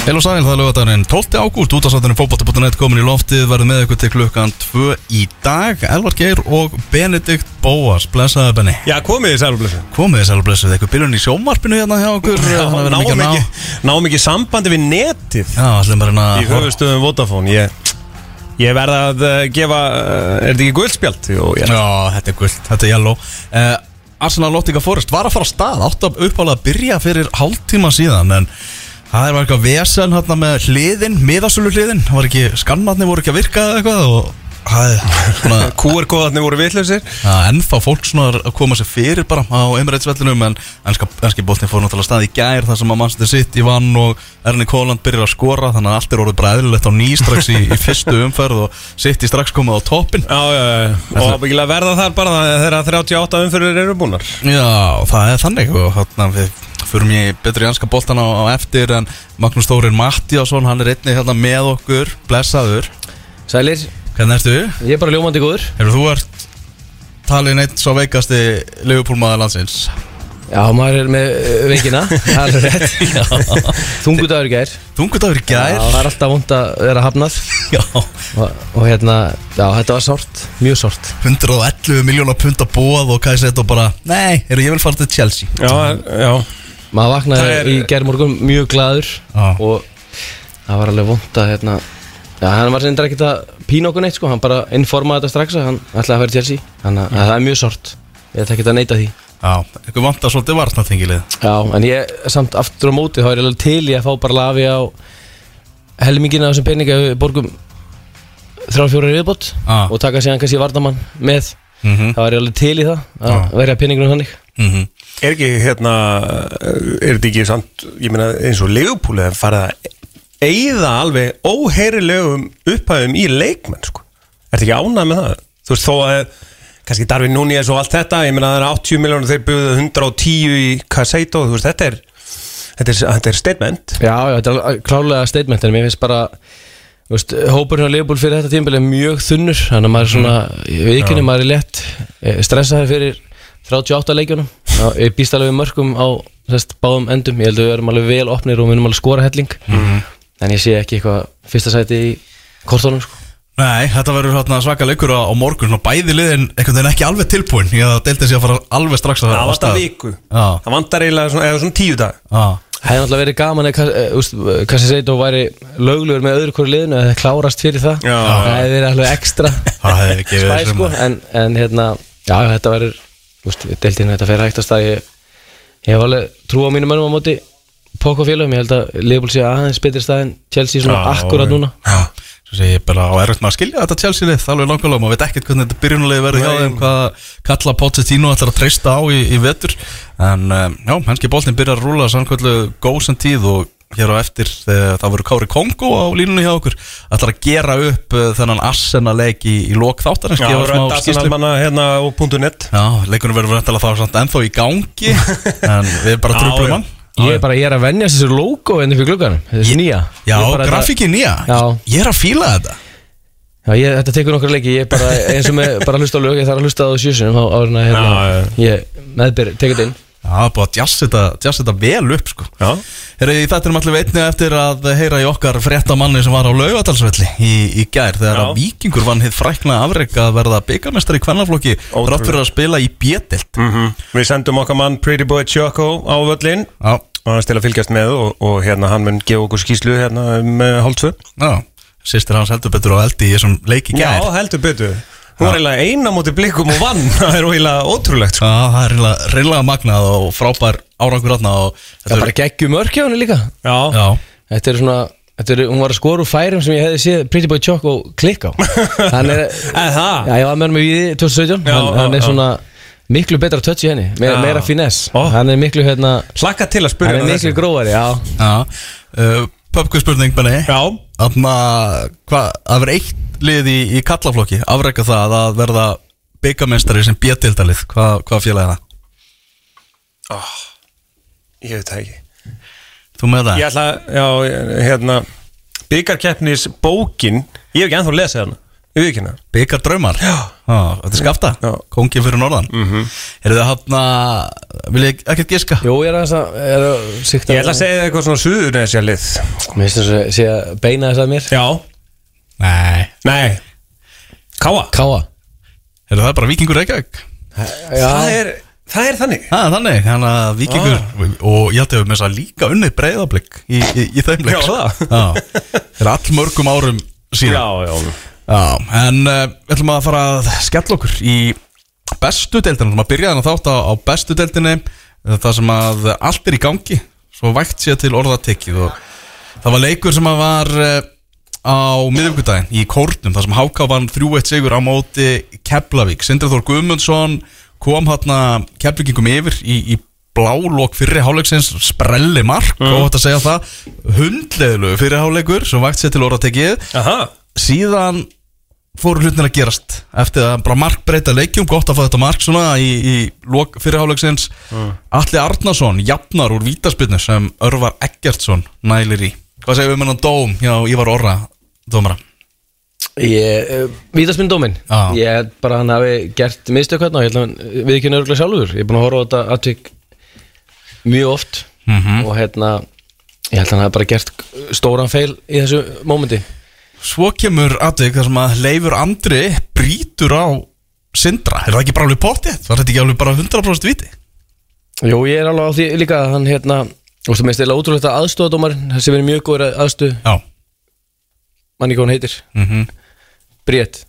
Heil og sæl, það er lögadagurinn 12. ágúst Útastátturinn fótbolti.net komin í loftið Verður með ykkur til klukkan 2 í dag. Elvar Geir og Benedikt Bóas. Blessaði Benni. Já, komið þið sælblessu Komið þið sæl og blessuð. Eitthvað byrjun í sjómarpinu hérna hjá okkur. Að við erum ekki að Náum ná. ekki, náum sambandi við netið. Já, allir bara Í hérna höfustöðum Vodafone. Ég, ég verð að uh, gefa uh, Er þetta ekki guldspjald? Jú, ég Já, þetta er gullt, þetta er yellow. Uh, Arsenal Nottingham Forest var að fara á stað. Átt að uppálega að byrja fyrir hálftíma síðan En það var eitthvað vesen hérna með hliðin Miðasölu hliðin Var ekki, skannarnir voru ekki að virka eða eitthvað Og það QR-kóðarnir voru vitlausir. Ennþá fólk svona að koma sér fyrir bara á Emirates-vellinum en ennski boltin fór náttúrulega stað í gær þar sem að Manchester City vann og Erling Haaland byrjar að skora þannig að allt er orðið bara eðlilegt á ný strax í, í fyrstu umferð og City strax komið á toppin Já, já, já. Og ábyggilega verða þar bara þegar 38 umfyrir eru búnar. Já, það er þannig og hérna við förum í betri ennska boltan á, á eftir en Magnús Þórir Mattíasson hann er einnig hérna með okkur, blessaður. Sælir, Hvernig ertu? ég er bara ljómandi góður. Hefur þú ert talin eitt svo veikasti leifupólmaður landsins? Já, maður er með uh, veikina, það er alveg rétt. Þungudagur í gær. Tungudagur í Já, gær það er alltaf vond að vera hafnað. Já, og, og hérna, já, þetta var sárt, mjög sárt. 111 miljónar pund að bóð og hvað ég seti og bara Nei, eru ég vil fara til Chelsea. Já, já. Maður vaknaði er- í gær morgun mjög glaður Já. og það var alveg vond að hérna Já, hann var reyndar ekkert að pína okkur neitt sko, hann bara informaði þetta strax að hann ætlaði að vera Chelsea. Þannig að það er mjög sárt, ég ætla ekkert að neita því. Já, eitthvað vantar svolítið varnatengilið Já, en ég samt aftur á móti þá er ég alveg til í að fá bara lafi á helmingina af þessum peninga borgum þrjá fjóra viðbót Ah. og taka síðan kannski vardamann með. Mm -hmm. þá er ég alveg til í það að Ah. verja peningunum þannig. Mm Er ekki hérna Er þetta ekki samt Ég meina eins og Leopold er farið að Eyða alveg óheyrilegum upphæðum í leikmenn sko. Er þetta ekki ánægð með það? Þú veist þó að kannski Darvin Núñez og allt þetta ég meina það er 80 miljónur þeir buðuðu 110 í Caseido þú veist þetta er þetta er, þetta er statement Já, já, þetta er klálega statement en mér finnst bara þú veist, hópurinn á Leopold fyrir þetta tímbil er mjög þunnur þannig að maður er svona, mm. vikinni maður er létt eh, stressaði fyrir 38 leikjunum Já, ég býst alveg mörgum á sest, báðum endum, ég held að við erum alveg vel opnir og við erum alveg skora helling en ég sé ekki eitthvað fyrsta sæti í kortónum sko. Nei, þetta verður svaka leikur á, morgun. Og bæði liðin einhvern veginn ekki alveg tilbúin. Ég að deildi sig að fara alveg strax að það á vantar stað. viku. Já, það vantar eiginlega svona, eða svona tíu dag já, Það hefði náttúrulega verið gaman eða Kassi Seito væri löglegur með öðru hverju liðinu eða klárast fyrir það. Já. það hefði verið alveg ekstra það hefði ekki spæ verið sko. en, en hérna, já þetta verður deiltinn þetta fer hægt að stað. Ég, ég hef alveg trú á mínum mönnum á móti Pókofélagum, ég held að Leopold sé aðeins betri stað en Chelsea svona Já, akkurat núna. Já, svo segi ég bara á erfitt með að skilja þetta Chelsea lið? Alveg langarlega, maður veit ekkert hvernig þetta byrjunulegi verður hjá þeim hvað kalla Pochettino ætlar að treysta á í, í vetur. En um, já, henski boltin byrjar að rúla samkvöldu góðsum tíð og hér á eftir þegar það verður Kári Kongo á línunni hjá okkur ætlar að gera upp uh, þennan Arsenal leik í, í lok þáttarins. Já, skýrslu. Arsenalmanna hérna á .net. Já, leikunum verður verður þá samt ennþá í gangi en við bara já. hann Ég er bara, ég er að venja þessu logo en fyrir glugganum, þessu nýja. Já, Ég er bara- grafíkin nýja, Já. ég er að fíla þetta. Já, ég, þetta tekur nokkra leiki, ég er bara eins og með bara að hlusta á lög, ég þarf að hlusta á sjösunum á árið að hérna, Já, ég meðbyr, tekið þetta inn það er búið að jazza þetta vel upp sko. Herra, í þetta erum allir veitni eftir að heyra í okkar fréttamanni sem var á laugatalsvelli í, í gær þegar Já. að Víkingur vann hitt frækna afrek að verða byggamestari í kvennaflokki rátt fyrir að spila í bjötilt mm við sendum okkar mann Pretty Boy Choco á völlin Já, og hann til að fylgjast með og, og hérna hann mun gefa okkur skýslu hérna með hálftvö já, sýstir hans heldur betur á eldi í þessum leik í Já, gær heldur betur Hún var eiginlega eina móti blikum og vann. Það er eiginlega ótrúlegt sko. Já, það er reynilega- reynilega magnað og frábær árangur átna og Það er bara geggjum henni líka. Já, Já, Þetta er svona, þetta er, hún var að skora úr færum sem ég hefði séð Pretty Boy Choco klikka á. Hann er, eða það? Já, ég var með hann með við 2017 Já, hann, hann já, er já. svona miklu betra touch í henni meira, Já. meira finesse. Ó. Hann er miklu, hérna, Hlakka til að hann spyrja er hann miklu grófari, já. Já. Uh, Pöpku spurning, Benni. Já, að verður eitt lið í, í kallaflokki afreka það að verða byggamestari sem bjötildalið Hvað, hvað félag er það? ég veit það ekki Þú með það? Ég ætla, já, hérna Byggarkeppnis bókin Ég hef ekki ennþá lesið hana Við ekki hérna Byggar draumar. Já. Þetta er skafta Já. Kongið fyrir norðan. Mm -hmm. Er það hann að Vil ég ekkert giska? Jú, ég er að, er að sikta Ég ætla að segja eitthvað svona suðurnesja lið. Mér finnst þess að sé að beina þess að mér. Já. Nei. Nei. Káa Káa Er það bara vikingur Reykjavík? Það er, það er þannig. Það er þannig Þannig að vikingur Og ég held að við með þess að líka unnið breyðablик í, í, í þeim leik. Já, það. Já Það en uh, við ætlum að fara að skella okkur í bestu deildina, við ætlum að byrja þannig þátt á, á bestu deildinni, uh, það sem að allt er í gangi, svo vægt sér til orðatekið og það var leikur sem að var uh, á miðvíkudaginn í Kórnum, þar sem Háká vann 3-1 sigur á móti Keflavík, Sindri Þór Guðmundsson kom hérna Keflvíkingum yfir í, í blálokk fyrir hálfleiksins sprelli mark og þetta segja það. Hundleðlu fyrir hálfleikur sem vægt sér til orðatekið. Aha. Síðan fóru hlutin að gerast eftir að bara mark breyta leikjum gott að fá þetta mark svona í, í lok fyrirháleiksins mm. Alli Arnason jafnar úr vítaspilnu sem Örvar Eggertsson nælir í hvað segir við með hann dóm já, Ívar Orra dómara Ég, uh, vítaspinn dóminn Já. Ég held bara hann hafi gert mistök hérna og ég held að hann við ekki nörgulega sjálfur Ég er búin að horfa á þetta atvik mjög oft Mhm. og hérna ég held að hann hafi bara gert stóran feil í þessu mómenti svo kemur aðvik þar sem að Leifur Andri brýtur á Sindra, er það ekki bara alveg pottið? Var þetta ekki alveg bara 100% viti? Jú, ég er alveg á því líka hann hérna Þú veist, mér finnst eða ótrúlegt að aðstofadómar þessi verið mjög góður aðstöð Já. manni hvað hún heitir, mm Bríett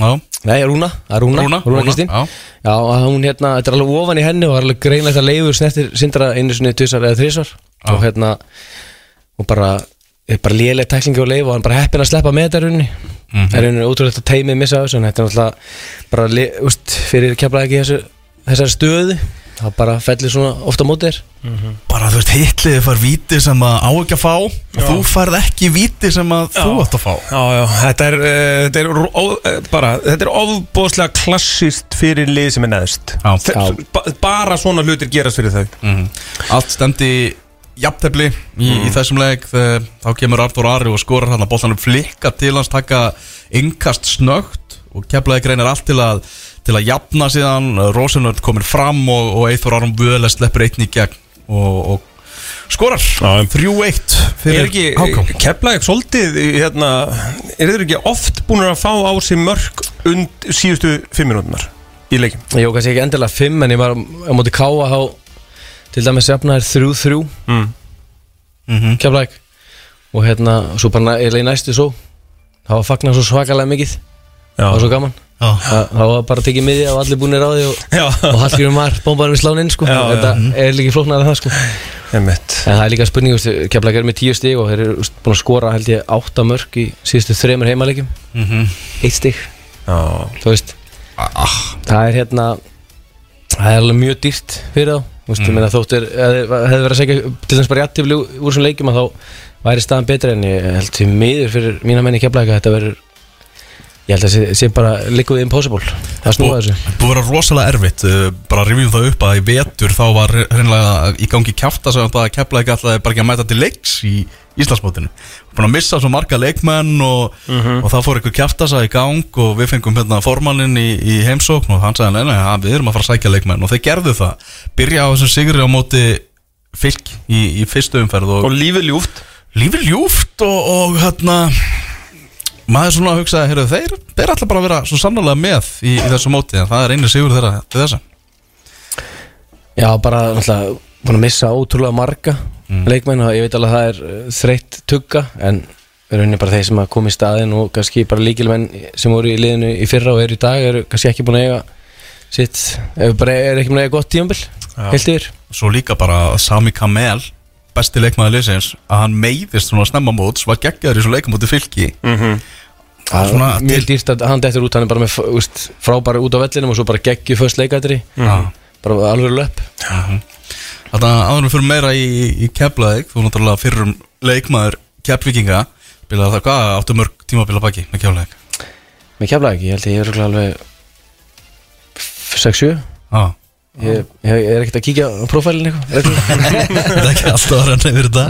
Já, Nei, Rúna, það er Rúna, Rúna, Rúna, Kristín. já. Já, hún hérna, þetta er alveg ofan í henni og það er alveg greinlegt að leifur snertir sindra einu sinni, tvisar eða þrísar og hérna, og bara er bara léleg tæklingi og leif og hann bara heppin að sleppa með þetta runni Mhm. það er einu ótrúlegt að teimið missa þessu en þetta er náttúrulega bara, úst, fyrir kemla ekki þessu, þessari stöðu það bara fellir svona ofta mótið þér bara þú veist hitliði far viti sem að á ekki að fá og þú færð ekki viti sem að þú átt að fá Já, já, þetta er, uh, þetta er ó, uh, bara, þetta er ofbóðslega klassist fyrir lið sem er neðst Já. Já. Bara svona hlutir gerast fyrir þau Mhm. Allt stemdi jafntefli í, í þessum leik þegar þá kemur Artur Ari og skorar hann að boltanum flikka til hans taka yngast snögt og keflaði greinir allt til að til að jafna síðan Rosenörd komir fram og, og Eithor Aron Völe sleppur einn í gegn og, og skorar Já. 3-1 Er fyrir Hákon keflaðið svolítið, hérna, er þeir ekki oft búin að fá á sig mörg und síðustu fimm minútunar í leikim? Jó, kannski ekki endilega fimm en ég var á móti káa þá til dæmis jafnaðir þrjú þrjú. Mm. Mhm. keflæk og hérna, svo bara í næstu svo það var fagnar svo svakalega mikið. Það var svo gaman. Já. það, það var bara tekið miðja og allir búinir á því og, Já, og Hallgrímur Mar bombaði við slán inn sko. Já, já. þetta er líka flóknar en það sko. en það er líka spurning, keflæk er með tíu stig og þeir eru búin að skora held ég átta mörg í síðustu þreymur heimalegjum Mhm. eitt stig, Já, þú veist. Ah, það er hérna það er alveg mjög dýrt fyrir þá Þú veist, meina þóttir, hefði verið að segja til þess bara jættifli úr þessum leikjum að þá væri staðan betri en ég held því miður fyrir mína menni keflaðið að þetta verður ég held að sé, sé bara líkuð impossible. Það snúa þessu. Búið að vera rosalega erfitt uh, bara rifjum það upp að í vetur þá var hreinlega í gangi það að kepla ekki alltaf bara ekki að mæta til leiks í Íslandsmótinu. Búin að missa svo marga leikmenn og, og það fór einhver kjaftasa í gang og við fengum hérna formanninn í, í heimsókn og hann sagði neina, ja, við erum að fara að sækja leikmenn. Og þeir gerðu það. Byrja á þessum sigri á móti fylg í, í fyrstu umferð og, og lífið ljúft. Lífið ljúft og, og hérna maður svona hugsaði, heyrðu, þeir, þeir ætla bara að vera svo sannlega með í, í þessu móti en það er einu sigur þeirra til þessa. Já bara náttúrulega búin að missa ótrúlega marga leikmenn og ég veit alveg að það er uh, þreytt tugga en rauninni bara þeir sem að koma í staðin og kannski bara líkilmenn sem voru í liðinu í fyrra og eru í dag eru kannski ekki búin að eiga sitt, ef bara er ekki búin að eiga gott tíumbil heilt yfir. Svo líka bara Sami Kamel besti leikmaður liðsins að hann meiðist svona snemma móts var geggjaður í svo leikamóti fylki. Það er Svona mjög dýrt að hann dettur út hann er bara með úst, frábæri út á vellinum og svo bara geggju först leikætri Já. bara alveg löp Þannig að áður við fyrir meira í, í Keflavík þú náttúrulega fyrrum leikmaður Keflvíkinga Bilaði það hvað áttu mörg tímabila baki með Keflavík? Með kefla ekki, ég held að ég er alveg 6-7 Já ég, ég er ekkert að kíkja á profælinn eitthvað Það er ekki alltaf að renna yfir þetta.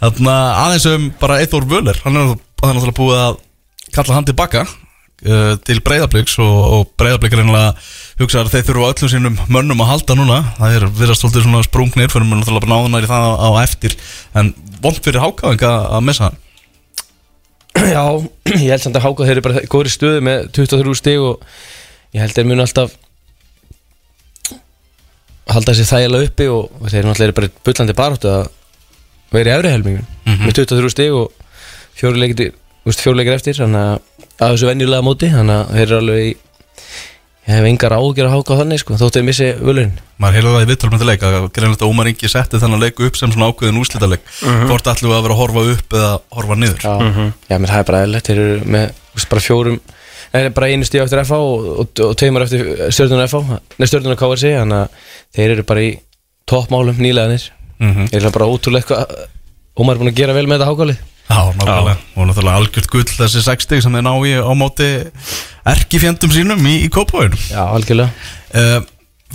Þannig að aðeins um bara Eithor Völler. Hann er er náttúrulega búið að kalla hann tilbaka uh, til breyðabliks og, og breyðablik reynilega hugsa að þeir þurfa á öllum sínum mönnum að halda núna. Það er virðast svolítið svona sprungnir fyrir mér náttúrulega bara náðunar í það á, á eftir. En vond fyrir hákáðing að missa hann. Já, ég held samt að Háka þeir eru bara góðri stöðu með 23 stig og ég held þeir munu alltaf halda sér þægilega uppi og þeir náttúrulega eru bara bullandi baráttu að vera í efri helmingun með 23 stig og fjóruleikir eftir þannig að að þessu venjulega móti þannig að þeir eru alveg í ég hef engar ágjör að Háka þannig sko, þótt þeir missi völunin maður heyrði það í vittalum til leik að greinlega Ómar Ingi setti þennan leik upp sem svona ákveðin úrslitaleg hvort ætlum við að vera að horfa upp eða horfa niður? Já, já menn það er bara eðlilegt Þeir eru með veist, bara fjórum Nei, bara einu stíð eftir FH og, og, og tveimur eftir stjórnuna FH Nei, stjórnuna KRC Þannig að þeir eru bara í toppmálum nýlegaðinir Mhm. Þeir eru bara ótrúlega eitthvað Ómar er búin að gera vel með þetta hákálið Já, nákvæmlega, og náttúrulega algjört gull þessi 60 sem þeir ná í á móti erkifjendum sínum í, í kópáinu Já, algjörlega. Uh,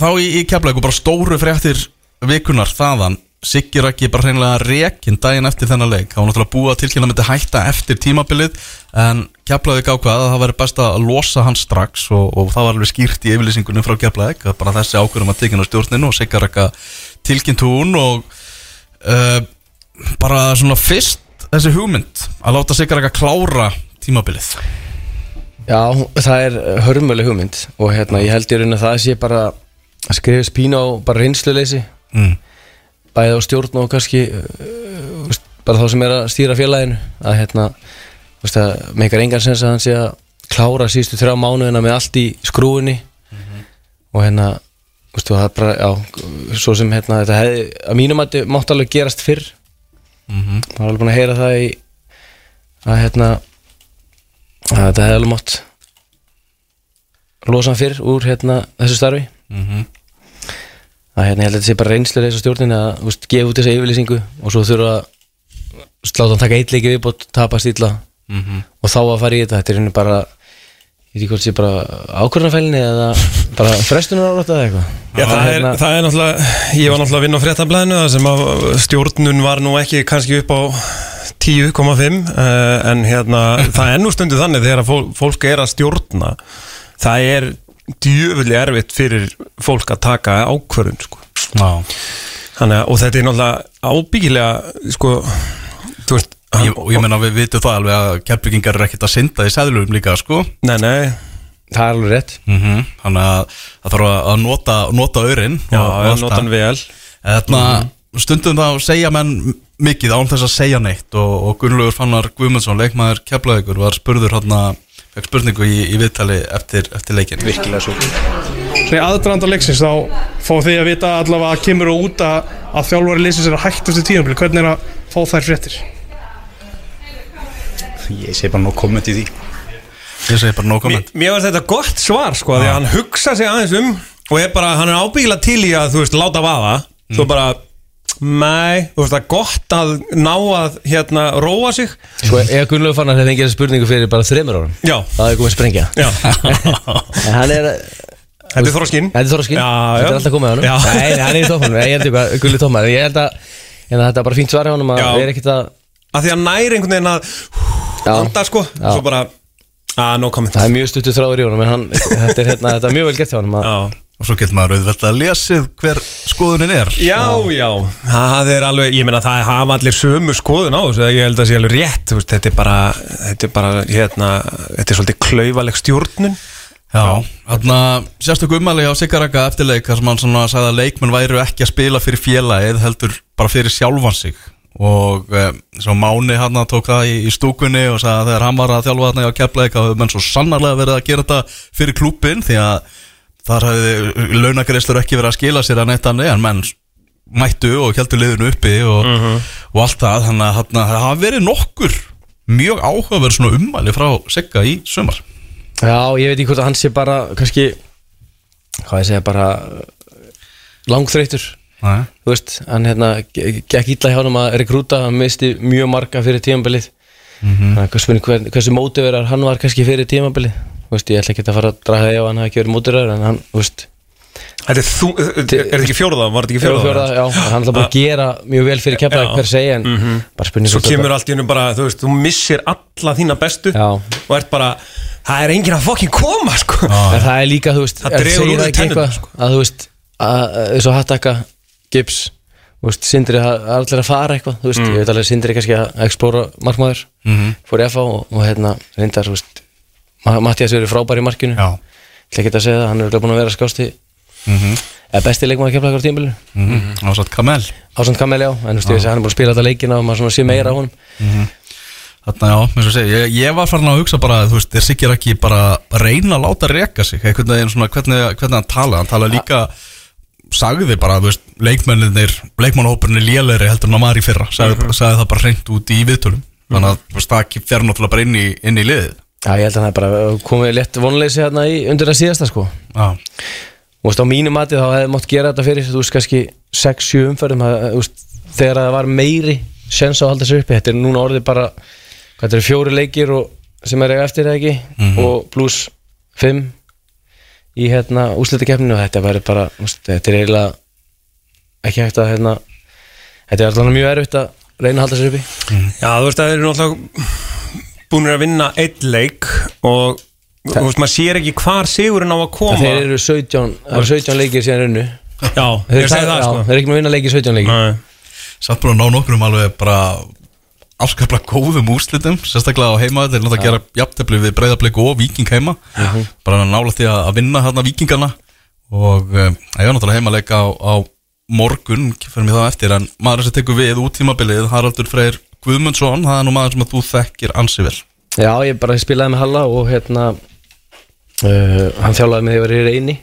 Þá í, í keflæku bara stóru fréttir vikunar þaðan Siggi Raki bara hreinlega rekin daginn eftir þennan leik. Það var náttúrulega búið að tilkynna myndi hætta eftir tímabilið En keflæði ákvað að það væri best að losa hann strax Og, og það var alveg skýrt í yfirlýsingunum frá keflæði Bara þessi ákvörðum að tekina stjórninu og Siggi Raka tilkynnt hún Og uh, bara svona fyrst þessi hugmynd Að láta Siggi Raka klára tímabilið. Já, það er hörmuleg hugmynd Og hérna, ég held í raun að það sé bara Að skrifa spína á bara reynsluleysi. Mm. Bæði á stjórn og kannski uh, bara þá sem er að stýra félaginu að hérna meikar engan sens að hann sé að klára síðustu þrjá mánuðina með allt í skrúinni og hérna veist, og það er bara, já, svo sem hérna þetta hefði, að mínum að þetta mátt alveg gerast fyrr Mhm. maður er alveg búin að heyra það í að hérna að þetta hefði alveg mátt losa hann fyrr úr hérna þessu starfi Mhm. Að hérna ég held að þetta sé bara reynslu þess að stjórnin að úst, gefa út þessa yfirlýsingu og svo þurfa að úst, láta hann taka eitt leiki viðbót tapa stíla Mhm. og þá að fara í þetta þetta er henni bara ég veit ekki hvort sé bara ákvörðanfælinni eða bara frestunar árátt eða eitthvað Já, það, er, hérna, það er náttúrulega, ég var náttúrulega að vinna á fréttablaðinu það sem að stjórnun var nú ekki kannski upp á 10,5 uh, en hérna, það er nú stundu þannig þegar fólk er að stjórna það er djöfulli erfitt fyrir fólk að taka ákvörðun sko. Já. Þannig, að- og þetta er náttúrulega ábyggilega sko, þú veist Ég, og ég meina við vitum það alveg að kefbyggingar er ekkert að synda í sæðlugum líka sko. Nei, nei, það er alveg rétt. Mm Þannig að það þarf að nota, nota örin já, ég nota hann vel. Þarna, stundum þá segja menn mikið án þess að segja neitt og, og Gunnlaugur Fannar Guðmundsson, leikmaður keflaðugur var spurður hann fekk spurningu í, í viðtali eftir, eftir leikin virkilega svo Nei, aðdraðanda leiksins þá fá þið að vita allavega að kemur og út að, að þjálfari leysins er að hægt eftir tíðanbili hvernig er að fá þær fréttir? Ég sé bara nóg komment í því. Ég segi bara no Mér, comment. mér var þetta gott svar sko, því að hann hugsa sig aðeins um og er bara, hann er ábyggilega til í að þú veist, láta vaða. Svo bara, mæ þú veist, það er gott að ná að hérna, róa sig. Sko, ef Gunnlaugur fann að þetta fengið þessa spurningu fyrir bara þreymur árum Já, það er komið sprengja. Já, en hann er þetta er þorskinn. Þetta er Þorskinn, Já, þetta er alltaf komið á hann Já. Nei, nei, hann er í toppmálum, ég held eitthvað, gulli toppmál Ég held að, ég þetta er bara fínt svar hjá honum að við erum ekkert að að því að næri einhvern veginn að Já. anda sko, Já. svo bara að no comment. Það er mjög stuttu þráður í honum En hann, þetta er, hérna, þetta er mjög vel gert hjá Já, Og svo getur maður auðvitað að lesið hver skoðunin er. Já, já, það er alveg, ég meina það hafa allir sömu skoðun á þessu, ég held að sé alveg rétt, þú veist, þetta er bara, þetta er bara, hérna, þetta er svolítið klaufaleg stjórnun. Já, þarna sérstök ummæli á Sigaraka eftirleik þar sem hann svona sagði að leikmenn væru ekki að spila fyrir félagið heldur bara fyrir sjálfan sig. Og e, svo Máni hann tók það í, í stúkunni og sagði að þegar hann var að þjálfa þarna á kefleik þá hefur menn svo sannarlega verið að gera þetta fyrir klúbin því að þar hefði launagreislur ekki verið að skila sér að neitt annað en menn mættu og heldur liðinu uppi og, og allt það þannig að það hafa verið nokkur mjög áhugaverð svona ummæli frá Sigga í sumar. Já, ég veit ekki hvort að hann sé bara kannski, hvað ég segja, bara langþreytur Nei. Þú veist, hann hérna ge- gekk illa hjá honum að rekrúta Hann misti mjög marga fyrir tímabilið. Mm -hmm. hversu, hver, hversu mótiverar hann var kannski fyrir tímabilið? Þú veist, ég ætla ekki að fara að draga því á hann hafi ekki verið mótiverar En hann, veist, Þetta er þú, er þetta ekki fjóruða? Var þetta ekki Fjóra, fjóruða? fjóra, já, hann ætla bara að gera mjög vel fyrir keflaði Já. per se en bara spurning Svo kemur allt í hennu bara, þú veist, þú missir alla þína bestu Já. og ert bara, það er enginn að fokkin koma, sko En það er líka, þú veist, Það segir það ekki eitthvað sko. að þú veist, eins og hattaka Gibbs, þú veist, Sindri er allir að fara eitthvað, þú veist, Mm. ég veit alveg Sindri kannski að explóra markmaður fór í FA og, og hérna reyndar, þú veist, Mattias verið frábær í markinu. Ekki að segja það, hann er búinn að vera skásti. Eða besti leikmaður keflaði á tímbilinu Mhm. Ásat Kamel. Ásand Kamel, já, en þú veist, hann er búinn að spila þetta leikina og maður svona sé meira á honum. Þarna já, eins og segi, ég, ég var farin að hugsa bara, þú veist, er Sigur ekki bara að reyna að láta reka sig, einhvern veginn svona, hvernig, hvernig hann tala, hann tala líka, sagði bara, þú veist, leikmenninir, leikmannhópurinn er lélegri heldur en að maður í fyrra, sagði, sagði það bara Já, ég held að það er bara komið létt vonleysi hérna í undir að síðasta sko. Já, Þú veist, á mínu mati þá hefði mátt gera þetta fyrir, þú veist, kannski 6-7 umferðum, það, þú veist, þegar það var meiri sjens á að halda sér uppi, þetta er núna orðið bara, hvað þetta er fjóri leikir og, sem er eiga eftir eða ekki, og pluss 5 í hérna úslitakefninu og þetta væri bara, veist, þetta er eiginlega ekki hægt að, hérna, þetta er alltaf mjög erfitt að reyna að halda sér uppi. Já, þú veist, það eru náttúrulega búinir að vinna eitt leik og þú veist, maður sér ekki hvar sigurinn á að koma Þeir eru 17, það eru 17 leikir síðan runnu. Já, Þeir, segi það, já, sko þeir eru ekki með að vinna leikir 17 leikir. Nei. samt búin að ná nokkrum alveg bara afskaplega góðum úrslitum, sérstaklega á heima, þeir náttúrulega gera jafntefli við breyðarblik og viking heima, bara nála því að vinna hérna vikingana og um, ég var náttúrulega heima að leika á, á morgun, fyrir mig þá eftir, en maður sem tekur við út tímabilið, Haraldur Freyr Guðmundsson, það er nú maður sem að þú þekkir ansi vel. Já, ég bara spilaði með Halla og hérna uh, hann þjálfaði mig þegar ég var í reyni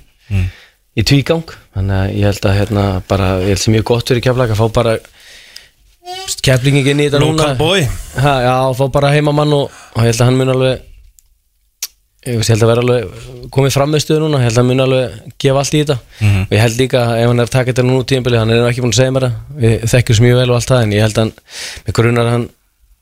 í tvígang. Þannig að ég held að hérna bara ég held sem mjög gott fyrir keflag að fá bara keflingin inn í þetta núna. Local boy. Ha, Já, fá bara heimamann og, og ég held að hann mun alveg ég held að vera alveg komið fram með stöðu núna, ég held að hann mun alveg gefa allt í þetta. Og ég held líka að ef hann er taka þetta nú tíðanbili, hann er ekki búin að segja mér það. Við þekkjum mjög vel og allt það en ég held að hann með grunar hann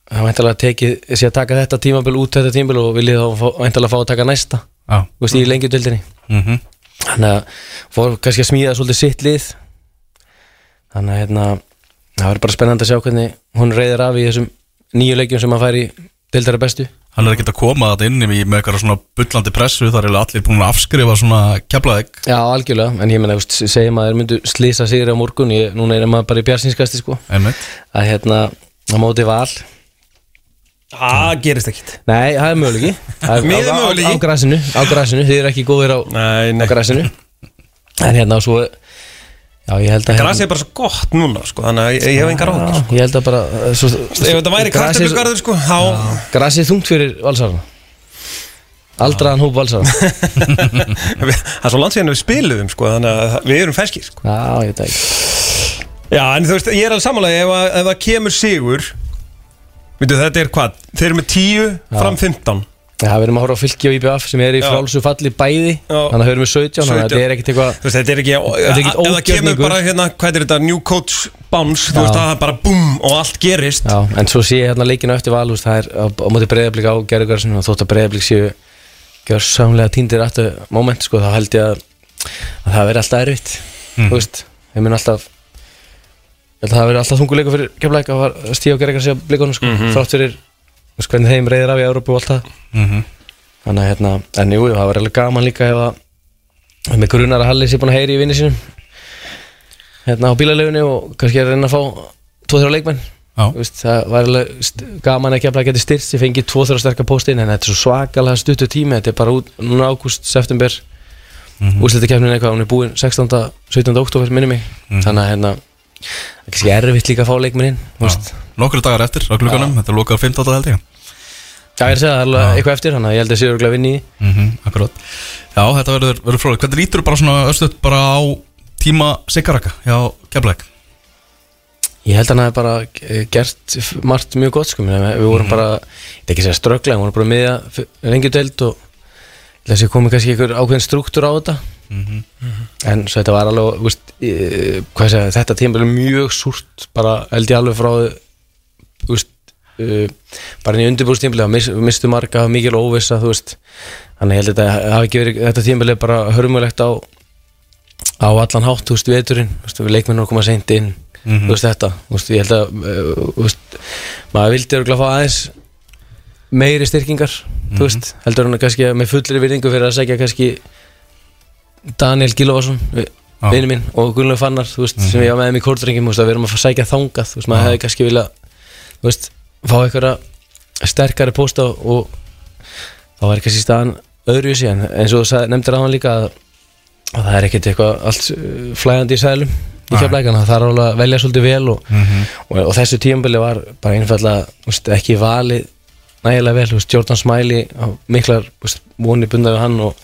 hann væntalega tekið sér að taka þetta tímabil út þetta tímabil og viljið þá væntalega fá að taka næsta. Þú veist, í lengjudöldinni mm þannig að fór kannski að smíða svolítið sitt lið. Þannig að hérna það verður bara spennandi að sjá hvernig hún reyðir af í þessum nýju leikjum sem að færi deildara bestu hann er ekkert að koma þetta inn í með eitthvað svona bullandi pressu, það er allir búin að afskrifa svona keflaðeg. Já, algjörlega, en ég menna, segjum að þeir myndu slýsa sigri á morgun, ég, núna er maður bara í bjarsinskasti sko, Einmitt. að hérna á móti val Það gerist ekkit Nei, það er möguleiki Það er Miður á- á- möguleiki. Á græsinu, á græsinu, þið eru ekki góðir á, Nei, á nei græsinu En hérna svo Já, Grasið er bara svo gott núna, sko Þannig að ég, hef engar áhyggjur Já, Ég held að bara uh, svo, Ef þetta væri kartöflugarður, sko Þá Grasið þungt fyrir valsarana. Aldraðan hóp valsarana. Það er svo langt síðan við spiluðum, sko Þannig að við erum feskir, sko. Já, ég ekki. Já, en þú veist, ég er alveg samanlega ef, ef það kemur sigur Veitu, þetta er hvað? Þeir eru með 10 fram 15 Já, við erum að horfa á fylki og IBF sem er í Já. frálsu falli bæði. Þannig að við erum með 17, þannig að 17. þetta er ekkert eitthvað þetta er ekki er Ef það kemur ógjörningur. bara hérna, hvað er þetta, new coach bounce Þú veist, það er bara búm og allt gerist Já, en svo sé ég hérna leikinu eftir val það er á, á móti breyðablík á gerðugarsinu og þótt að breyðablík séu gjörsamlega týndir aftur moment sko, þá held ég að, að það veri alltaf erfitt þú veist, ég mun alltaf það veri alltaf þunguleikur fyrir veist, hvernig þeim reyðir af í Európu og allt það Mm þannig að hérna, en jú, það var alveg gaman líka ef að með grunar að Halli sé búin að heyri í vinni sínum hérna á bílalegunni og kannski er að reyna að fá tvo-þrjá leikmenn Já. Þú veist, það var st- gaman að kemla að geta styrst ég fengi tvo þrjá sterkar póstinn en þetta er svo svakalega stuttu tími þetta er bara út, núna ágúst, september mm -hmm. úrslitakefnin eitthvað, hún er búin 16. 17. oktober minni mig þannig að hérna það er kannski erfitt líka að fá leikmenn inn þú veist. Nokkru dagar eftir á klukkanum, þetta er lokað 15. held ég. já, ég er að segja það er eitthvað eftir þannig að ég held að sé örgulega vinni í. Mm akkurat. Já, þetta verður, verður fróðið. Hvernig lítur bara svona östuð bara á tíma Sigaraka hjá keflaðeg? Ég held að hann hefði bara eh, gert margt mjög gott sko, við vorum bara, ég er ekki að segja ströggla, við vorum bara miðja lengjudeld og þessi komið kannski einhver ákveðin struktúr á þetta? En svo þetta var alveg, veist, segja, þetta tíma er mjög súrt, bara held ég alveg frá, veist, e, bara í undirbúrstímbilið, mis, mistu marga, mikil veist, þannig ég held að þetta þetta tímbilið bara hörmulegt á á allan hátt, þú veist, veturinn þú veist, leikmennur koma seint inn þú veist þetta, þú veist, ég held að uh, veist, maður vildi örgulega fá aðeins meiri styrkingar þú veist, heldur hann kannski með fullri virðingu fyrir að segja kannski Daniel Gilvason Já. vinnu minn og Gunnlaug Fannar veist, sem ég var með þeim í að við erum að að sækja þangað veist, maður hefði kannski vilja fá einhverja sterkari pósta og þá væri kannski staðan öðruvísi en eins og þú nefndir á hann líka að, að það er ekkert eitthvað allt uh, flægandi í sælum í keflækana, það er alveg að velja svolítið vel og, og, og þessu tímabili var bara einfallega ekki valið nægilega vel, veist, Jordan Smiley miklar voni bundaði hann og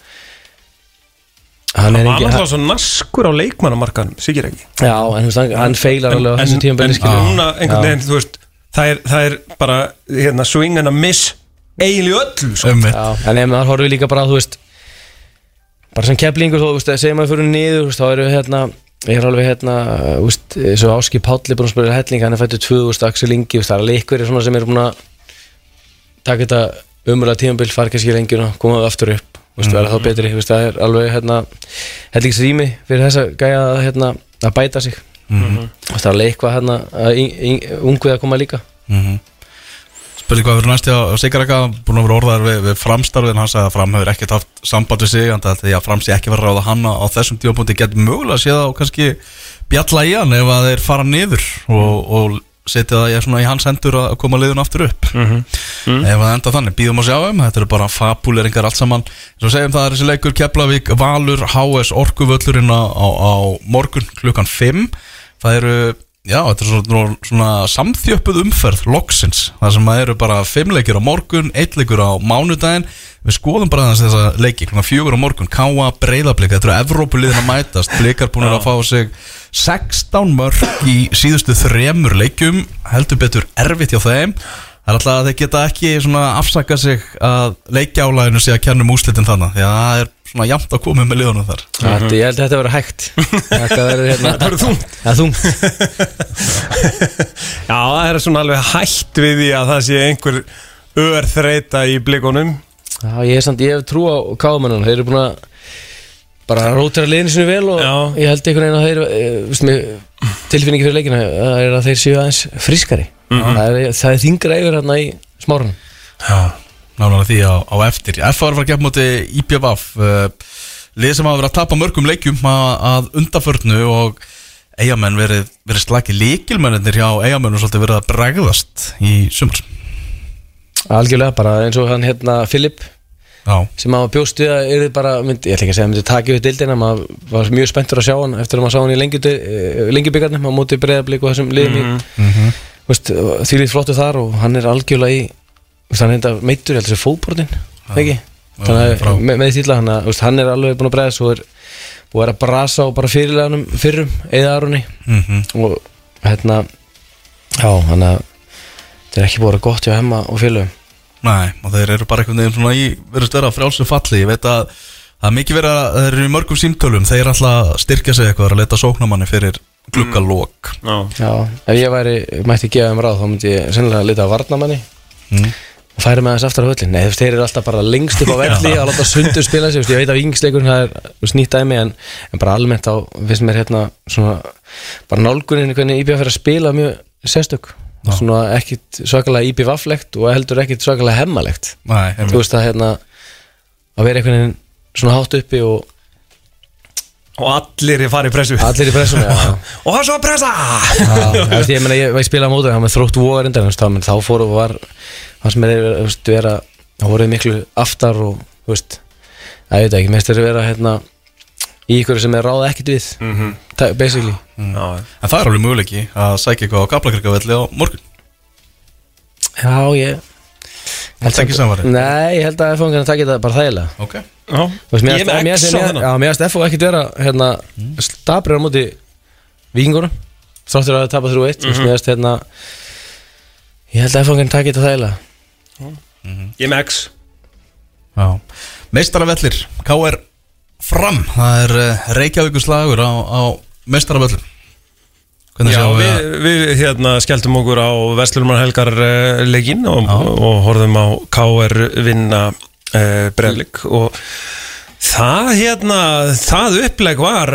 hann Það er var ekki náttúrulega svo naskur á leikmannamarkanum, sikir ekki já, en hann, hann feilar alveg á þessu tímabili en skilur. núna einhvern Já. veginn, þú veist það er, það er bara, hérna, swing and a miss eiginlega í öllu, sko en ef maður horfir líka bara, þú veist bara sem veist, segjum maður fyrir niður, veist, þá erum við hérna ég er alveg hérna, þú veist, eins og Áski Páll er búin að spila helling, hann er fættu tvö, þú veist, Axel Ingi, það er alveg ykkur svona sem er búin að taka þetta umræða tímabil, fara kannski lengjur og koma aftur upp, þú veist, vera þá betri þú veist, það er alveg, hérna hellingsrými fyrir þessa gæja að, hérna, að bæta sig. Þú veist, það er alveg eitthvað, hérna, ungvið að koma líka. Spurning hvað fyrir næsti á, Sigaraka búin að vera orðaður við, við framstarfin sagði að fram hefur ekkert haft samband við sig því að fram sé ekki verið að ráða hann á, á þessum tímapunkti. Getur mögulega að sé það og kannski bjalla í hann ef að þeir fara niður og, og setja það í, svona, í hans hendur að koma liðun aftur upp. Ef það enda þannig, býðum að sjá um þetta eru bara fabuleringar allt saman. Eins og segjum það er þessi leikur Keflavík, Valur, HS, Orkuvöllurinn á, á, morgun klukkan 5 það eru Já, þetta er svona, svona samþjöppuð umferð loksins, það sem að eru bara fimm leikir á morgun, eitt leikur á mánudaginn. Við skoðum bara þess þessa leiki. Klukkan fjögur á morgun, Káa, Breiðablika þetta eru Evrópuliðin að mætast, blikar búin að fá sig 16 mörg í síðustu þremur leikjum heldur betur erfitt hjá þeim. Það er alltaf að þeir geta ekki svona afsaka sig að leikjálæðinu sé að kennum úslitin þannig, því að það er svona jamt að koma með liðunum þar. Þetta, ég held að þetta verður hægt. Þetta verður hérna Þetta verður þungt. Það er þungt. Já, það er svona alveg hætt við því að það sé einhver örþreita í blikunum. Já, ég er samt, ég hef trú á káðmennunum Þeir eru búin að bara rótera liðinu sinu vel og Já. ég held einhvern veginn að þeir eh, veist mig, tilfinningi fyrir leikina það er að þeir séu aðeins friskari. Það, er, það er þingra yfir hérna í smárunum. Já, nálega því á, á eftir. F var að fara að gefa móti IPVF uh, lið sem hafa verið að tapa mörgum leikjum að, að undaförnu og eigamenn verið, verið slaki líkilmennir hjá eigamennum svolítið verið að bregðast í sumar. Algjörlega, bara eins og hann hérna Filip Já, sem maður bjóst við að er bara, mynd, ég ætla ekki að segja að myndi taka við dildina maður var mjög spenntur að sjá hann eftir að maður sá hann í lengjubíkarnum á móti breyðablík og þessum liðum í veist, því lít flottu þar og hann er algjörlega í veist, hann er enda meittur, ég held að þessi fótbrotinn ekki, þannig að með, með þýlla hann, hann er alveg búin að bregða svo er búin að vera að brasa á bara fyrirleganum fyrrum, eða árunni Mhm. og hérna já, hann að þetta er ekki búin að vera gott hjá hemma og félögum nei, og þeir eru bara einhvern veginn svona í verið störa frjálsum falli, ég veit að það er mikið verið að þeir eru í mörgum símtölum. Þeir er alltaf að styrkja sig eitthvað, að leta sóknamanni fyrir gluggalók Já, Já, ef ég væri, mætti gefa þeim ráð þá myndi ég sennilega lita að varnamanni mm. og færi með þess aftur á höllin Nei, þeir eru alltaf bara lengst upp á velli að láta sundur spila sig, ég veit að vingsleikurinn það er þú veist, nýtt dæmi, en, en bara almennt á finnst mér hérna svona bara nálgunin að sérstök, svona ekkit svakalega IBF-legt og heldur ekkit svakalega hemmalegt, Nei, þú veist að hérna að vera einhvern veginn svona hátt uppi og og allir er farið í pressu. Allir í pressunni já. Og er svo að pressa! Já, þú veist, ég meina, ég, ég spilaði á mótið það með þrótt vogar endan, þú veist, þá- þá fóru og var það sem er, þú veist, vera það voruð miklu aftar og, þú veist það ég veit ekki, mest er að vera hérna í ykkur sem er ráða ekkert við Mhm. Ta- basically Já, En það er alveg möguleiki að sækja eitthvað á Kaplakrikavelli á morgun Já, ég Það er ekki samvarið Nei, ég held að F.O. kannar taka þetta bara þægilega Ok já Þú veist, mér Ég er með X á mér- þennan. Já, mér finnst F.O. ekkert vera hérna, stabrir á móti vikingunum þráttur að það tapa 3-1 mm -hmm. mér finnst hérna ég held að F.O. kannar taka þetta þægilega Ég er með X Já, meistaravellir K.R. Fram. Það er uh, Reykjavíkur slagur á, á Hvernig Já, við við, hérna skelltum okkur á Vestlurman Helgar uh, leikinn og, og horfðum á KR vinna uh, breyðlik og Það hérna, það uppleg var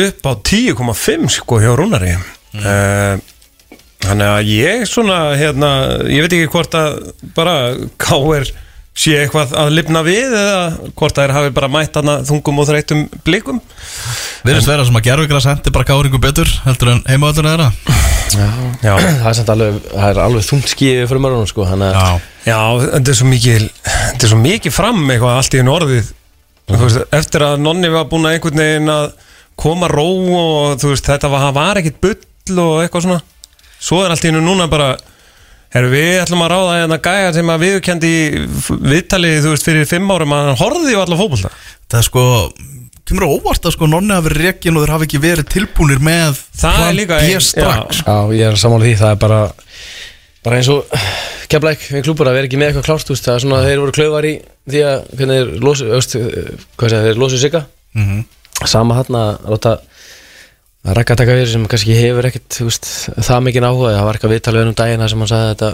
upp á 10,5 sko hjá Rúnari. Mm. Þannig að ég svona hérna, ég veit ekki hvort að bara K.R. sé eitthvað að lifna við eða hvort að þeir hafi bara mætt hana þungum og þreytum blikum? Virðist vera sem að gerfugra sendi bara káringu betur heldur en heimavöldurinn þeirra. Já, Það er samt alveg, það er alveg þungt skíði fyrir mörgum sko, þannig að Já, Já, þetta er svo mikið þetta er svo mikið fram eitthvað allt í einu orðið. Þú veist, eftir að nonni var búin að einhvern veginn að koma ró og þú veist, þetta var, var ekkit bull og eitthvað svona. Svo er allt í einu núna bara Heru, við ætlum að ráða hérna gæja sem að viðkendi viðtalið, þú veist, fyrir fimm árum að hann horfði á alla fótbolta. Það er sko kemur á óvart að sko nonni hafi rekin og þeir hafi ekki verið tilbúnir með Það er líka ein- strax. Já, ég er samála því, það er bara bara eins og keflæk við klúpur að vera ekki með eitthvað klárt úst, það er svona að þeir voru klauvar í því að hvernig þeir losu, öst, hvað segja, þeir losu sigga. Mhm. sama hann að láta að rakka taka fyrir sem kannski hefur ekkert það mikið áhuga, það var eitthvað viðtal við hann um daginn þar sem hann sagði að þetta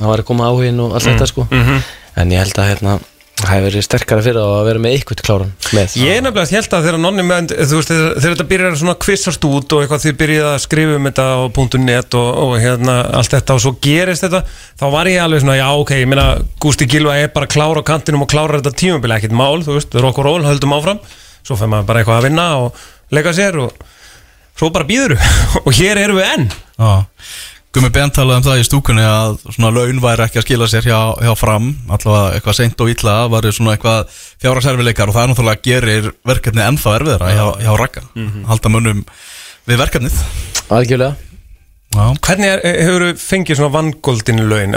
það var að koma áhugin og allt þetta sko. en ég held að hérna það hefur verið sterkara fyrir að vera með eitthvað kláran með. Ég nefnilega held að þegar nonni með, veist, þegar, þetta byrjar svona kvissast út og eitthvað þið byrjið að skrifa um þetta á .net og, og hérna allt þetta og svo gerist þetta, þá var ég alveg svona, já ok, ég meina, Gústi Gilva er bara klár á kantinum og klárar þetta tímabili ekkert mál, þú veist, rock og roll, höldum áfram. Svo fyrir maður bara eitthvað að vinna og leika sér og svo bara býður og hér erum við enn. Já, Gumi Ben talaði um það í stúkunni að svona laun væri ekki að skila sér hjá, hjá fram. Allavega eitthvað seint og illa var svona eitthvað fjárhagserfileikar og það er náttúrulega gerir verkefni ennþá erfiðara hjá, hjá Raka halda munum við verkefnið. Algjörlega Já, Hvernig er, hefur þú fengið svona vangoldinu laun,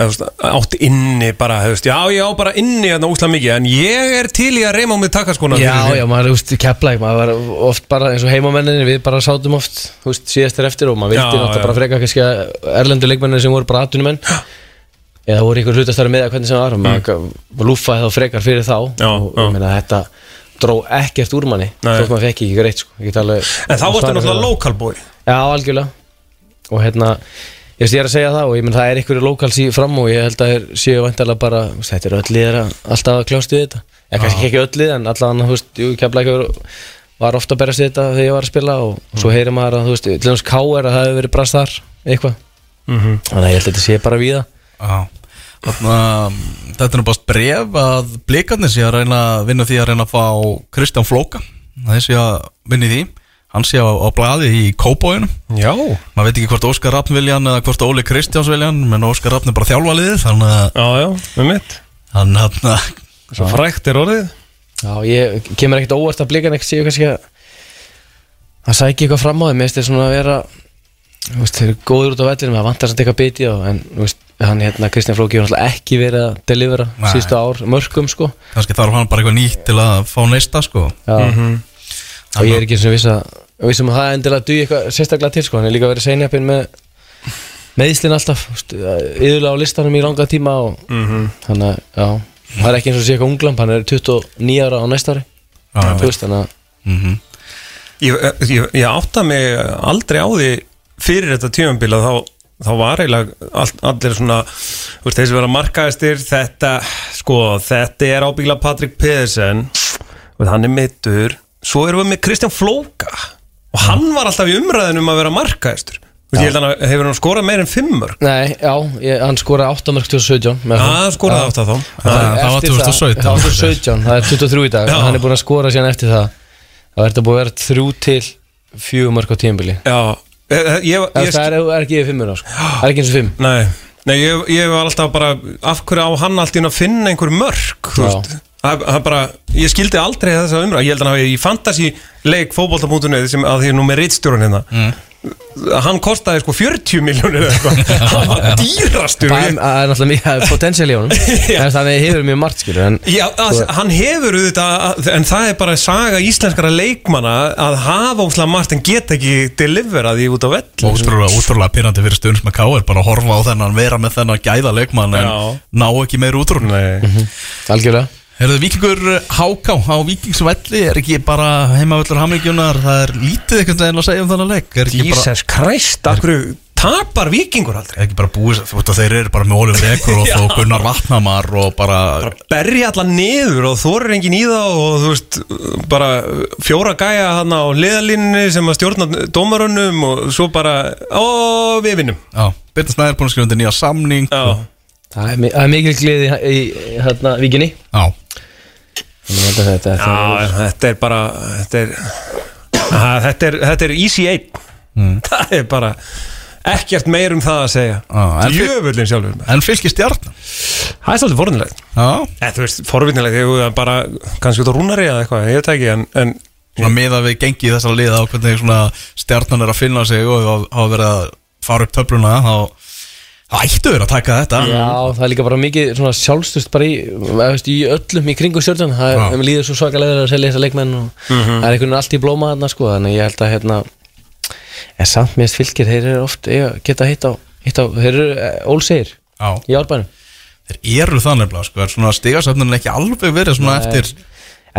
átt inni bara, veist, já, ég á bara inni þarna úsla mikið, en ég er til í að reyma á mig takaskona Já, já, maður, þú veist, keplæk, maður var oft bara eins og heimamenninni, við bara sátum oft, þú veist, síðastir eftir og maður vildi Já, náttúrulega já. bara freka kannski að erlendu leikmennir sem voru bara atvinnumenn. Eða voru ykkur hlutastæri með að hvernig sem það var og maður lúfaði þá frekar fyrir þá. Mm. Já, og já. ég meina þetta dró ekkert úr manni þótt maður fekk ekki greitt, sko, En þá fyrir náttúrulega það. local boy. Já, algjörlega og hérna, ég ég er að segja það og ég menn það er einhverju lokals í fram og ég held að þeir séu vantarlega bara, þetta er öll liðir að alltaf að kljást við þetta. Eða kannski ekki öll lið en allan, þú veist, jú, kemla var ofta að berast við þetta þegar ég var að spila og, og svo heyrir maður að, þú veist, til dæmis K er að það hefur verið brast þar, eitthvað. Þannig að ég held að þetta sé bara já. Þarna, þetta er nú bara bref að blikarnir sé að reyna að vinna því að reyna að fá Kristján Flóka. Það að hann sé á, á blaði í kópóinu Já. Maður veit ekki hvort Óskar Raffn viljan eða hvort Óli Kristjáns viljan menn Óskar Raffn er bara þjálfaliðið þannig að Já, já, með mitt. Hann hann Svo frækt er orðið. Já, ég kemur ekkert óvart að blikan ekkert séu kannski að að sækja eitthvað fram á þeim, þeir svona að vera veist, þeir eru góður út á vellinum það vantar samt eitthvað biti á en veist, hann hérna Kristján Flóki hefur ekki verið að delivera Nei. síðustu ár mörgum sko. Kannski þarf hann bara eitthvað nýtt til að fá neista sko. Já. Og ég er ekki svona viss að viss um að það endilega duði eitthvað sérstaklega til sko. Hann er líka verið seinjapinn með meðslinn alltaf yðurlega á listanum í langa tíma og þannig að já það er ekki eins og sé eitthvað unglamp, hann er 29 ára á næsta ári. Þú veist, þannig að mm Ég, ég, ég átta mig aldrei á því fyrir þetta tímambila þá, þá var eiginlega all, allir svona þú veist, þessi vera markaðistir þetta, sko, þetta er ábyggla Patrik Pedersen og hann er mittur svo erum við með Kristján Flóka. Og hann var alltaf í umræðinum að vera markaðistur Þú veist, ég held að hann hefur hann skorað meir en fimmur Nei, já, ég, hann skoraði 8 mörg 2017 með Já, þeim. hann skoraði Já. átt að þá. Það- það var Eftir 2017. Það var 2017, það er 23 í dag. Já. Hann er búin að skora síðan eftir það. Það er þetta búin að vera þrjú til fjögur mörg á tímbili Já, eh, eh, ég, ég, Það er, er ekki yfir fimmur á sko. Það er ekki eins og fimm. Nei, nei ég, ég var alltaf bara af hverju á hann alltaf inn að finna einhver mörk þú Já. veist Það það bara, ég skildi aldrei þessa umræð Ég held að hann hafi í fantasy leik fótbolta.net sem að því er nú með rittstjórun hérna. Hann kostaði sko 40 miljónir eða eitthvað. Hann var dýrastur. Það er, það er náttúrulega mjög potensial í honum. En Þannig hefur mjög margt skilur en, Já, að, hann hefur auðvitað En það er bara saga íslenskara leikmanna Að hafa óslega margt en geta ekki Deliverað því út á vell Ótrúlega, ótrúlega pyrrandi fyrir stundum með K.R. bara að horfa á þennan, vera með þennan gæða leikmann en ná ekki meir út Herðu, Víkingur Háká á Víkingsvelli er ekki bara heimavöllur hamingjunar? Það er lítið einhvern veginn að segja um er ekki bara, Jesus Christ, hverju tapar vikingur aldrei? Ekki bara búið, þú veist að þeir eru bara með Ekroth Já. og Gunnar Vatnamar og bara, berja allan niður og þorir engin í það og þú veist, bara fjóra gæja hann á liðalínni sem að stjórna dómarunum og svo bara, ó, við vinnum. Já, Birna Snæður búin að skrifa undir nýja samning og, Það er, mikil gleði í, í, hérna, vikinni já, að þetta, þetta, Já, þetta er bara þetta er, að, þetta er, þetta er easy 1 það er bara ekkert meir um það að segja. Jöfullin sjálfur. en fylgir stjarnan? Það er svolítið forvinnilegt Þú veist, forvinnilegt, ég er bara kannski út á rúnari eða eitthvað, ég ekki en, en svona miða við gengið þessara liða á hvernig svona stjarnan er að finna sig og hafa verið að fara upp töfluna þá, þá ættu þeir að taka þetta. Já, það er líka bara mikið sjálfstust bara í, veist, í öllum í kringu stjórnum það er, þeim líður svo svakalega að selja þessa leikmenn og það er einhvern veginn allt í blóma þarna sko, þannig ég held að hérna en samt mest fylgir, þeir eru oft geta hitt á, hitt á þeir eru ólsegir Já, í árbænum. Þeir eru það nefnilega sko, er svona stigasöfnun ekki alveg verið svona Nei. eftir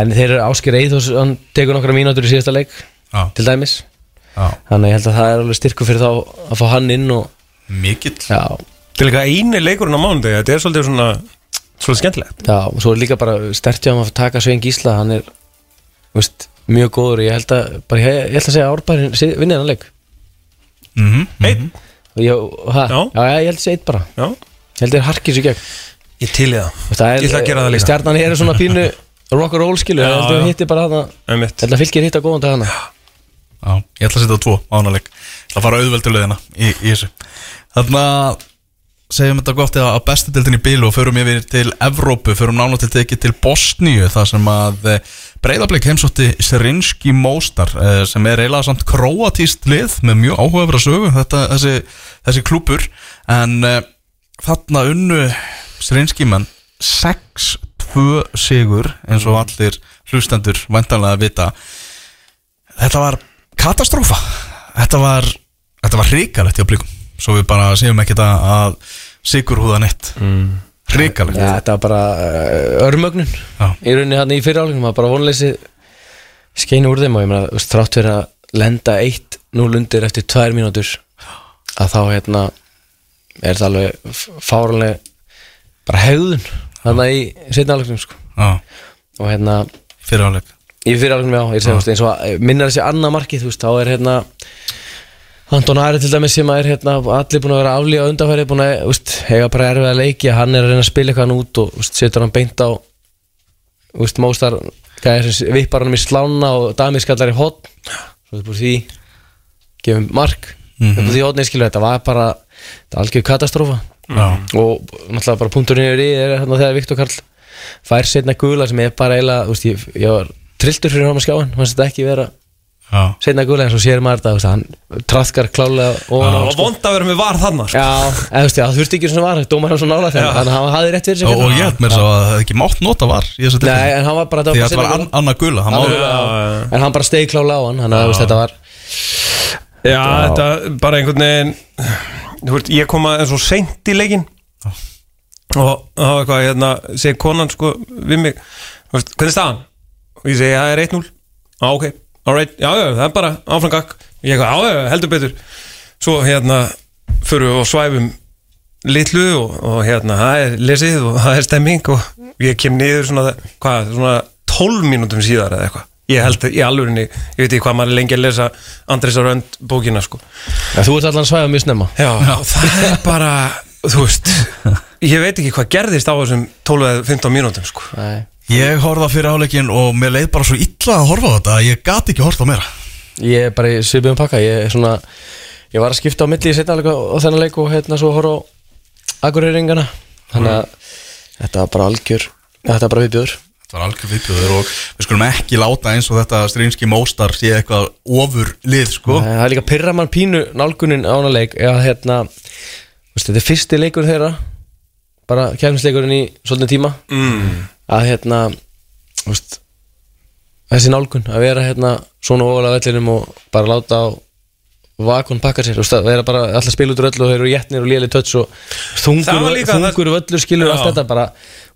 en þeir eru Ásker Eithos, hann tekur nokkra mínútur í síðasta leik Já, til dæmis. Já, þannig ég held að það er alveg styrku fyrir þá að fá hann inn og mikill. Já, til líka eini leikurinn á mánudegi þetta er svolítið svona svolítið skemmtilegt. Já og svo er líka bara stertja um að taka Svein Gísla, hann er veist, mjög góður og ég held að bara, ég, ég held að segja árbærin vinnir hann leik. Mm Einn, ég, ha, Já. já. já, ég held að segja eitt bara. Já, ég held að þeir harkið sér gegn. Ég til í það. Það Ég ætla að gera það líka. stjarnan er svona pínu rock and roll skilu, ég held að já. hitti bara hana ég held að fylgir hitta góðan dag hana Já, ég ætla að setja tvo ánaleg Það fara auðveldulegina í, í þessu. Þannig að segjum þetta gott að bestu dildin í bílu og förum yfir til Evrópu, förum nána til tekið til Bosníu þar sem að breyðarbleik heimsótti Serinski Móstar eh, sem er eiginlega samt króatíst lið með mjög áhugaverða sögu þetta, þessi, þessi klúpur en uh, þarna unnu Serinski menn 6-2 sigur eins og allir hlustendur væntanlega vita. Þetta var katastrófa þetta var, þetta var hrikalegt hjá blikum svo við bara séum ekki þetta að sigur húða neitt. Mm. hrikalegt. Já, þetta var bara uh, örmögnun. Já. í rauninni hann í fyrirálingum, það var bara vonleysi skeinu úr þeim og ég meina, þrátt fyrir að lenda 1-0 undir eftir 2 mínútur að þá hérna er það alveg fáranlega bara hegðun þannig í setna álingum sko. Og hérna fyriráleik í fyrirálingum já, ég veist, eins og að- minnar þessi annað markið, þú veist, þá er hérna Anton Ari til dæmis sem er hérna allir búin að vera aflíða undanfæri búin að, þú veist, hega bara erfið að leiki hann er að reyna að spila eitthvað hann út og veist, setur hann beint á þú veist, móstar vippar hann í slána og Dami skallar í hotn svo þetta búið því gefum mark mm -hmm. því hotni skilur þetta var bara þetta var algjör katastrófa Já. og náttúrulega bara punkturinn yfir í er hérna þegar Viktor Karl fær setna gula sem er bara eiginlega, þú veist, ég, ég var trilltur fyrir hann að skjáin, hann setja ekki vera setna gula en svo sér maður þetta, hann traðkar klálega ofan á Það var sko. vond að vera með var þannig sko. Já, eða þú veist, já, það þurfti ekki svona var Dómar hann svo nála þeim, þannig að hann hafði rétt fyrir sig og, og ég held mér svo að það hefði ekki mátt nota var í þessu Nei, en hann var bara því að þetta var annað Já, En hann bara stegi klálega á hann Þannig að þetta var Já, þetta bara einhvern veginn ég kom að eins og seint í leikin og það var eitthvað, hérna, segi konan sko við mig, hvernig er staðan? Og ég segi, það er 1-0 á, ok, alright, já, já, það er bara áframgak ég eitthvað, já, já, heldur betur. Svo hérna, fyrir við og svæfum litlu og, og hérna, það er lesið og það er stemming og ég kem niður svona, hvað, svona 12 mínútum síðar eða eitthvað. Ég held í alvörinni, ég veit ekki hvað maður er lengi að lesa Andrés á Rönd bókina sko. Ja, Þú ert allan að svæða mjög snemma. Já, það er bara, þú veist Ég veit ekki hvað gerðist á þessum 12-15 mínútum sko. Nei. Ég horfði á fyrir áleikin og mér leið bara svo illa að horfa á þetta að ég gat ekki horfa á meira. Ég er bara í svipum pakka Ég er svona Ég var að skipta á milli í setna leik og þennan leik og hérna svo horfa á Akureyringana. Þannig að þetta var bara algjör Þetta var bara viðbjöður Þetta var algjör viðbjöður og við skulum ekki láta eins og þetta strínski móstar sé eitthvað ofur lið sko. Nei, Það er líka pyrra mann pínu nálgunin á hana leik. Eða hérna veist, þetta er fyrsti leikur þeirra bara kefnisleikurinn í svolítið tíma. Mm. Að hérna veist, þessi nálgun að vera hérna svona ofalega vellinum og bara láta á vakon pakka sér stað, vera bara alltaf spil út úr öllu og þeir eru jætnir og léli tötts og Það þungur, þungur völlur skilur allt þetta bara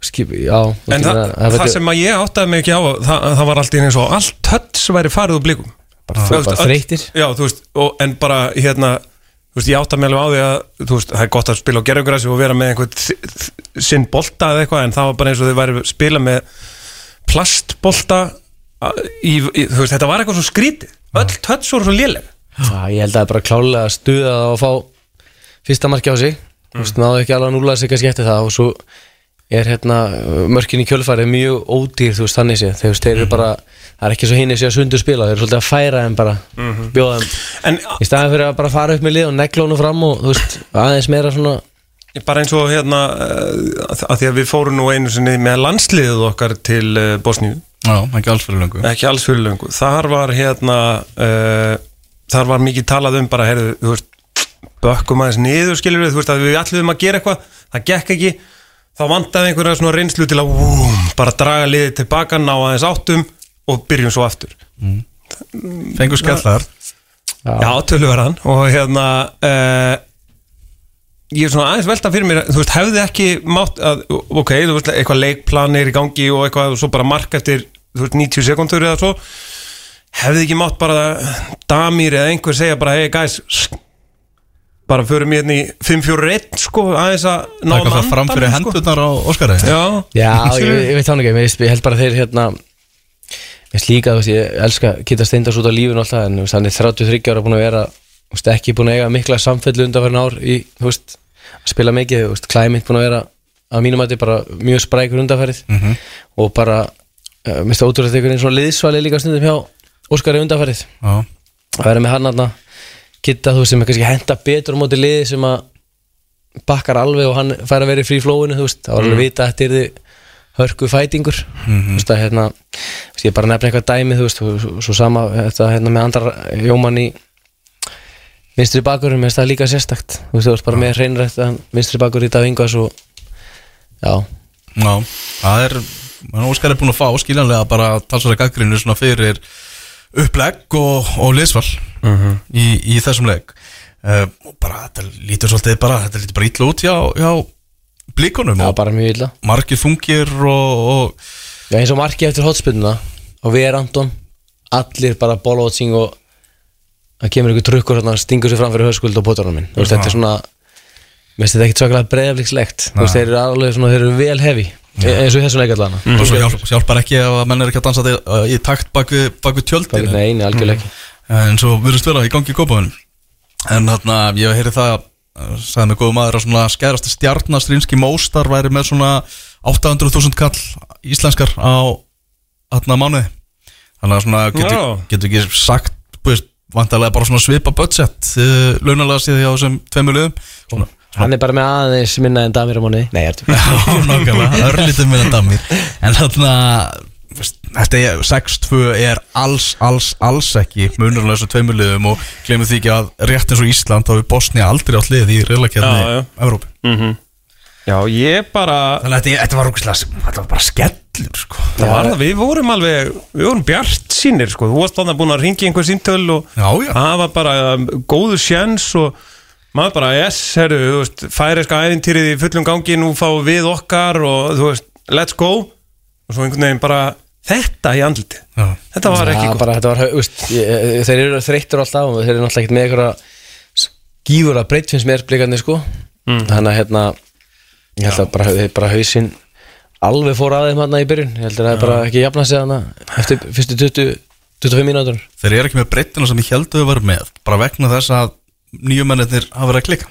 skip, já, En það, að- að það þetta- sem að ég áttaði mig ekki á það, það var alltaf eins og allt höts væri farið úr blikum. Bara, Þú veist, þreytir Já, þú veist, og, en bara hérna þú veist, ég átta mig alveg á því að veist, það er gott að spila á gerðugræsi og vera með einhvern þ- þ- sinn bolta eða eitthvað en það var bara eins og þau væri að spila með plastbolta í, í, þú veist, þetta var eitthvað svo skrítið. Öll tötts voru svo léleg. Já, ég held að það er bara klálega að stuða og fá fyrsta marki á sig. Þú veist, náðu ekki alveg að núla sig kannski eftir það og svo er hérna mörkin í kjölfarið mjög ódýr þú veist þannig sé þegar þeir eru bara það er ekki svo hinni sé að sundu spila þeir eru svolítið að færa þeim bara bjóða þeim. En í staðan fyrir að bara fara upp með lið og negla honum fram og þú veist aðeins meira svona bara eins og hérna uh, að að því að við fórum nú einu sinni með landsliðið okkar til uh, Bosníu. Já, ekki alls fyrir löngu. Ekki alls fyrir löngu. Þar var hérna uh, þar var mikið talað um bara heyrðu, þú veist, bökkum aðeins niður skilur við, þú veist að við ætluðum að gera eitthvað það gekk ekki, þá vantaði einhverja svona reynslu til að vúm, bara draga liðið tilbaka, ná aðeins áttum og byrjum svo aftur. Fengur skellar. Já, töluverðan. Og hérna uh, ég er svona aðeins velta fyrir mér þú veist, hefði ekki mátt að, ok, þú veist, eitthvað leikplanir í gangi og eitthvað og svo bara mark eftir veist, 90 sekundur eða svo hefði ekki mátt bara Damir eða einhver segja bara, hey guys bara förum ég hérna í 5-4-1 sko, aðeins að ná Taka það fram fyrir andanum, sko. hendurnar á Óskari. Já, Já, ég, ég veit það ekki, ég, held bara að þeir hérna Ég veist líka, þú veist, ég elska Kitta Steindars út á lífinu alltaf en þú veist, hann er 33 ára búin að vera veist, ekki búin að eiga mikla samfellu undanfærin ár í, þú veist, að spila mikið Climate búin að vera að mínum að bara mjög sprækur undanfærið Mhm. og bara, uh, minnst það ótrúlega einhvern veginn svona liðsvali líka stundum hjá Óskari undanfærið Já, að vera með hann aðna Kitta, þú sem er kannski henda betur á móti liði sem að bakkar alveg og hann fær að vera í frí flóinu, þú veist, það var alveg vita að þetta er hörku fætingur. Þú veist að hérna, ég bara nefna eitthvað dæmi, þú veist, og svo- svo sama þetta hérna með andra Jómann í vinstri bakurum, það líka sérstakt. Þú veist, þú veist, bara með hreinrætt vinstri bakur í dag yngvas og já, já, það er menn Óskar er búin að fá skiljanlega bara talsvara gaggrinu svona fyrir upplegg og, og liðsval í, í þessum legg uh, og bara þetta lítur svolítið bara þetta lítur bara ítla út hjá, hjá blíkonum já, bara mjög illa. margir þungir og, og Já, eins og marki eftir hotspinnuna og við erum Anton allir bara bólótsing og það kemur ykkur trukkur og stingur sér fram fyrir höskuld og potarunum minn. Veist, þetta er svona mér finnst þetta ekkit svakalega veist, þeir eru alveg svona, þeir eru vel hefi eins og þessum leikallana og svo hjálp, hjálpar ekki að menn er ekki að dansa uh, í takt bak við, bak við tjöldin. Nei, nei, algjörlega ekki en svo virðist vera í gangi í kópaðunum en þarna, ég heyri það uh, sagði mig góðu maður að svona skærasti stjarnastrínski móstar væri með svona 800.000 kall íslenskar á þarna mánuði. Þannig að svona getur, Já. getur ekki sagt búist, vantarlega bara svona svipa budget uh, launalega síði á þessum tveimur liðum. Svona, Hann er bara með aðeins minna en damir á mánuði. Nei, ég er Já, nákvæmlega, örlítið minna damir. En þarna Þetta er 6-2 er alls, alls, alls ekki munurlega þessu tveimur liðum og glemur því ekki að rétt eins og Ísland þá er Bosnia aldrei átt lið í Já, já. reylakjarni Evrópi já, ég bara Þannig að þetta, var rúkislega, þetta var bara skellur sko. það var það, við vorum alveg við vorum bjart sínir, sko. Þú varst þannig búin að ringi einhver síntöl og Já, já, það var bara um, góðu sjens og maður bara, yes, herru, færiska æðintýrið í fullum gangi nú fáum við okkar og þú veist let's go og svo einhvern veginn bara þetta í andliti já. þetta var ekki gott. bara þetta var, veist, ég, þeir eru þreyttur alltaf og þeir eru náttúrulega ekkert með einhverja skífur að breytt finnst mér blikarnir sko. Þannig að hérna ég held að bara, þeir bara hausinn alveg fór að þeim hérna í byrjun. Ég held að það er bara ekki jafna sig hérna eftir fyrstu 20, 25 mínútur. Þeir eru ekki með breyttina sem ég heldur að vera með bara vegna þess að nýjumennir hafa verið að klika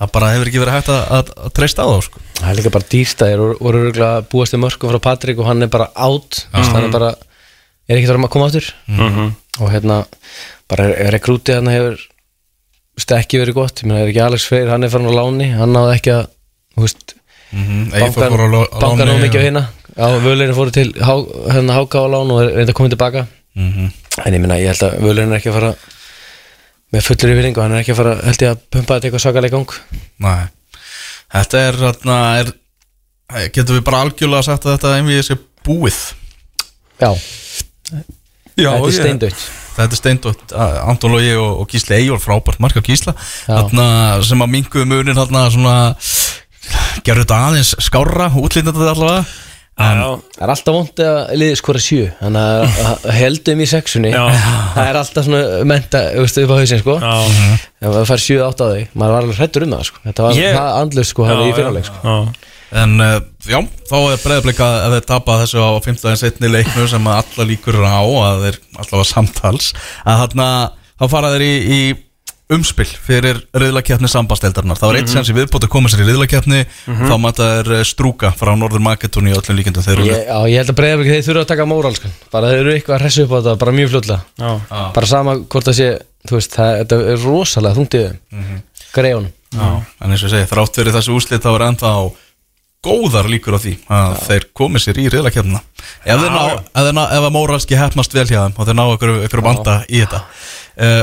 Það bara hefur ekki verið hægt að, að, að treysta á þá sko. það er líka bara dýrst að þeir voru- að búast við mörgum frá Patrik og hann er bara átt hann er bara, er ekki þar að koma áttur og hérna bara rekrútið hann hefur veist, ekki verið gott, ég meina er ekki Alex Freyr hann er farin á láni, hann náði ekki að þú veist, mm Eyþór bankan á láni mikið á og- hérna á völurin fóru til há, hérna háka á lán og er reynda að koma tilbaka. Mhm. en ég meina ég held að völurin er ekki að fara með fullur yfirring og hann er ekki að fara held ég að pumpa þetta eitthvað svakalega í gang. Nei, þetta er, þarna, er getum við bara algjörlega sagt að þetta einvið sé búið? Já, Já, þetta er steindautt þetta er steindótt, Anton Lógi og, og Gísli Eyjól frábært marka Gísla. Þarna, sem að minguðu munin gerðu þetta aðeins skárra útlýndandi þetta allavega Það er alltaf vond að liðið skora sjö Þannig að heldum í sexunni. Já. Það er alltaf svona menta Þú upp á hausinn sko. Já, Ef það fær sjö átt á þig Maður var alveg hrættur um það sko. Þetta var það andlust sko Hann í fyrirleik sko. Já. En uh, já, þá er breyðablika að þeir tapa þessu á 15. setni leiknu sem að alla líkur á að þeir allavega samtals. Að þarna, þá fara þeir í, í umspill fyrir riðlakefni sambasteldarnar. Það var eitt sem sem viðbót að koma sér í riðlakefni þá mæta þeir eh, strúka frá Norður Makedóni í öllum eru ég, Já, ég held að breyðarblik þeir þurfa að taka móral sko Bara þeir eru eitthvað að hressu upp á þetta Bara mjög fljótlega. Já. Bara sama hvort það sé Þú veist, það, þetta er rosalega þungtið mm -hmm. Greiðunum Já, en eins og ég segi, þrátt fyrir þessu úslit þá er ennþá góðar líkur á því að þeir komi sér í riðlakefnina ef þeir ná, ef, þeir ná, ef að móralski hefnast vel hjá þeim og þeir ná ykkur, ykkur banda í þetta. Uh,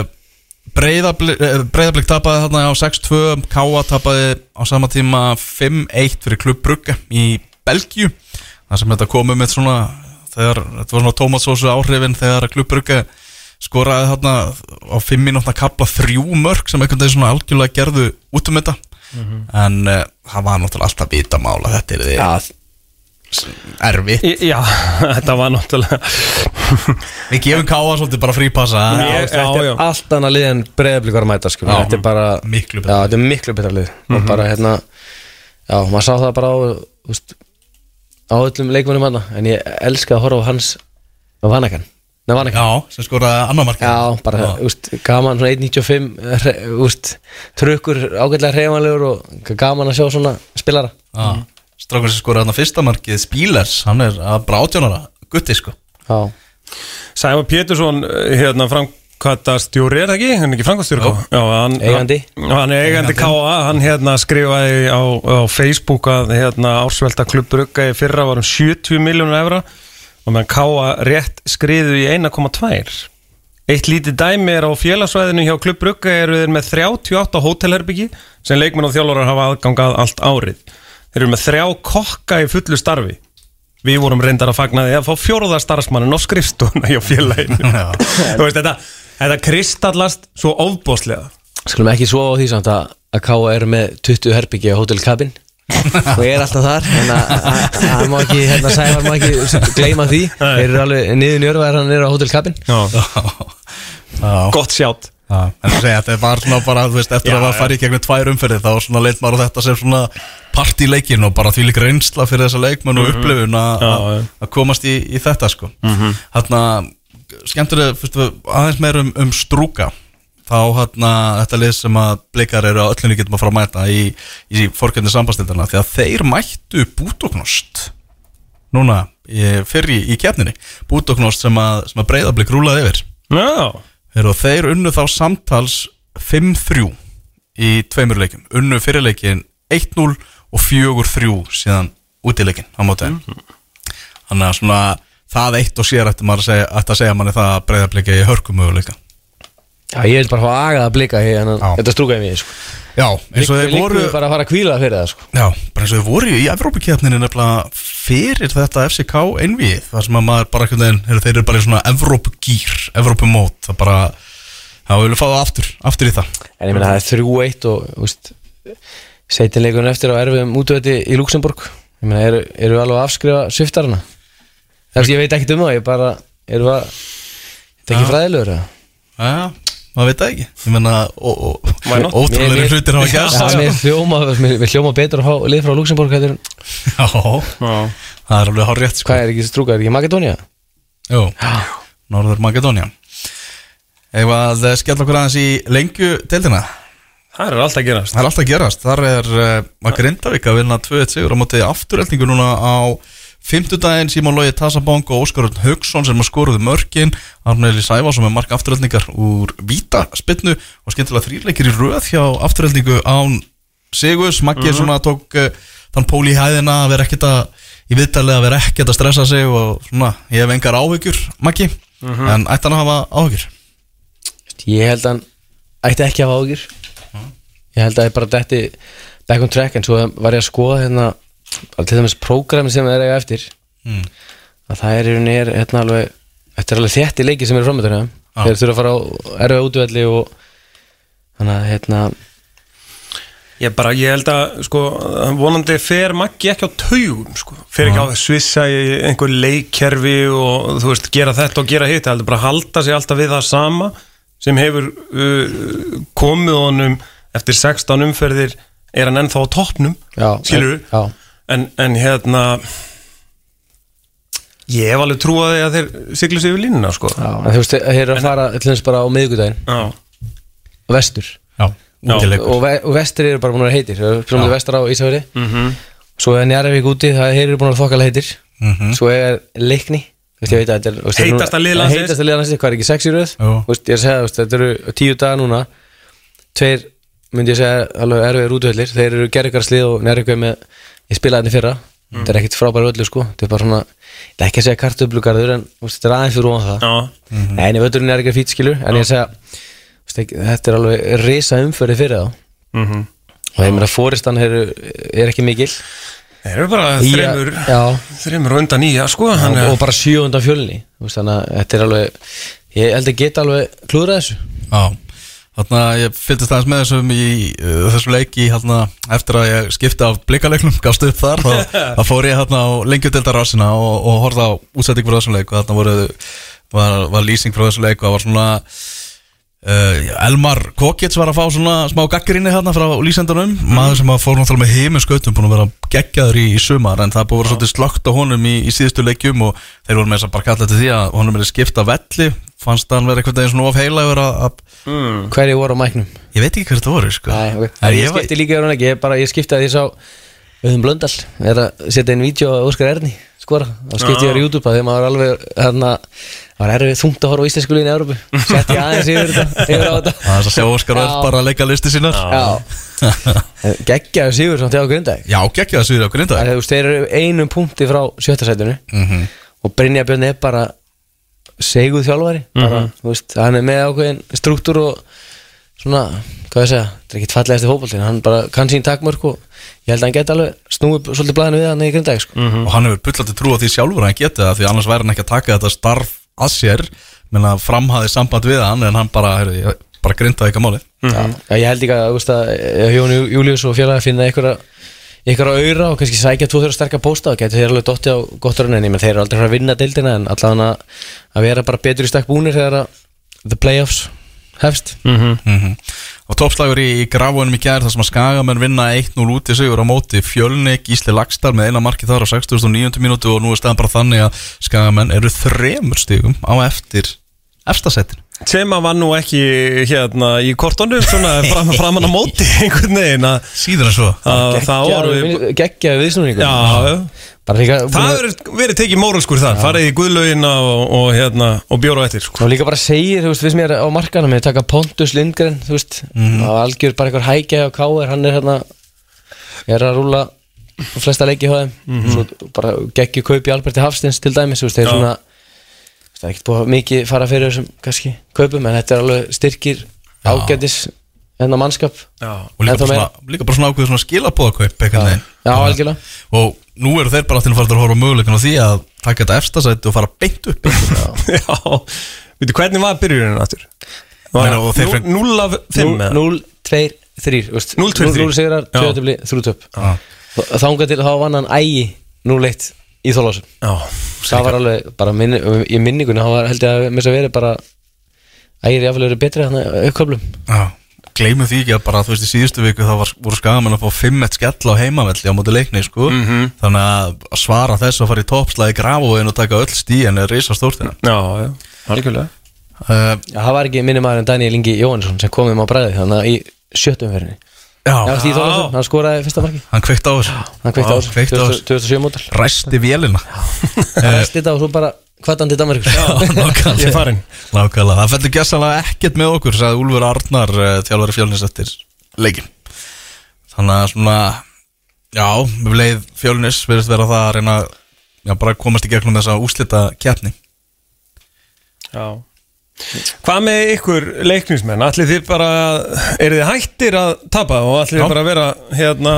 Breiðablik tapaði þarna á 6-2 Káa tapaði á sama tíma 5-1 fyrir klubb Brugge í Belgíu. Þar sem þetta komið með svona þegar, þetta var svona tómatsósu áhrifin þegar klubb Brugge skoraði þarna á 5 minútna kapla þrjú mörg sem einhvern veginn svona algjörlega gerðu út um þetta. En uh, það var náttúrulega alltaf vitamál að þetta er því Já, erfitt. Já, þetta var náttúrulega við gefum Káa svolítið bara frípassa. Já, þetta já, er já. allt annað lið en breyðablík var að mæta sko. Já, þetta er bara miklu betra já, þetta er miklu betra lið. Og bara hérna já, maður sá það bara á úst, á öllum leikmennum hann en ég elska að horfa á hans á Vanakan. Nei, Vanakan. Já, sem skoraði annar mark Já, bara, úst, gaman svona 1.95 hre- úst, trukkur ágætlega hreifanlegur og gaman að sjá svona spilara. Já, strákur sem skoraði þarna fyrsta markið Spílers, hann er að bara átjónara gutti sko Já, Sævar Pétursson, hérna framkvæmtastjóri er það ekki? Hann er ekki framkvæmtastjóri hann, Eigandi. Hann er eigandi K.A. Hann hérna skrifaði á, á Facebook að hérna ársvelta klubbrugga í fyrra var um 70 miljónur evra og meðan K.A. rétt skriðu í 1,2 Eitt lítið dæmi er á félagsvæðinu hjá klubbrugga eru þeir með 38 hótelherbyggi sem leikmenn og þjálfarar hafa aðgangað allt árið. Þeir eru með þrjá kokka í fullu starfi. Við vorum reyndar að fagna því að fá fjóruða starfsmannin á skrifstofuna hjá félaginu. Þú veist, þetta, þetta kristallast svo ofbóðslega skulum ekki svo á því samt að, að K.A. er með 20 herbyggi á Hotel Cabin. Og ég er alltaf þar en að- að má ekki, hérna Sævar má ekki gleyma því, þeir eru alveg niður njörfa hann er á Hotel Cabin. Já, Já, gott sjátt. Já, en þú segja, þetta var svona bara, þú veist, eftir Já, að það fari í gegnum tvær umferði þá svona leit maður þetta sem svona partíleikin og bara því líka reynsla fyrir þessa leikmenn og upplifun að- Já, að að komast í, í þetta sko. Þarna, skemmtilega, fyrstu, aðeins meir um, um strúka. Þá hérna, þetta lið sem að blikar eru á öllunni getum að fara að mæta í, í fórkjöndi sambastildana því að þeir mættu bútoknost núna í- fyrr í, í kefninni bútoknost sem að, að breyðablik rúlaði yfir. Já, Heru, þeir unnu þá samtals 5-3 í tveimur leikum unnu fyrirleikin 1-0 og 4-3 síðan útileikin á móti þannig að svona það eitt og sér ætti að segja, manni það að breyðabliki í hörkumöguleika Já, ég vil bara fá agað að blika hér þetta strúkaði mig sko. Já, eins og þeir voru við bara að fara að kvíla fyrir það sko. Já, bara eins og þeir voru í Evrópukefninu nefnilega fyrir þetta FCK einvið þar sem að maður bara veginn heyrðu, þeir eru bara í svona Evrópugýr, Evrópumót það bara, það vilja fá það aftur aftur í það En ég meina það er 3-1 og úst, seitinleikunum eftir á erfiðum útvöldi í Luxemburg Ég meina, eru, eru alveg að afskrifa sviftarana Þess ég veit ekkert um það, ég bara eru að Þetta er ekki fræðilegur eða? Já, maður veit það ekki. Ég menna, ótrúlega hlutir hafa Já, gæst mér hljóma, betur að fá lið frá Luxemburg heldur en- Já, það er alveg hár rétt sko. Hvað er ekki strúkað, er ekki Makedónia? Jú, Norður Makedónia. Eða að skella okkur aðeins í lengju deildina það er alltaf gerast. Það er alltaf gerast, þar er uh, að Grindavík að vinna 2-1 sigur á móti afturreldingu núna á Fymtudaginn Símón Lógi Tassabong og Óskar Haugsson sem að skoruðu mörkin. Arneli Sævarsson með mark afturreldingar úr vítaspinnu og skemmtilega þrýrleikir í röð hjá afturreldingu án Sigus, Maggi svona tók uh, þann pól í hæðina að vera ekkert að í viðtalið að vera ekkert að stressa sig og svona, ég hef engar áhyggjur Maggi, en ætti hann að hafa áhyggjur? Ég held að hann ætti ekki að hafa ágjur Ég held að ég bara detti back on track en svo var ég að skoða hérna til dæmis prógrami sem það er eiga eftir mm. að það er í rauninni er hérna alveg þetta er alveg þétti leiki sem eru framöndurna þeir þurfa að fara á erfið útvelli og þannig að hérna Ég bara, ég held að, sko, vonandi fer Maggi ekki á taugum, sko. Fer ekki á að svissa í einhver leikkerfi og, þú veist, gera þetta og gera hitt. Það heldur bara að halda sig alltaf við það sama sem hefur uh, komið honum eftir 16 umferðir er hann ennþá á toppnum skilur Já, en, en hérna ég hef alveg trúið að þeir siglu sig yfir línuna, sko. Já. En þú veist, þeir eru að fara til þess bara á miðvikudaginn. Já, Vestur. Já, og, ve og vestur eru bara búin að heitir. Við vestur á Ísafjörði Mhm. Svo er Njarðvík úti, það eru búin að þokkala heitir. Mhm. Svo er Leikni. Þú veist, ég veit að þetta er þú veist, þeir eru Heitasta núna- lið landsins. Heitasta lið landsins, hvað er ekki, sex í röð? Þetta eru tíu dagar núna. Tveir, myndi ég segja, alveg erfiðir útvöldir Þeir eru gerðugarslið og Njarðvík er með Ég spilaði þetta í fyrra. Þetta er ekkit frábæri völlu, sko. Þetta er bara svona, þetta er ekki að segja kartöflugarður En þú veist, þetta er aðeins fyrir ofan það. Já, Nei, en völlurinn er ekki fýt skilur. En ég segja, ekki- þetta er alveg risa umförði fyrir þá. Mhm Og ég meina, fóristan er, er ekki mikil. Þeir eru bara Í- þreymur Já, þreymur undan nýja, sko og, hann er, og bara sjöunda fjölni. Þú veist, Þannig að þetta er alveg Ég held að geta alveg klúðrað þessu. Já, þarna ég fylgist aðeins með þessum í uh, þessum leiki hérna, eftir að ég skipti af blikaleiknum, gafst upp þar þá, fór ég hérna á lengjudeldarásina og, og horfði á útsetting fyrir þessum leik og þarna voru, var, var lýsing frá þessum leik og það var svona uh, Elmar Kokits var að fá svona smá gaggrinni hérna frá lýsendunum maður sem að fór náttúrulega með heiminn skautum búin að vera geggjaður í, í sumar en það búið að vera svolítið slögt á honum í, í síðustu leikjum og þeir voru með þess að bara kalla til því að honum er skipta velli. Fannst hann vera eitthvað svona of heilagur að, að Hverju voru á mæknum? Ég veit ekki hver þetta voru sko. Nei, ok. En Ég ég var- skipti líka verið ekki Ég, bara, ég skipti að ég sá Auðum Blöndal Er að setja inn vídeo á Óskar Erni Skora. Þá skipti ég verið YouTube að Þegar maður alveg Hérna Það var erfið þungt að horfa á íslensku liðin í Európu Sett ég aðeins yfir þetta Yfir á þetta. Það er að sjá Óskar Já. bara að leika listi sínar. Geggjaðu sigur samt hjá Grindag Já, geggja það sviður á grinda Þú veist, þeir eru einum punkti frá sjötta sætunu Mhm. Og Brynja Björn er bara Seguð þjálfari. Þú veist, Hann er með ákveðin struktúr og Svona, hvað ég segja Þetta er ekkit fallegast í fótboltin Hann bara kann sín takmörk og Ég held að hann geti alveg snúið svolítið blæðinu við hann í Grindag sko. Og hann hefur bullandi trú á því sjálfur að hann geti það Því annars væri hann ekki að taka þetta starf að sér Menn að framhaði samband við hann En hann bara, heyrðu, ég bara grindaði ekki að máli. Já, ég held líka þú veist, að ef Jón Jú- Júlíus og félagi finna einhverja einhverja auðra og kannski sækja tvo þeirra sterkar pósta og getur þeir alveg dotti á gott raun en ég menn þeir eru aldrei frá að vinna deildina en allavega að vera bara betur í stakk búnir þegar að the playoffs hefst. Mm Og toppslagur í, í grafunum í gær þar sem að Skagamenn vinna 1-0 út í sigur á móti. Fjölni Gísli Lagstar með eina marki þar á 69. mínútu og nú er staðan bara þannig að Skagamenn eru þremur stigum á eftir efstasettin sem að var nú ekki hérna í kortónum svona fram, framan á móti einhvern veginn en svo. að það voru geggjaði viðsnúningur. Já, bara líka, það hefur verið tekið móralskur þar farið í guðlaugina og, og hérna og bjóra á eftir sko. og líka bara segir, þú veist, við sem ég er á markanum ég taka Pontus Lindgren, þú veist og algjör bara einhver hækja á K.R. hann er hérna er að rúla flesta leiki hjá þeim. Svo bara geggjur kaupi Alberti Hafstins til dæmis, þú veist, þeir Já. svona það er ekkert búið mikið fara fyrir þessum kannski kaupum, en þetta er alveg styrkir ágætis enna mannskap. Já, Og líka bara, svona, líka bara svona ákveður svona skilabóðakaup já, Og nú eru þeir bara til að fara að horfa á því að taka þetta efstasæti og fara beint upp. Já. Veitu hvernig var þeir feng- 0 af 5 0, 2, 3 0, 2, 3. 0 sigrar, Já. 2 töfli, 3 töp. Já. þánga til þá vann hann ægi 0-1 í Þólásum já, það var alveg, bara minni, í minningunni það var held ég að þess að vera bara ægir jáfnvel verið betri þannig uppköflum. Já, gleymum því ekki að bara, þú veist, í síðustu viku þá var, voru skagamenn að fá 5-1 skell á heimavelli á móti leikni, sko. Þannig að svara þessu að fara í toppslæði grafóin og taka öll stíðan er reysa stórtina já, já, algjörlega. Uh, Já, það var ekki minni maður en Daniel Ingi Jóhansson sem komum á bræði þannig að í sjöttum ferðinni Já, Já, Þólasson, hann skoraði fyrsta marki hann kveikt á þessu. Hann kveikt á Já, þessu, kveikti á þessu. 2007 mótal Ræsti vélina. Það stýta og svo bara hvatandi Danmarkur Nákvæmlega. ég er farin Nákvæmlega, það fellur gessalega ekkert með okkur sagði Úlfur Arnar, uh, þjálfari fjölnis eftir leikin Þannig að svona Já, við leið fjölnis verðist vera það að reyna Já, bara komast í gegnum þessa úslita keppni. Já. Hvað með ykkur leiknismenn? Allir þið bara, eru þið hættir að tapa og allir Já. þið bara að vera hérna,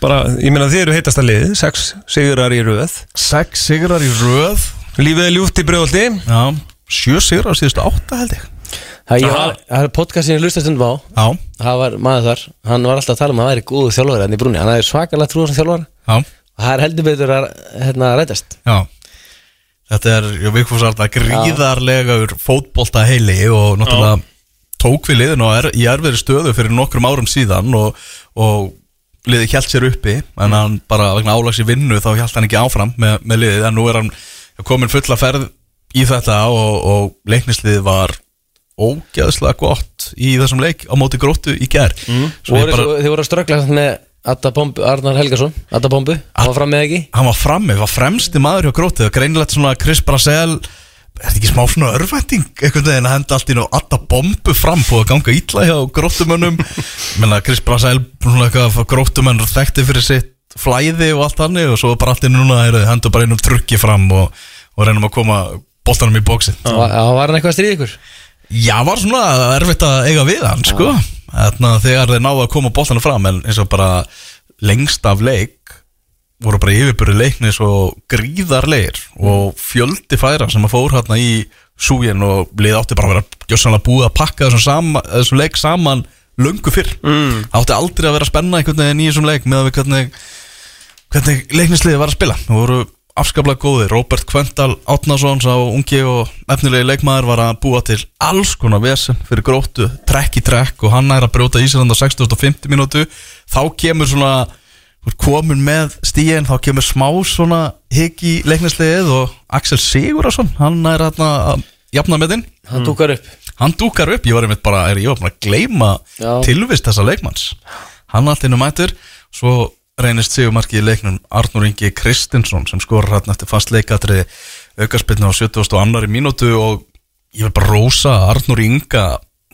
bara, ég meina þið eru heitasta lið, sex sigurar í röð. Sex sigrar í röð Lífið er ljúft í brjóðaldi Já, sjö sigrar á síðustu átta held ég. Það er podcast sem ég lusta stundum á. Já, Það var maður þar, hann var alltaf að tala um að það væri góðu þjálfari hann í brúni, hann er svakalega trúið sem þjálfari. Já, og það er heldur betur að hérna, rætast. Já. Þetta er, ég vikfús alltaf gríðarlegur fótbolta heili og náttúrulega tók við liðin og er í erfiðri stöðu fyrir nokkrum árum síðan og, og liðið hjælt sér uppi. En hann bara vegna álags í vinnu þá hjælt hann ekki áfram með, með liðið. En nú er hann komin fulla ferð í þetta og, og leiknisliðið var ógeðslega gott í þessum leik á móti gróttu í gær. Mm. Voru, bara... Þið voru að ströggla með Adda Bombu, Arnar Helgason Adda Bombu, hann var fram með ekki? Hann var frammi, var fremsti maður hjá grótið og greinilegt svona Chris Brasel er þetta ekki smá svona örvænting einhvern veginn að henda allt inn og alltaf bombu fram på að ganga ítla hjá gróttumönnum? Menna Chris Brasel gróttumenn þekkti fyrir sitt flæði og allt hannig og svo bara allt inn núna er hendur bara einum trukki fram og, og reynum að koma boltanum í bóksin Já, var hann eitthvað að stríða ykkur? Já, var svona erfitt að eiga við hann, sko. Þarna, Þegar þeir náðu að koma bóltana fram En eins og bara lengst af leik Voru bara yfirbyrði leiknis og gríðarleir Og fjöldi færa sem að fór hérna í súgin Og lið átti bara að vera gjössanlega búið að pakka þessum, sama, þessum leik saman Löngu fyrr. Mm. Átti aldrei að vera spenna einhvern veginn í þessum leik Með að við hvernig, hvernig leiknisliði var að spila? Það voru afskaplega góði Robert Kvendal Átnason sá ungi og efnilegi leikmaður var að búa til alls konar vesen fyrir gróttu, trekk í trekk og hann er að brjóta Ísland á 6050 mínútu. Þá kemur svona þú komin með stíðin, þá kemur smá svona higg í leiknislegið og Axel Sigurðarsson, hann er að jafna með þinn Hann dúkar upp. Hann dúkar upp, ég var einmitt bara, er ég var bara að gleyma Já. tilvist þessa leikmanns. Hann allt innum mætur svo reynist sigumarki í leiknum. Arnur Ingi Kristinsson sem skorar hann eftir fast leikatriði aukarspilna á 70. og annari mínútu og ég vil bara rósa Arnur Inga.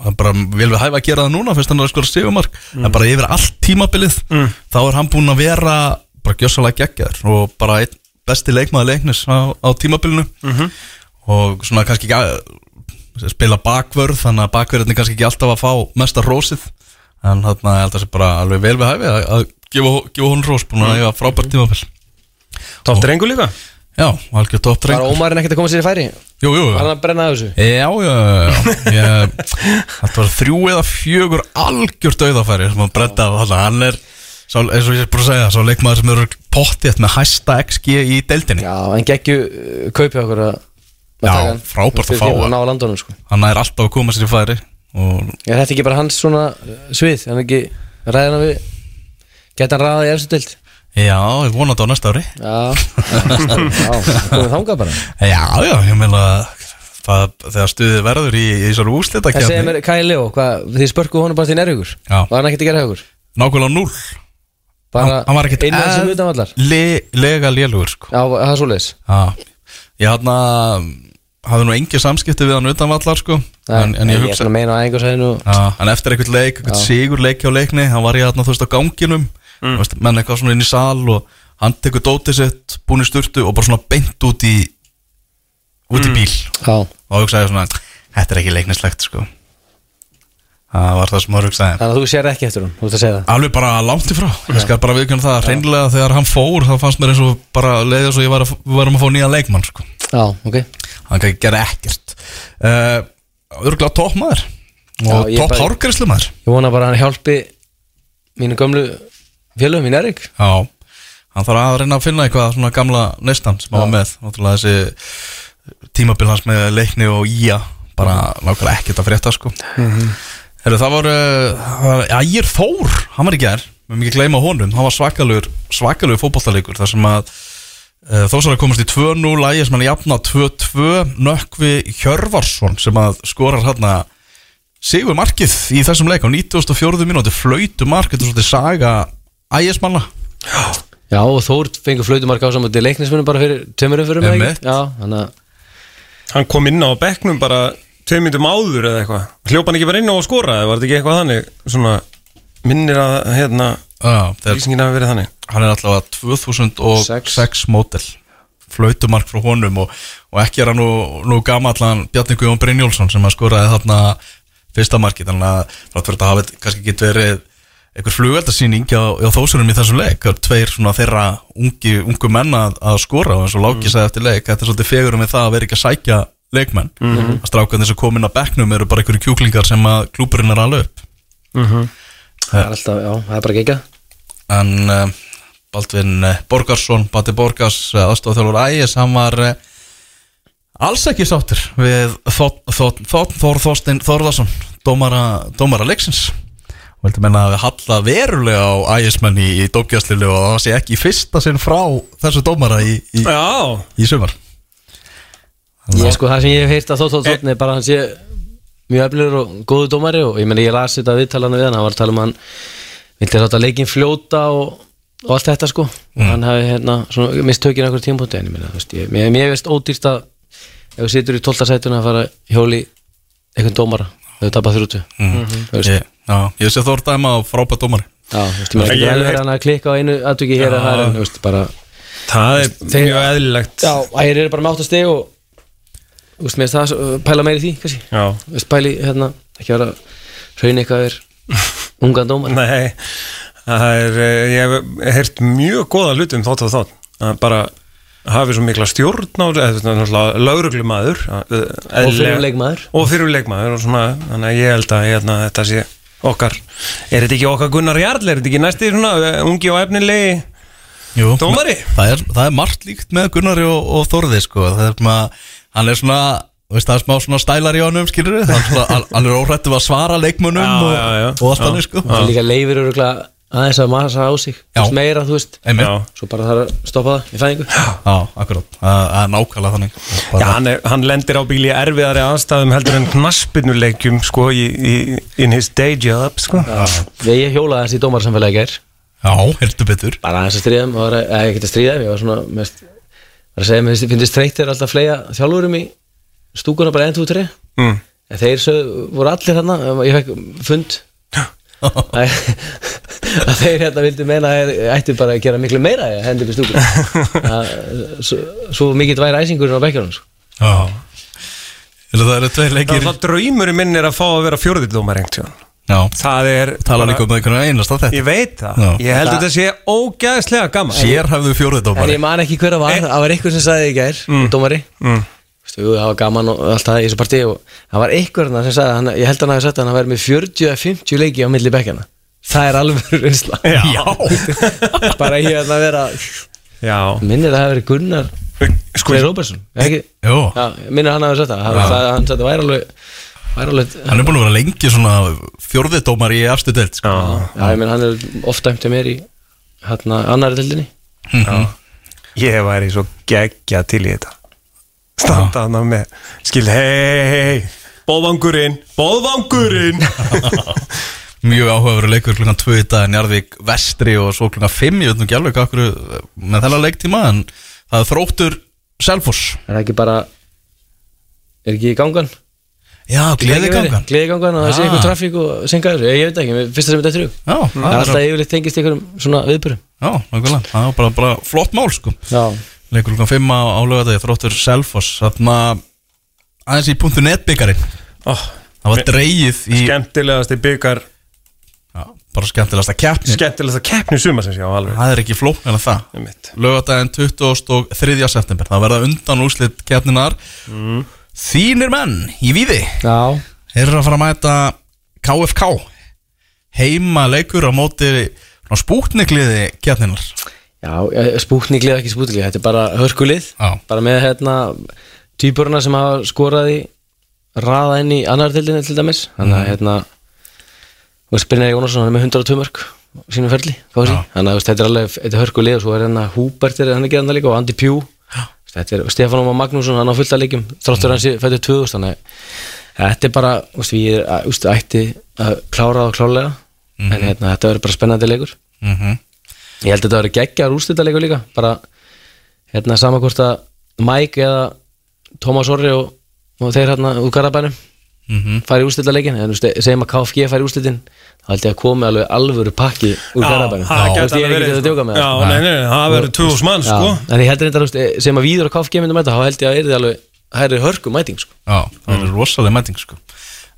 Hann bara vil við hæfa að gera það núna fyrst hann er skora sigumark en bara yfir allt tímabilið þá er hann búinn að vera bara gjössalega geggjaður og bara einn besti leikmaður leiknis á, á tímabilinu. Og svona kannski ekki að spila bakvörð þannig að bakvörðin kannski ekki alltaf að fá mesta rósið. En þarna ég held að það sé bara alveg vel við hæfi að gefa, gefa hún rós búin að eiga frábært tímafél Topp drengu líka? Já, algjör topp Var dreng Ómarinn ekkert að koma sér í færi? Jú, jú, Var hann að brenna að þessu? Já, já, já, já Ég- Þetta var þrjú eða fjögur algjör döðafæri sem hann brenda af þarna. Hann er, sá, eins og ég er búin að segja, sá leikmaður sem eru pottið með hæsta XG í deildinni. Já, en geggju uh, kaupið okkur að að Já, frábært að fá hann. landunum sko. Hann er alltaf að koma sér í færi og Er þetta ekki bara hans svona uh, svið? Hann ekki ræðina við Geta hann ræðið í efstu dild? Já, ég vona þetta á næsta ári. Já, já, komið þangað bara. Já, já, ég meina það, þegar stuðið verður í, í þessari úslita Það segir mér, Leo, hvað, þið spörkuðu honum bara til nærhugur. Var hann ekkert að gera hugur? Nákvæmlega Bara Hann- var ekkert innan sem eð- utan vallar le, Lega lélugur sko. Já, það er svoleiðis. Já, ég hann hafði nú engi samskipti við hann utan vallar sko en, en ég er hugsa að en eftir einhvern leik, einhvern sigur leik hjá leikni hann var ég þarna þú veist á ganginum mm. veist, menn eitthvað svona inn í sal og hann tekur dótið sitt, búin í sturtu og bara svona beint út í út í bíl. Já, og hugsaði svona, þetta er ekki leiknislegt sko. Það var það sem maður hugsaði. Þannig að þú sér ekki eftir hún, þú ert að segja það? Alveg bara langt í frá, ég skal bara viðkjöna það hreinlega þegar hann fór, þá fannst mér eins og bara leiðið svo ég var að, við varum að fá nýja leikmann sko, Já, ok. Hann kann gera ekkert. Uh, örgulega topp maður og topp hárgræslu maður Ég vona bara að hann hjálpi mínu gömlu félögum í Næring Já, hann þarf að reyna að finna eitthvað svona gamla neistan sem hann var með. Náttúrulega þessi tímabil hans með leikni og ía bara nákvæmlega ekkert að frétta sko. Heru, Það var, var Ægir Þór, hann var í gær við erum ekki að gleyma honum, hann var svakalur svakalur fótballtalegur þar sem að uh, þó sem að komast í 2-0 ægir sem hann jafna 2-2 Nökkvi Hjörvarsson sem að skorar hérna Sigur markið í þessum leik á 94. mínúti flautu mark, þetta er svolítið saga ægismanna. Já, og Þór fengur flautumark á saman til leiknismunum bara fyrir tömurum fyrir mig að Hann kom inn á bekknum bara Tvei myndum áður eða eitthvað. Hljópa hann ekki bara inn á að skora eða var þetta ekki eitthvað þannig Svona minnir að hérna Lýsingin hafi verið þannig? Hann er alltaf 2006 mótel flautumark frá honum og, og ekki er hann nú, nú gamallan Bjarni Guðjón Brynjólfsson sem að skoraði þarna fyrsta marki þannig að það fyrir að hafa kannski get verið einhver flugveldasýning á, á þósurum í þessum leik. Tveir svona þeirra ungi, ungu menn að, að skora og eins og Láki sagði eftir leik þetta er svolítið fegurum við það að vera ekki að sækja leikmenn. Að strákarnir sem komin að bekknum eru bara einhverju kjúklingar sem að klúburinn er alveg upp. Það er alltaf, já, það er bara gegga en uh, Baldvin uh, Borgarsson Bati Borgars, uh, aðstofþjálfur Ægis hann var uh, alls ekki sáttur við Þótt Þór Þorstein Þórðarsson dómara, dómara leiksins og vildi menna að við halla verulega á Ægismenn í, í dómgjastlilu og það sé ekki fyrsta sinn frá þessu dómara í, í, Já, í sumar? Ég sko það sem ég hef heyrt að þótt þótt þótt er bara að hann sé mjög efnilegur og góðu dómari og ég meni ég las þetta viðtalana við hann hann var að tala um hann vildi láta leikin fljóta og, og allt þetta sko. Og hann hafi hérna svona mist tökinn einhverjum tímpúti en ég meina þú veist ég, mér, mér veist ódýrst að ef þú situr í 12. sætuna að fara í hjóli einhvern dómara þú tapar þrjútu mm. þú veist. Ég, já, ég sé Þór dæma á frábært dómari. Já, þú veist, maður Ég- getur vel verið hann að klikka á einu aðtöki hér að það er, en, þú veist, bara það er Þeir- mjög eðlilegt. Já, ægir eru bara með átt að steg og Þú veist, það svo- pæla meiri því, kannski. Já, Þú veist, pæli, hérna, ekki vera Hraun eitthvað er ungan dómar nei Það er, eh, ég hef heyrt mjög góða hluti um þátt og þátt. Bara hafi svo mikla stjórn á eða lauruglumæður Og fyrir leikmaður og fyrir leikmaður og svona, þannig að ég held að hérna, þetta sé okkar er þetta ekki okkar Gunnar Jarl, er þetta ekki næsti svona eh, ungi og efnilegi Jú, Dómari? það er, það er margt líkt með Gunnari og, og Þórði sko. það er svona, hann er svona þú veist, það er smá svona stælar í honum skilur við, hann, svona, hann- hann er óhrættu að svara leikmönnum Já, og, já, já. og allt Já. þannig sko. Það er líka leifir eru aðeins að massa á sig veist, meira, þú veist. Einmitt. Svo bara þarf að stoppa það í fæðingu. Já, akkurát, það það er nákvæmlega þannig. Já, hann, er, hann lendir á bíli erfiðari aðstæðum heldur en knaspinnuleikjum sko í, í, in his day job sko. Ég hjólaði þessi í dómarsamfélagi gær. Já, heldur betur. Bara aðeins að stríða eða ekki að stríða Ég var svona, mest var að segja, mér finnst þreytt er alltaf fleia þjálfurum í stúkuna bara 1, 2, 3 mm. En þeir sög, voru allir hérna Ég fekk fund að þeir hérna vildu meina að þeir ættu bara að gera miklu meira að hendi upp í stúkuna Að, svo, svo mikill væri æsingurinn á bekkjunum sko. Já. Það eru tveir Það leikir er það draumurinn minn er að fá að vera Já, Það er tala líka um einhvern veginn einast Ég þetta veit það, Já. ég held að þetta sé ógæðslega gaman. Sérhæfðu En fjóruðdómari ég man ekki hver að var. Það var eitthvað sem sagði í gær, dómari. Mm. Jú, það var gaman og allt það í þessu partí og það var einhver þarna sem sagði, hann, ég held að hann hafi sagt að hann væri með 40-50 leiki á milli bekkjana það er alveg reynsla. Já, bara ég að vera Já. minnir að það verið Gunnar Sko, Freyr Róbersson ekki? Jú, Já, minnir að hann sagt það, það, það hann sagði að það væri alveg væri alveg hann er búin að vera lengi svona fjórðdómari í efstu deild sko. Já. já, ég minn hann er ofta um til mér í hérna annari tildinni Ég væri svo geggja til í þetta. Standa hann með Skil, hei, hei, hei Bóðvangurinn, bóðvangurinn Mjög áhugaveru leikur klukkan 2 í dag Njarðvík vestri og svo klukkan 5 Ég veit nú ekki alveg hvað akkur með þennan leiktíma En það er þróttur Selfoss. Er það ekki bara er ekki í gangan? Já, gleði gangan. gleði gangan og það sé Ah. eitthvað trafík og senka þessu, ég, veit ekki, fyrsta sem þetta er Já, það er alltaf yfirleitt tengist einhverjum svona viðbörum Já, nákvæmlega. Það var bara, bara flott mál sko. Já, Leikur klukkan 5 á, á lögadegi Þróttur Selfoss. Þarna aðeins í punktu netbyggarinn oh, Það var dreigið í Skemmtilegasti byggar Bara skemmtilegasta keppni Skemmtilegasta keppni suma sem sé á alveg. Það er ekki flókn en það. Einmitt. Lögadaginn 23. september Það verða undan úrslit keppninar Þínir menn í víði. Já, Þeir eru að fara að mæta KFK Heima leikur á móti spútnikliði keppninar já spúkniklið ekki spúkniklið, þetta er bara hörkulið. Já. bara með hérna týpurna sem hafa skorað í raða inn í annar tildinni til dæmis. Þannig að hérna og Brynjar Jónasson hann er með 102 mörg sínum ferli, þannig að þetta er alveg þetta er hörkulið og svo er hérna Húbert er hann ekki hann líka og Andy Pjú þetta er Stefán Ómar Magnússon, hann á fullt að leikjum þráttur hans fættur 2000 þannig að þetta er bara, veist, við erum úst, ætti að klára og klálega en hérna, þetta verður bara spennandi leikur. Mm -hmm. Ég held að þetta verið geggjar úrstættaleikur líka bara hérna sama hvort að Mike eða Thomas Orri og, og þeir hérna úr Garabænum Mhm. fari úrstættaleikin en þú veist, segjum að KFG fari úrstættin þá held ég að komi alveg alvöru pakki úr það það sko. nei, það verður 2000 mann sko en ég held að þetta sem að Víður og KFG myndum þetta þá held ég að það er alveg það er hörku mæting sko. Það er rosalega mæting sko.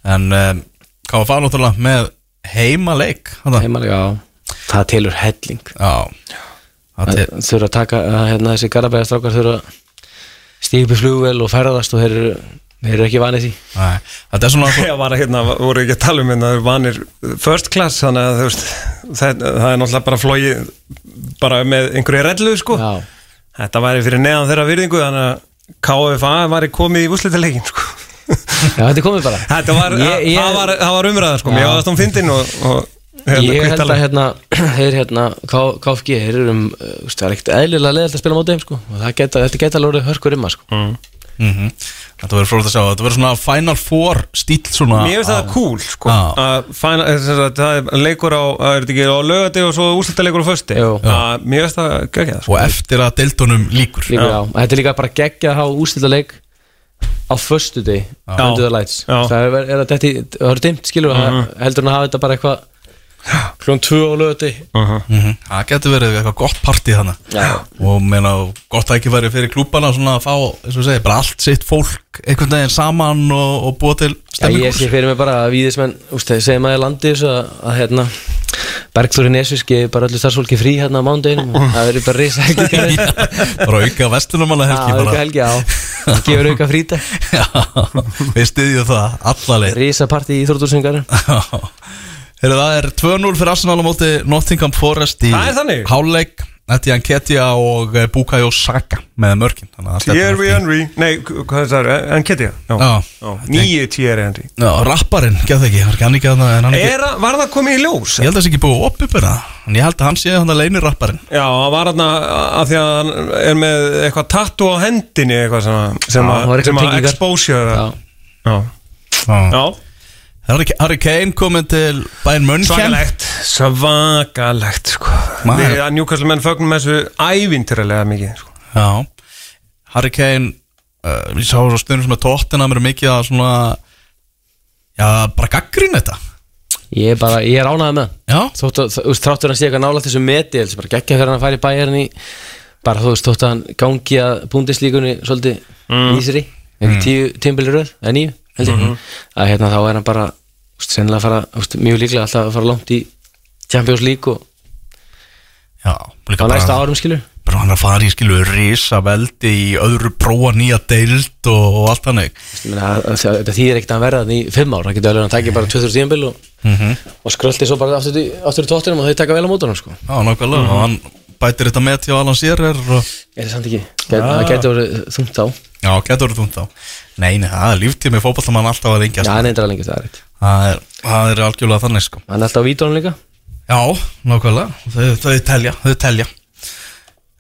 En um, KFA náttúrulega með heima leik þarna. Heimalega, já, það telur helling Það þurfa að taka hérna, þessi Garabæðastrákar þurfa að stíga upp í flugvel og ferðast og þeir eru Þeir eru ekki vanið því Nei, Þetta er svona Já, var að hérna, voru ekki að tala um hérna, vanir first class, þannig að veist, það, það er náttúrulega bara flóið bara með einhverju rellu, sko. Já, Þetta væri fyrir neðan þeirra virðingu, þannig að KFA væri komið í úslitaleikin, sko. Já þetta er komið bara Þetta var, Ég- ég- það var, það var umræða, sko. Mér Já. var það stóðum fyndin og, og Ég held að hérna, þeir hérna, KFG, þeir eru um, uh, það er ekkert eðlilega leðalt að spila mótið þeim, sko, og það geta, þetta geta alveg hörkur um að, sko. Mhm. Þetta verður frólægt að sjá Þetta verður svona Final Four stíl svona Mér finnst það cool, sko. Að fæna, þess að það er leikur á, er þetta ekki á lögati og svo úslitaleikur á fösti. Mér finnst það geggjað, sko. Og eftir að deildunum líkur Líka, já. Þetta er líka bara geggja að hafa úrslita leik á föstu deg, under the lights. Mhm. Það er, er það er dimmt, skilur, mm heldur en að hafa þetta bara eitthvað klón 2 á lögati. Mhm. Það getur verið eitthvað gott partí þannig Já. Og meina, gott að ekki verið fyrir klúbana Svona að fá, eins og segja, bara allt sitt fólk Einhvern veginn saman og, og búa til Já, stemmingu ég sé fyrir mig bara að víðismenn, úst, þegar segir maður landi þessu að, að hérna, Bergþóri Nesvis geði bara öllu starfsfólki frí hérna á mánudeginum og það verður bara risa helgi Já, Bara auka vestunumanna helgi auka bara. helgi, já. Það gefur auka frítag Já, við styðjum það alla leið. Risa partí í Þórtúrsingarum Heyrðu, það er 2-0 fyrir Arsenal á móti Nottingham Forest í er? Háleik Etienne Ketia og eh, Bukayo Saka með stefnir Thierry Henry. Nei, hvað er það? Enketia Já. Nýju Thierry Henry. Já, rapparinn, geð það ekki, var ekki hann ekki að en hann ekki er, að- Var það komið í ljós? Ég held að það sé ekki búið opnubera En ég held að hann sé hann að leini rapparinn. Já, það var hann að því að hann er með eitthvað tattu á hendinni eitthvað sem, að, exposure Já. Já. Harry, Harry Kane komin til Bayern München. Svakalegt Svakalegt sko. Við að njúkastlega menn fögnum þessu ævintýralega mikið sko. Já. Harry Kane uh, Ég sá svo stundum sem að tóttina mér mikið að svona Já, bara gaggrín þetta. Ég er bara, ég er ánægð með hann. Já, Þótt að, þú veist, þráttur hann sé eitthvað nála þessu meti Þessi bara geggja fyrir hann að fara í bæjarinn í Bara þú veist, þótt að hann gangi að búndislíkunni Svolítið mm. nýsri Ekki tíu tímbili röð, eða níu held ég. Að hérna þá er hann bara veist, Sennilega að fara, veist, mjög líklega alltaf að fara langt í Champions League og já á næsta árum skilur. bara hann að fara í skilu Rísa veldi í öðru prófa nýja deild og, og allt þannig. Ég meina, að- að- Þetta þýðir ekkert að verða þannig í fimm ár. Það getur alveg að tækja bara 2000 tímbil og, og skröldi svo bara aftur, í- tóttinum og þau taka vel á mótunum sko. Já, nákvæmlega. Og hann bætir þetta með til Alan Shearer og Er það samt ekki? Það getur verið þungt á Já, getur verið þúnt á Nei, nei, það er líftími fótballamann alltaf að lengja Já, hann er lengi það er rétt. Það, er, algjörlega þannig sko. Hann er alltaf á vítónum líka. Já, nákvæmlega, þau, telja, þau telja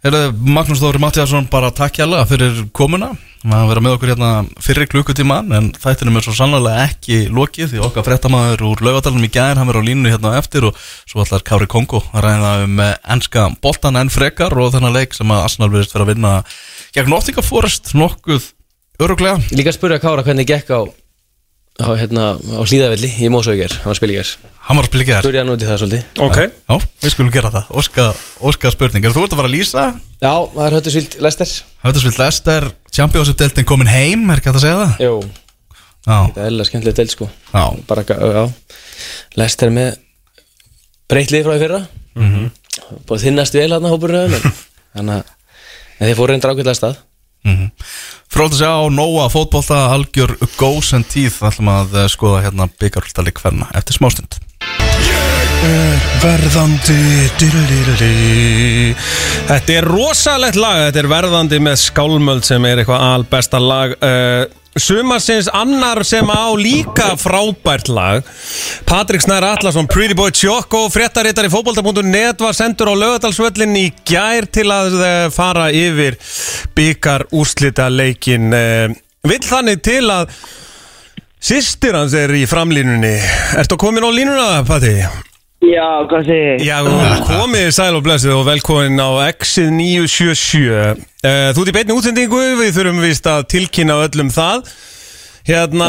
Magnús Þóri Mattiasson bara takk hjálpa fyrir komuna. Að vera með okkur hérna fyrir klukkutíman en þættinum er svo sannlega ekki lokið því okkar fréttamaður úr laugadalunum í gæðin hann verður á línu hérna eftir og svo allar Kári Kongo að ræða um eh, enska boltan en frekar og þennan leik sem að Arsenal verðist vera að vinna gegn Nottingham Forest nokkuð öruglega Líka að spyrja Kára hvernig gekk á á, hérna, á hlýðavilli í Mósauger hann var að í gæs Hann var að þær Spurja hann út í það svolítið. Ok. Já, við skulum gera það, óska, óska spurning Er þú ert að fara að lýsa? Já, það er höttu svilt Lester. Höfðarsvill Lester, Champions-deltin komin heim, er ekki að segja það? Jú, Já, það er eða skemmtileg del sko. Já, Bara, já. Lester með breytt lið frá því fyrra. Mm -hmm. Búið þinnast vel hann að hópurinn Þannig að en þeir fóru reyndar ákveðlega stað mm Fróð að segja á Nóa fótbolta algjör góðs en tíð ætlum að eh, skoða hérna byggarúltalik ferna eftir smástund Verðandi dyrlirili. Þetta er rosalegt lag Þetta er verðandi með skálmöld sem er eitthvað albesta lag uh, Sumarsins annar sem á líka frábært lag. Patrik Snær Atlasson, Pretty Boy Choco fréttarittari fótbolta.net var sendur á lögadalsvöllin í gær til að uh, fara yfir byggar úrslita leikin uh, Vill þannig til að Sistir hans er í framlínunni. Ertu komin á línuna, Patti? Já, hvað segir Já, komið sæl og blessið og velkomin á Exið 977 uh, Þú ert í beinni útsendingu, við þurfum vist að tilkynna öllum það. Hérna,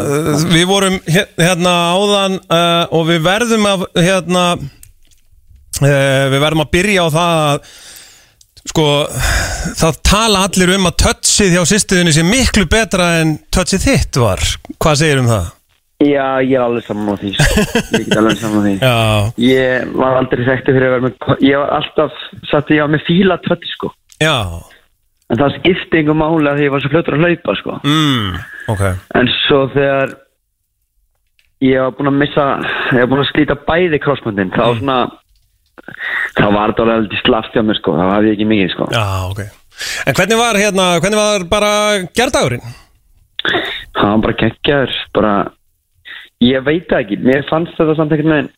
uh, við vorum he- hérna áðan uh, og við verðum að hérna uh, við verðum að byrja á það að sko, það tala allir um að touchið hjá sýstuðinni sé miklu betra en touchið þitt var. Hvað segir um það? Já, ég er alveg saman á því sko. Ég get alveg saman á því Já, Ég var aldrei þekkti fyrir að vera með Ég var alltaf satt ég á með fíla trötti sko já En það skipti einhver máli að ég var svo fljótur að hlaupa sko mm. Ok, En svo þegar ég var búinn að missa, ég var búinn að slíta bæði krossmöndin, þá Mm. svona, þá var þetta alveg heldur slaft hjá mér sko, þá hafði ég ekki mikið sko. já, ok En hvernig var hérna, hvernig var bara gerdagurinn? Það var bara geggjaður, bara, ég veit ekki, mér fannst þetta samt einhvern veginn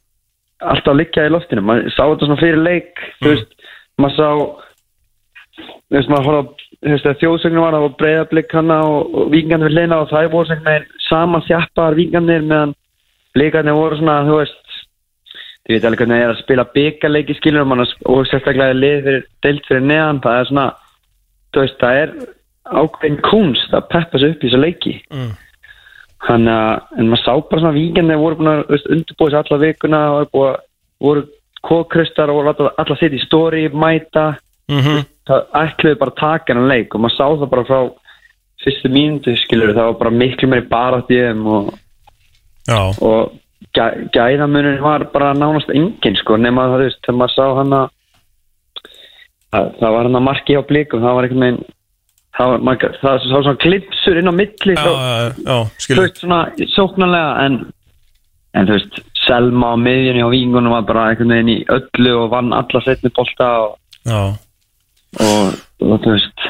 alltaf liggja í loftinu, maður sá þetta svona fyrir leik, þú veist, maður sá, þú veist, maður þú þegar þjóðsögnum var, það var breyðablík hana og, og vingarnir við leina og það voru veginn sama þjappaðar vingarnir meðan blíkarnir voru svona, þú veist, Þið veit alveg hvernig það er að spila byggarleiki skilur hann og sérstaklega lið fyrir, deilt fyrir neðan, það er svona, þú veist, það er ákveðin kunst að peppa sig upp í þessu leiki. Mm. Þannig að, en maður sá bara svona víkendið voru búin að undirbúið sér alla vikuna og voru, að- voru kókristar og voru alla, alla sitt í stóri, mæta, Mm það ætluði bara að taka hennan leik og maður sá það bara frá fyrstu mínútu skilur, það var bara miklu meiri barátt í þeim og og gæ, gæðamunin var bara nánast engin sko nema það þú veist þegar maður sá hann að það, var hann að marki á blikum það var einhvern veginn það var, maður, það sá svona klipsur inn á milli já, svo, já, já þú skilur. Veist svona sóknarlega en, en þú veist Selma á miðjunni á vingunum var bara einhvern veginn í öllu og vann alla setni bolta og, Já. og, og þú veist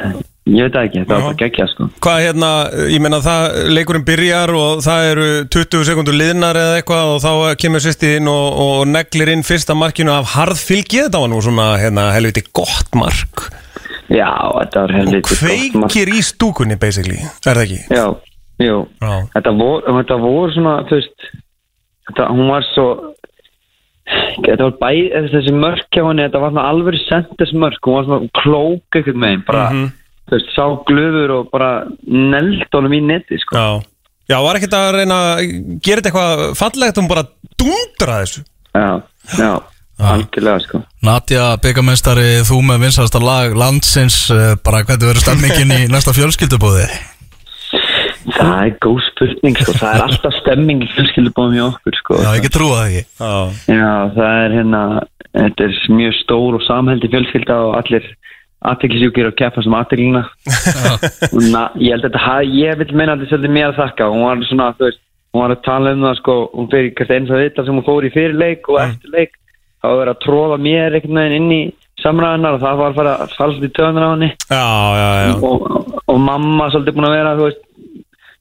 ég veit ekki, það var bara geggja sko. Hvað hérna, ég meina það, leikurinn byrjar og það eru 20 sekundur liðnar eða eitthvað og þá kemur sýstið inn og, og neglir inn fyrsta markinu af harðfylgi, þetta var nú svona hérna helviti gott mark já, þetta var og gott mark. kveikir í stúkunni basically, er það ekki? Já, jú Já, þetta voru, þetta voru svona þú veist þetta, hún var svo þetta var bæði þessi mörk hjá henni þetta var svona alveg sendis mörk hún var svona klók ekkert með bara, Mhm. þú veist, sá glöfur og bara neld honum í netti sko. já Já, var ekkert að reyna gera þetta eitthvað fallegt um bara dundra þessu já, já, algjörlega sko. Nadja, byggamestari, þú með vinsasta lag landsins, eh, bara hvernig verður stemmingin í næsta fjölskyldubóði? það er góð spurning sko, það er alltaf stemming í fjölskyldubóðum hjá okkur sko. Já, ég get trúið það ekki Já, Já, það er hérna, þetta er mjög stór og samheldi fjölskylda og allir aðteklisjúkir og keppa sem aðteklina. ég held að þetta, ég vil meina að þetta er svolítið mér að þakka. Hún var svona, þú veist, hún var að tala um það, sko, hún fyrir í. Það var verið að tróða mér einhvern veginn inn í samræðunar og það var að fara að fara svolítið töðunar á henni. já, já, já. Og, og mamma svolítið búin að vera, veist,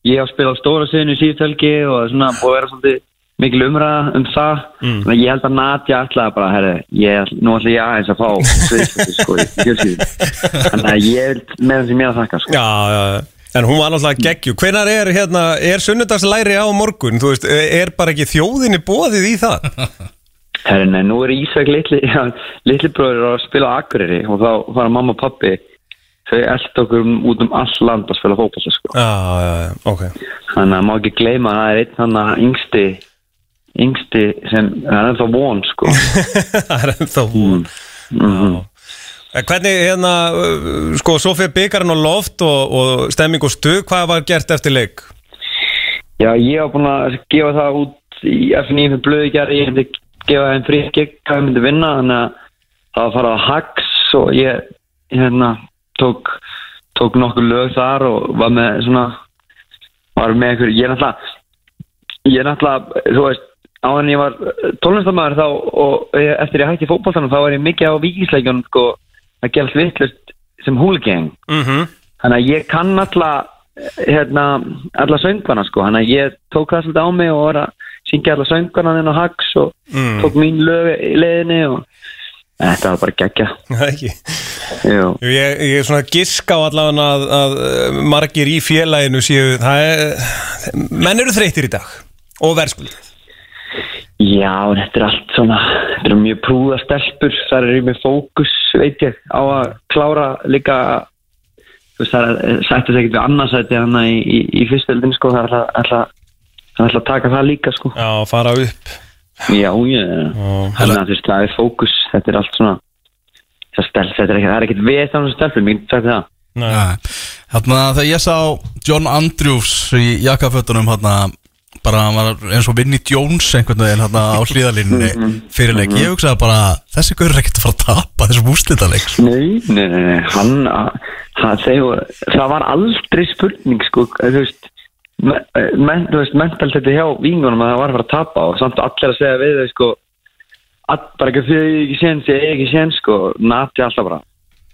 ég hef spilað á stóra sviðinu í síðutölki og það er svona búið að vera svolítið mikil umræða um það Mm. þannig að ég held að Nadja ætlaði bara herri, ég, nú ætla ég aðeins að fá sviðstöki sko í fjölskyldum þannig að ég vil með þessi mér að þakka sko. Já, já, já. En hún var náttúrulega geggju. Hvenær er, hérna, er sunnudagslæri á morgun? Veist, er bara ekki þjóðinni bóðið í það? herri, nei, nú er Ísveig litli, ja, litli bróður að spila Akureyri og þá fara mamma og pappi þau eld okkur um- út um all land að spila fókballa sko. Já, já, já, ok. þannig að má ekki gleyma að það er einn hann að yngsti yngsti sem, er ennþá von sko það er ennþá hún. mm Hvernig, hérna, sko, svo fyrir byggarinn á loft og, og stemming og stuð, hvað var gert eftir leik? Já, ég var búin að gefa það út í FNÍ fyrir blöðu gerði, ég hefði gefa þeim frí gig hvað ég myndi vinna, þannig að það var að fara á Hags og ég hérna, tók, tók nokkur lög þar og var með svona, var með einhver, ég er náttúrulega, ég er náttúrulega, þú veist, á en ég var tónlistamæður þá og ég- eftir ég hætti fótboltanum þá var ég mikið á vikisleikjunum sko að gerast vittlust sem húlgeng Mm þannig að ég kann alla hérna, alla söngvana sko, þannig að ég tók það svolítið á mig og var að syngja alla söngvana þinn á Hags og Mm. tók mín lög í leiðinni og þetta var bara. Jú. Ég, ég er svona gisk á allavega að, að margir í félaginu séu, er, menn eru þreytir í dag og verðskuld. Já, þetta er allt svona þetta eru mjög prúða stelpur það eru með fókus, veit ég á að klára líka þú veist, það er sættist ekkert við annarsæti hann í, í, í fyrstöldin sko, það er alltaf, það alltaf að taka það líka sko. Já, fara upp. Já, ég Þannig að þú veist, það er fókus. Þetta er allt svona Það, stel, þetta er ekkert, það er ekkert við þannig stelpum Ég get sagt það. Nei. Hérna þegar ég sá John Andrews í jakkafötunum hérna bara hann var eins og Vinnie Jones einhvern veginn hérna á hlýðalínunni fyrirleik, ég hugsaði bara þessi gaur er ekkert að fara að tapa þessum úrslitaleik Nei, nei, nei, nei. Hann, hann þeir, Það var aldrei spurning sko, þú veist me, men, þú veist, mentaliteti hjá vingunum að það var að fara að tapa og samt allir að segja við þau sko all, bara ekki því ég ekki séns, ég ekki séns sko, nati alltaf bara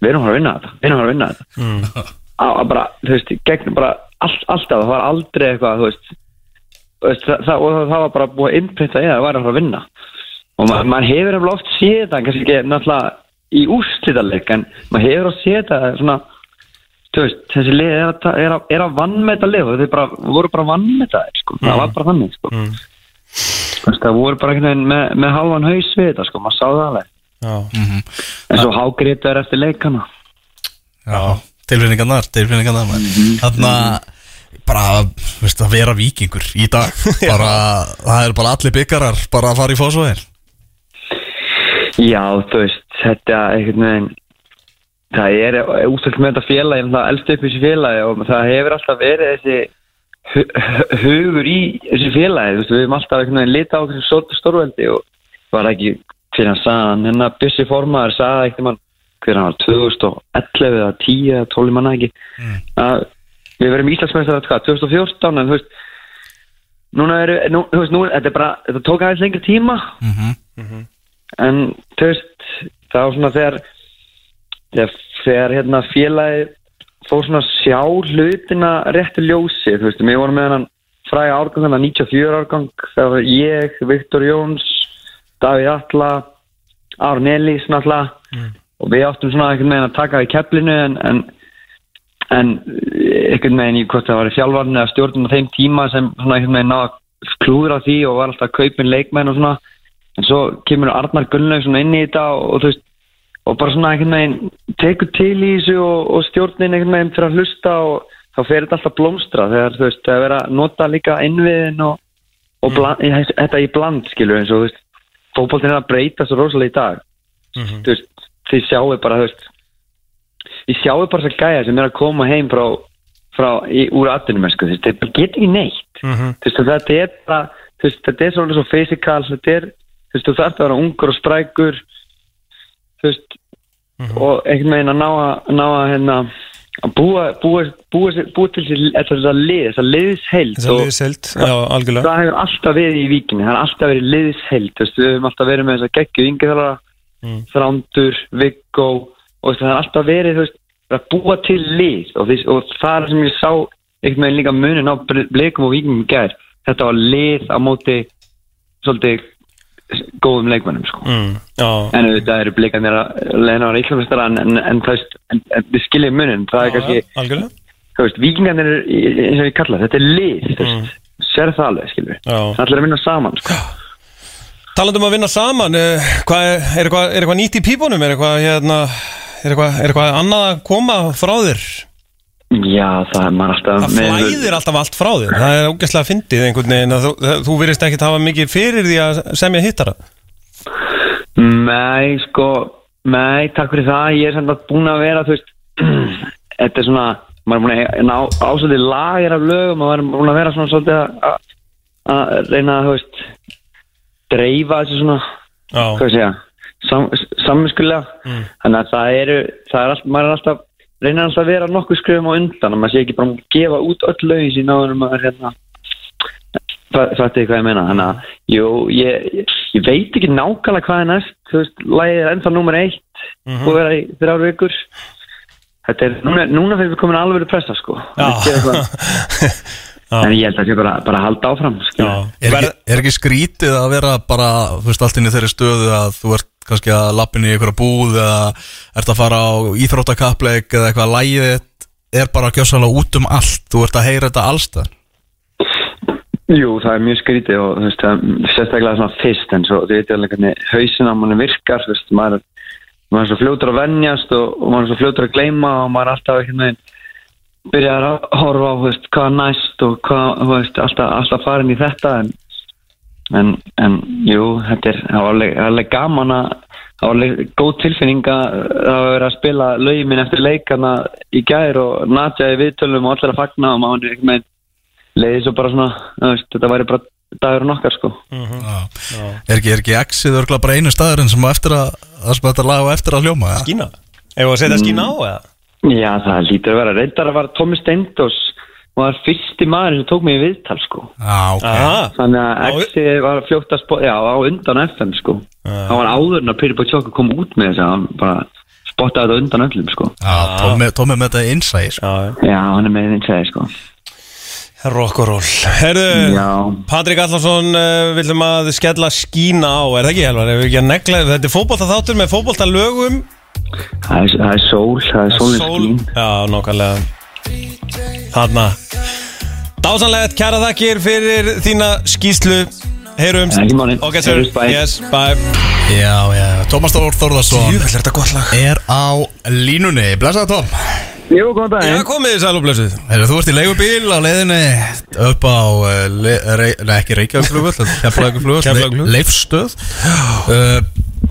við erum að fara að vinna þetta, við erum að fara að vinna þetta mm. að bara, þú veist, gegn bara all, alltaf, það var aldrei eitthvað þú veist, það, það, og það, var bara búið að innprynta í það, var að fara að vinna og ma, maður hefur eftir oft séð það, kannski ekki náttúrulega í úrslitaleg en maður hefur oft séð það svona veist, þessi lið er að, er að, er að vannmeta lið og þeir bara, voru bara vannmeta sko. það var bara þannig sko. mm. veist, það voru bara einhvern veginn með, með halvan haus við þetta, sko, maður sá það alveg. Já. en svo hágrið er eftir leikana. Já, tilfinningarnar, tilfinningarnar Mhm. Þannig að bara, veist, að vera vikingur í dag. Bara, það er bara allir byggarar bara að fara í fósvæðin já, þú veist, þetta einhvern veginn það er útsöld með þetta félagi það elst upp í þessi félagi og það hefur alltaf verið þessi hu- hu- hugur í þessi félagi þú veist, við hefum alltaf einhvern veginn lita á þessu stór- stórveldi og var ekki fyrir hann sagðan, hennar Bjössi Formaður sagði ekkert mann, hver hann var 2011 eða 10 eða 12 manna ekki. Að við verðum Íslandsmeistar hvað, 2014 en þú veist núna eru, nú, þú veist, nú, þetta er bara þetta tók aðeins lengri tíma. En þú veist það var svona þegar þegar, hérna félagi fór svona að sjá hlutina réttu ljósi, þú veist, við vorum með hann fræga árgang, þannig 94 árgang það var ég, Viktor Jóns Davíð Atla Aron Elís náttúrulega og við áttum svona einhvern veginn að taka í keflinu en, en en einhvern veginn í hvort það var í fjálfarni eða stjórnum á þeim tíma sem svona einhvern veginn náða að klúðra því og var alltaf að kaupin leikmenn og svona. En svo kemur Arnar Gunnlaug svona inn í þetta og, og þú veist og bara svona einhvern veginn tekur til í þessu og, og stjórnin einhvern veginn fyrir að hlusta og þá fer þetta alltaf blómstra þegar þú veist það er verið að nota líka innviðin og, og bland, þetta í bland skilur eins og þú veist fótboltin er að breyta svo rosalega í dag. Þú veist þið sjáu bara þú veist þið sjáu bara þess að gæja sem er að koma heim frá, frá í, úr atvinnum sko, þú veist, þetta get ekki neitt. Þú veist, þetta er bara þú veist, þetta er svolítið svo physical þetta er, þú veist, þú þarf að vera ungur og sprækur þú veist og einhvern veginn að ná að ná að hérna að búa, búa, búa, búa til þessa lið, Þess að og liðsild, já, algjörlega það hefur alltaf verið í víkinni það har alltaf verið liðsheild þú veist, við höfum alltaf verið með þessa geggju yngirþalara Mm. Þrándur, Viggo og það har alltaf verið þú veist, að búa til lið og, og það er sem ég sá einhvern veginn líka munin á bleikum og vikingum gær þetta var lið á móti svolítið góðum leikmennum sko. mm, en auðvitað eru blikanir að leina á reiklamestara en, en, en, en, en við skiljum munin það er kannski, vikingarnir eins og ég kalla, þetta er lið veist, sér það alveg, skiljum við það ætlar að vinna saman sko. Talandi um að vinna saman, eh, hvað er, er, eitthvað, er eitthvað nýtt í pípunum? Er eitthvað, hérna, er eitthvað, er eitthvað annað að koma frá þér? Já, það er maður alltaf Það flæðir alltaf allt frá þér. Það er ógæslega fyndið einhvern veginn að þú, þú virðist ekkert hafa mikið fyrir því að semja hittara. Nei, sko Nei, takk fyrir það. Ég er samt að búin að vera, þú veist Þetta er svona maður er búin að ná ásvöldið lagir af lögum og maður er búin að vera svona svolítið að- að að reyna að, þú veist dreifa þessu svona hvað segja, sam, samvinskulega þannig að það eru það er alltaf, maður er alltaf reynir alltaf að vera nokkuð skrifum á undan og maður sé ekki bara að gefa út öll lögin sín áður en maður hérna. Fattu þið hvað ég meina? Þannig að, jú, ég, ég, ég veit ekki nákvæmlega hvað er. Næst Þú veist, lagið er ennþá nummer eitt Mhm. og vera í þrjár vikur. Þetta er, núna, núna fyrir við komin alveg pressa, sko. Að. En ég held að það sé bara, bara að halda áfram Er ekki, er ekki skrítið að vera bara, þú veist, allt inn í þeirri stöðu að þú ert kannski að lappin í einhverja búð eða ert að fara á íþróttakappleik eða eitthvað þitt er bara gjössalega út um allt, þú ert að heyra þetta allstað Jú, það er mjög skrítið og þú veist, það er sérstaklega svona fyrst en svo, þú veit alveg hvernig hausin á manni virkar, þú veist, maður, maður er svo fljótur að venjast og, og maður er svo fljótur að gleyma og maður er alltaf einhvern veginn byrjar að horfa á, þú veist, hvað næst og hvað, þú veist, alltaf, alltaf farin í þetta en, en, en jú, þetta er, það alveg, það gaman að, það var alveg góð tilfinning að það verið að spila lögin minn eftir leikana í gær og natja í viðtölum og allir að fagna og maður er einhvern veginn leiði svo bara svona, þú veist, þetta væri bara dagurinn okkar sko. Er ekki, er ekki exið örgla bara einu staðurinn sem á eftir að, það sem þetta lag á eftir að hljóma ja? Skína. Ef að setja skína á eða? Já, það lítur að vera. Reyndar að var Tómi Steindós var fyrsti maður sem tók mig í viðtal sko. Já, ok. Aha. Þannig að Exi var fljótt að spá, já, á undan FM sko. Það var áður en að Pyrir Bótsjóka kom út með þess að hann bara spottaði þetta undan öllum sko. Já, Tómi, Tómi með þetta innsæði sko. Já, hann er með segið sko. Rock'n'roll. Herðu, Já. Patrik Allarsson uh, viljum að skella skína á Er það ekki, Helvar? Ef við ekki að negla Þetta er fótbolta þáttur með fótbolta lögum Það er, það er sól, það er sólin skín. Já, nákvæmlega Þarna. Dásanlegt, kæra þakkir fyrir þína skýslu Heyrumst. Ok, sir, yes, bye. Já, já, Tómas Þór Þórðarsson Jú, er þetta gott lag? Er á línunni. Blessaði Tóm Jú, góðan Já, daginn komið þið sæl og blessuð. Heyrðu, Þú ert í leigubíl á leiðinni upp á, uh, le, rei, nei ekki Reykjavíkflugvöld, Keflavíkurflugvöll. Leifstöð uh,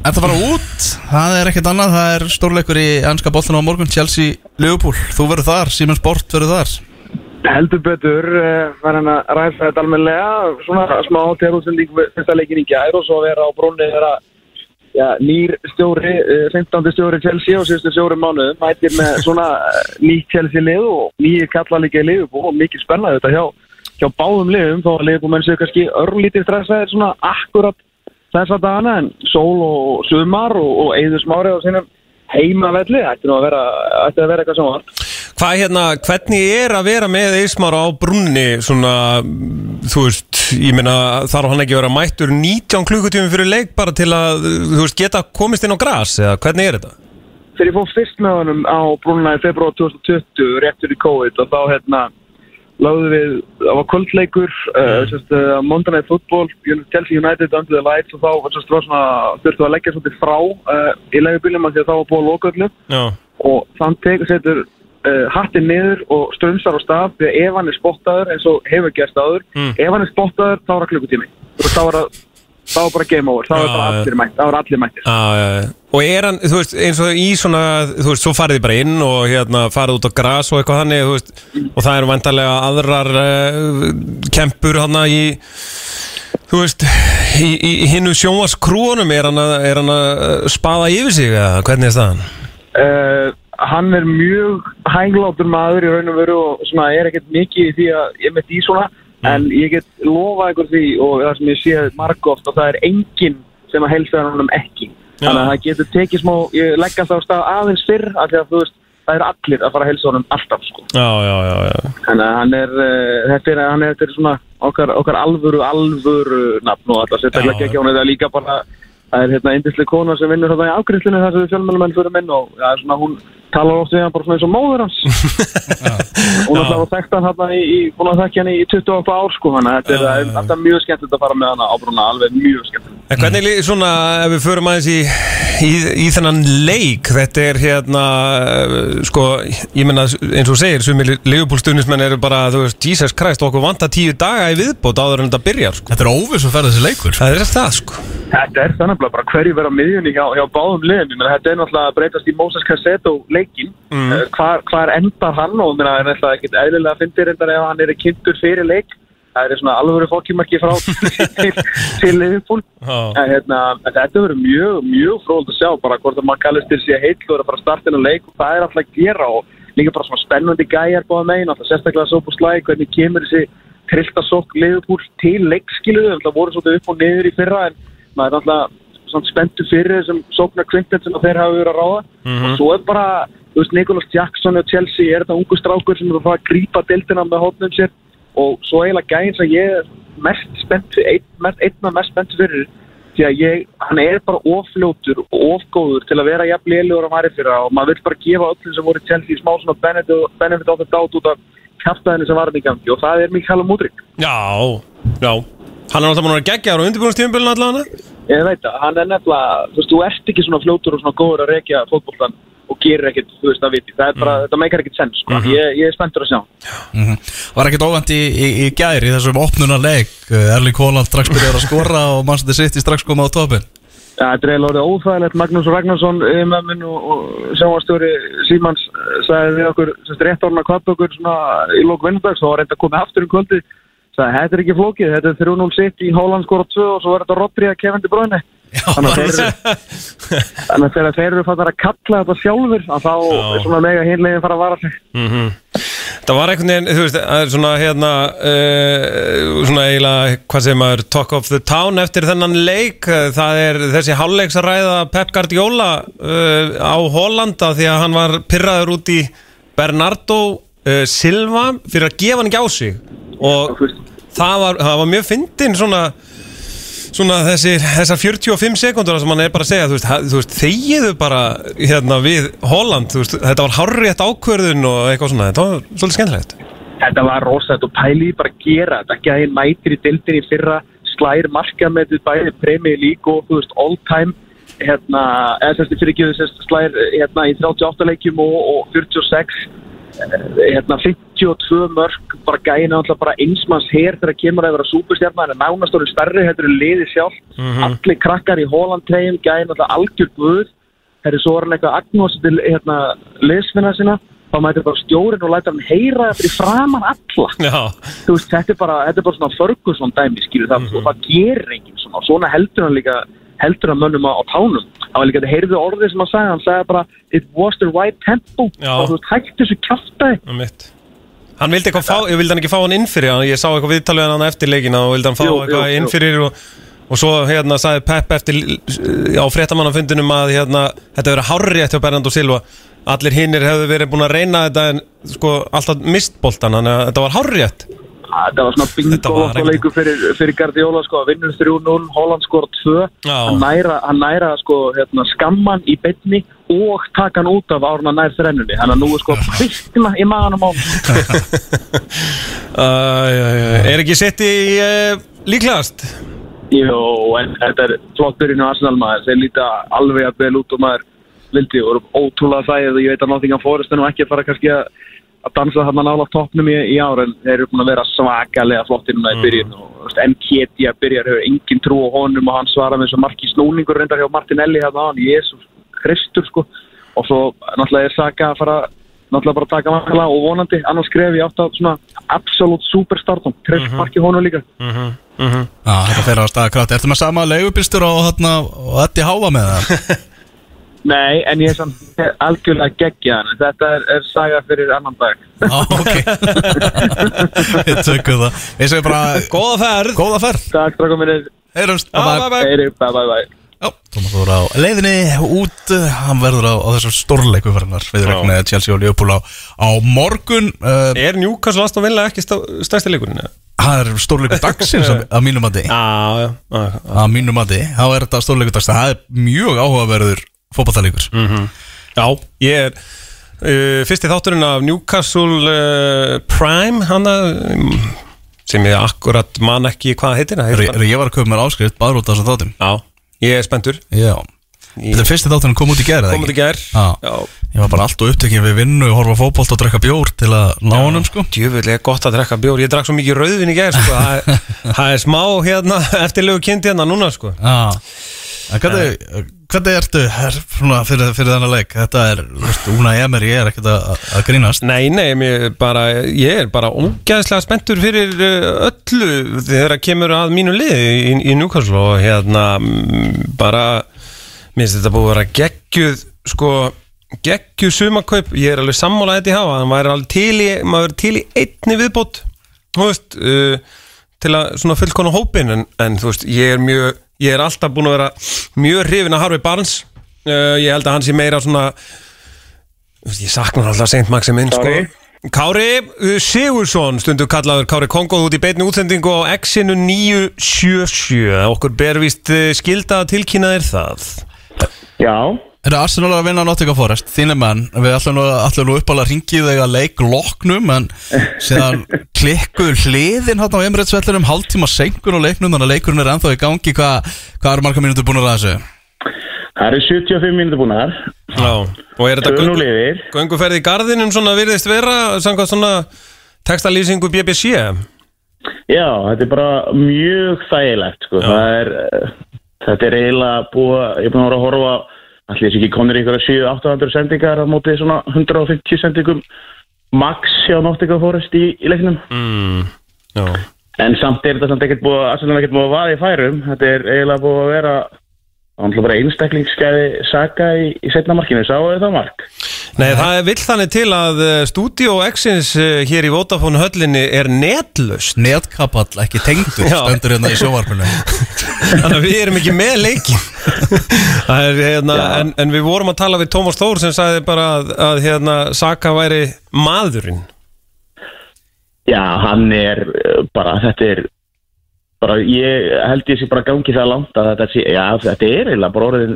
En það fara út, það er ekkert annað, það er stórleikur í ennska boltinu á morgun, Chelsea, Liverpool, þú verður þar, Simon Sport verður þar. Heldur betur, uh, var hann að ræða þetta almenlega, svona smá terúsending fyrsta leikin í gær og svo vera á brunni þeirra ja, nýr stjóri, uh, 15. stjóri Chelsea og síðustu stjóri mánuðum, mætir með svona uh, nýtt Chelsea lið og nýjir kalla líka í liðbú og mikið spennaði þetta hjá, hjá báðum liðum að liðbú menn séu kannski örlítið stressaðir svona akkurat þessa dagana en sól og sumar og, og eigður smári á sínum heimavelli, ætti að vera, ætti að vera eitthvað sem var. Hvað hérna, hvernig er að vera með Eismar á brunni svona, þú veist, ég meina þarf hann ekki að vera mættur 19 klukkutími fyrir leik bara til að, þú veist, geta komist inn á gras eða hvernig er þetta? þegar ég fór fyrst með honum á brúnuna í februar 2020 réttur í COVID og þá hérna lögðu við, það var kvöldleikur uh, uh, Monday Night Football Chelsea United under the lights og þá sérst, var svona, þurftu að leggja svolítið frá uh, í leigubílum af því að þá var búið að loka öllu. Og þann tekur setur uh, hattin niður og strömsar á stað því að ef hann er spottaður eins og hefur gerst áður Mm. ef hann er spottaður þá er það klukkutími og þá er það þá er bara game over, þá er bara allir mætt þá er allir mættir. Og er hann, þú veist, eins og í svona, þú veist, svo farið þið bara inn og hérna farið út á gras og eitthvað þannig, þú veist, og það eru vantarlega aðrar uh, kempur hann í, þú veist, í, í, í hinnu sjónvaskrúunum, er hann að, hann að uh, spaða yfir sig eða hvernig er staðan? uh, hann er mjög hæglátur maður í raun og veru og svona er ekkert mikið því að ég mitt í svona en ég get lofa ykkur því og það sem ég sé margóft og það er enginn sem að helsa hann ekki. Þannig að það getur tekið smá, ég legg alltaf á stað aðeins fyrr af því að þú veist það eru allir að fara að helsa honum alltaf sko. Já, já, já, já. þannig að hann er, uh, þetta er, hann er, þetta er svona okkar, okkar alvöru, alvöru nafn og alltaf Já. ekki hún er það líka bara það er hérna eindislega kona sem vinnur þarna í afgriðslinu þar sem við fjölmjölumenn fyrir minn og það er svona hún talar oft við hann bara svona eins og móður hans hún er alltaf að þekkta hann þarna í, í búin að þekkja hann í 28 ár sko þannig að þetta er, er alltaf mjög skemmtilegt að fara með hann á brúna alveg mjög skemmtilegt En hvernig svona, ef við förum aðeins í, í, í þennan leik, þetta er hérna, sko, ég menna eins og segir, sumir leifupólstunismenn eru bara, þú veist, Jesus Christ, okkur vantar tíu daga í viðbót áður en þetta byrjar, sko. Þetta er óviss að ferða þessi leikur. Það er það, sko. Þetta er þannig bara hverju vera á miðjunni hjá, hjá leikin, mm. hvar, hvar endar hann? Og það er náttúrulega ekkert eðlilega að fyndi reyndar ef hann er kynntur fyrir leik, það er svona alvöru fólkimarki frá til, Liverpool, Já. en hérna, þetta verður mjög, mjög fróld að sjá bara hvort að maður kallist til og er að fara að starta inn á leik og það er alltaf að gera og líka bara svona spennandi gæjar báða megin, alltaf sérstaklega svo på slæg, hvernig kemur þessi triltasokk Liverpool til leikskiluðu, það voru svolítið upp og niður í fyrra en maður er alltaf svona spenntu fyrir þessum sóknar kvintet sem þeir hafa verið að ráða. Og svo er bara, þú veist, Nicholas Jackson og Chelsea er þetta ungu strákur sem er að fara að grípa deildina með hótnum sér? Og svo eiginlega gæðin sem ég er mest spennt einn, af mest spennt fyrir því að ég, hann er bara ofljótur og ofgóður til að vera jafn lélugur á mæri fyrir. Og maður vil bara gefa öllum sem voru Chelsea smá svona benefit, á þetta át út af kæftæðinu sem var og það er Mikael Mudrik Já, já. Hann er alltaf búin að gegja ára undirbúinastíðumbilinu allavega. Ég veit að hann er nefnilega, þú veist, þú ert ekki svona fljótur og svona góður að rekja fótboltan og gerir ekkert, þú veist, að viti. Það er bara, þetta meikar ekkert sens, sko. ég, ég er spenntur að sjá. Mm Var ekkert óvænt í, í, í gær í þessum opnunarleik. Erling Haaland strax byrjar að skora og Manchester City strax koma á topin. Ja, þetta er eiginlega orðið óþægilegt. Magnús Ragnarsson, yfirmömmin og, og sjáastjóri Símans eh, sagði við okkur, semst rétt orðin að kvappa okkur svona í lók vinnudags og reynda að koma aftur um kvöldi. Sagði, þetta er ekki flókið, þetta er 3-0 sitt í Holland skora 2 og svo er þetta Rodri að kefandi bróðinni. Þannig að að þegar þeir eru fattar að kalla þetta sjálfur, að þá er svona mega hinlegin fara að vara sig. Það var einhvern veginn, þú veist, það er svona hérna uh, svona eiginlega, hvað segir maður talk of the town eftir þennan leik það er þessi hálfleiksræða Pep Guardiola uh, á Hollanda því að hann var pyrraður út í Bernardo uh, Silva fyrir að gefa hann ekki á sig og það var, það var mjög fyndin svona svona þessir, þessar 45 sekundur sem hann er bara að segja, þú veist, þú veist þegiðu bara hérna við Holland þú veist, þetta var hárrétt ákvörðun og eitthvað svona, þetta var svolítið skemmtilegt. Þetta var rosalegt og pæli í bara að gera þetta ekki að þeir mætir í dildin í fyrra slær markametið bæði Premier League og þú veist all time hérna, eða sérst fyrir ekki sérst slær hérna í 38 leikjum og, og 46 eh, hérna 52 mörg bara gæna alltaf bara einsmanns her þegar kemur að vera súperstjarnar en nánast orðin stærri þetta eru liði sjálf allir krakkar í Holland treyjum gæna alltaf algjör guð. Þeir eru svo orðin eitthvað agnósi til hérna liðsfinna sinna. Þá mætir bara stjórin og læta hann heyra það fyrir framan alla. Já, þú veist, þetta er bara, þetta er bara svona Ferguson dæmi, skilur það, Mhm. og það gerir enginn svona, svona heldur hann líka heldur hann mönnum á, tánum. Það var líka, þetta heyrðu orðið sem hann sagði, hann sagði bara it was the right tempo. Og þú hægt þessu mitt Hann vildi eitthvað fá, ég vildi hann ekki fá hann inn fyrir hann, ég sá eitthvað viðtalið hann eftir leikina og vildi hann fá Jú, eitthvað jú. inn fyrir og, og svo hérna sagði Pep eftir á fréttamannafundinum að hérna, þetta verið hárrétt hjá Bernardo Silva. Allir hinnir hefðu verið búin að reyna þetta en sko alltaf mist boltan þannig að þetta var hárrétt þetta var svona bingo og fyrir, fyrir Guardiola sko, vinnur 3-0, Holland skor 2 Já. hann næra, hann næra sko, hérna, skamman í beinni og taka hann út af árna nær þrennunni. Þannig að nú er sko kvikna í maðanum á Er ekki sett í uh, líklegast? Jó, en þetta er flott byrjun á Arsenal maður, þeir líta alveg að vel út og maður. Vildi og ótrúlega og ég veit að Nottingham Forest er nú ekki að fara kannski að að dansa þarna nála toppnum í, í ár en þeir eru búin að vera svakalega flottir núna í byrjun. Og þú veist, Nketiah byrjar hefur engin trú á honum og hann svarar með svo marki snúningur reyndar hjá Martinelli hérna á hann, Jésús Kristur sko. Og svo náttúrulega er Saka að fara náttúrulega bara að taka makala og vonandi annars skref ég átt að svona absolutt superstartum, treff Mhm. marki honum líka. Já, þetta fer á staða krátt. Ertu með sama leigubilstur og, og þetta háa með það? Nei, en ég er samt algjörlega geggja hann. Þetta er, er saga fyrir annan dag. Já, ok Við tökum það Við segjum bara Góða ferð Góða ferð Takk, strákum minnir. Heyrumst Já, bye, bye. Heyri, bye, bye, bye. Já, Tómas voru á leiðinni út Hann verður á, á þessum stórleiku verðnar Við erum með Chelsea og Liverpool á, á morgun uh, Er Newcastle Aston Villa ekki stærsti leikurinn? eða? Það er stórleiku dagsins að, að mínum mati Já, já, já. Að mínum mati Þá er þetta stórleiku dagsins Það er mjög áhugaverður fótballtalegur Mm. Já, ég er uh, fyrsti þátturinn af Newcastle uh, Prime hana, um, sem ég akkurat man ekki hvað heitir það ég var að köpa mér áskrift bara út af þessum þáttum Já, ég er spenntur Já Þetta er fyrsti þátturinn kom út í gerð Komum þetta í gær Já. Já. Ég var bara alltaf upptekinn við vinnu Horfa á fótbolt og drekka bjór til að ná honum sko er gott að drekka bjór, ég drakk svo mikið rauðvin í gær sko. það, er, það er smá hérna eftirlegu kynnti hérna núna sko. Já En Hvernig, ertu? Svona, fyrir, fyrir þennan leik? Þetta er, þú veist, Úna Emer, ég er ekkert að, að grínast. Nei, nei, mér bara, ég er bara ógæðslega spenntur fyrir uh, öllu þegar það kemur að mínu liði í, í Newcastle og hérna mm, bara, mér finnst þetta búið að vera geggjuð, sko geggjuð sumakaup, ég er alveg sammála þetta í hafa, það væri alveg til í maður er til í einni viðbót þú veist, uh, til að svona fullkona hópin, en, en þú veist, ég er mjög ég er alltaf búin að vera mjög hrifin að Harvey Barnes uh, ég held að hann sé meira svona Ég sakna hann alltaf seint Maxi minn sko. Kári uh, Sigursson stundu kallaður Kári Kongo út í beinni útsendingu á X-inu 977 okkur ber víst uh, skilda að tilkynna þér það Já. Er það Arsenal að vinna Nottingham Forest? Þínir menn, við ætlum nú, ætlum nú uppálega að ringi þig að leik loknum en síðan klikkuðu hliðin hann á Emirates-vellinum hálftíma senkun og leiknum þannig að leikurinn er ennþá í gangi Hvað hva eru marga mínútur búin að þessu? Það eru 75 mínútur búin þar Já, og er þetta gönguferð í gardinum svona virðist vera samkvæmt svona textalýsingu BBC Já, þetta er bara mjög þægilegt sko. Það er uh, Þetta er eiginlega búið að- Ég er búin að vera að horfa Allir þessi ekki komnir ykkur 700-800 sendingar á móti svona 150 sendingum max hjá Nottingham Forest í, í leiknum? Mm, Já, En samt er þetta samt ekkert búið að búið að vaða í færum. Þetta er eiginlega búið að vera Það var náttúrulega bara einstaklingsskæði Saka í, í setna markinu, sáu þið það mark? Nei, það er vill þannig til að uh, Studio X-ins uh, hér í Vodafone höllinni er netlust Netkapall, ekki tengdur, Já. stendur hérna í sjóvarpinu Þannig að við erum ekki með leikin Það er, hérna, en, en við vorum að tala við Tómas Þór sem sagði bara að, að hérna, Saka væri maðurinn. Já, hann er uh, bara, þetta er bara, ég held ég sé bara gangi það langt að þetta sé, já, þetta er eiginlega bara orðin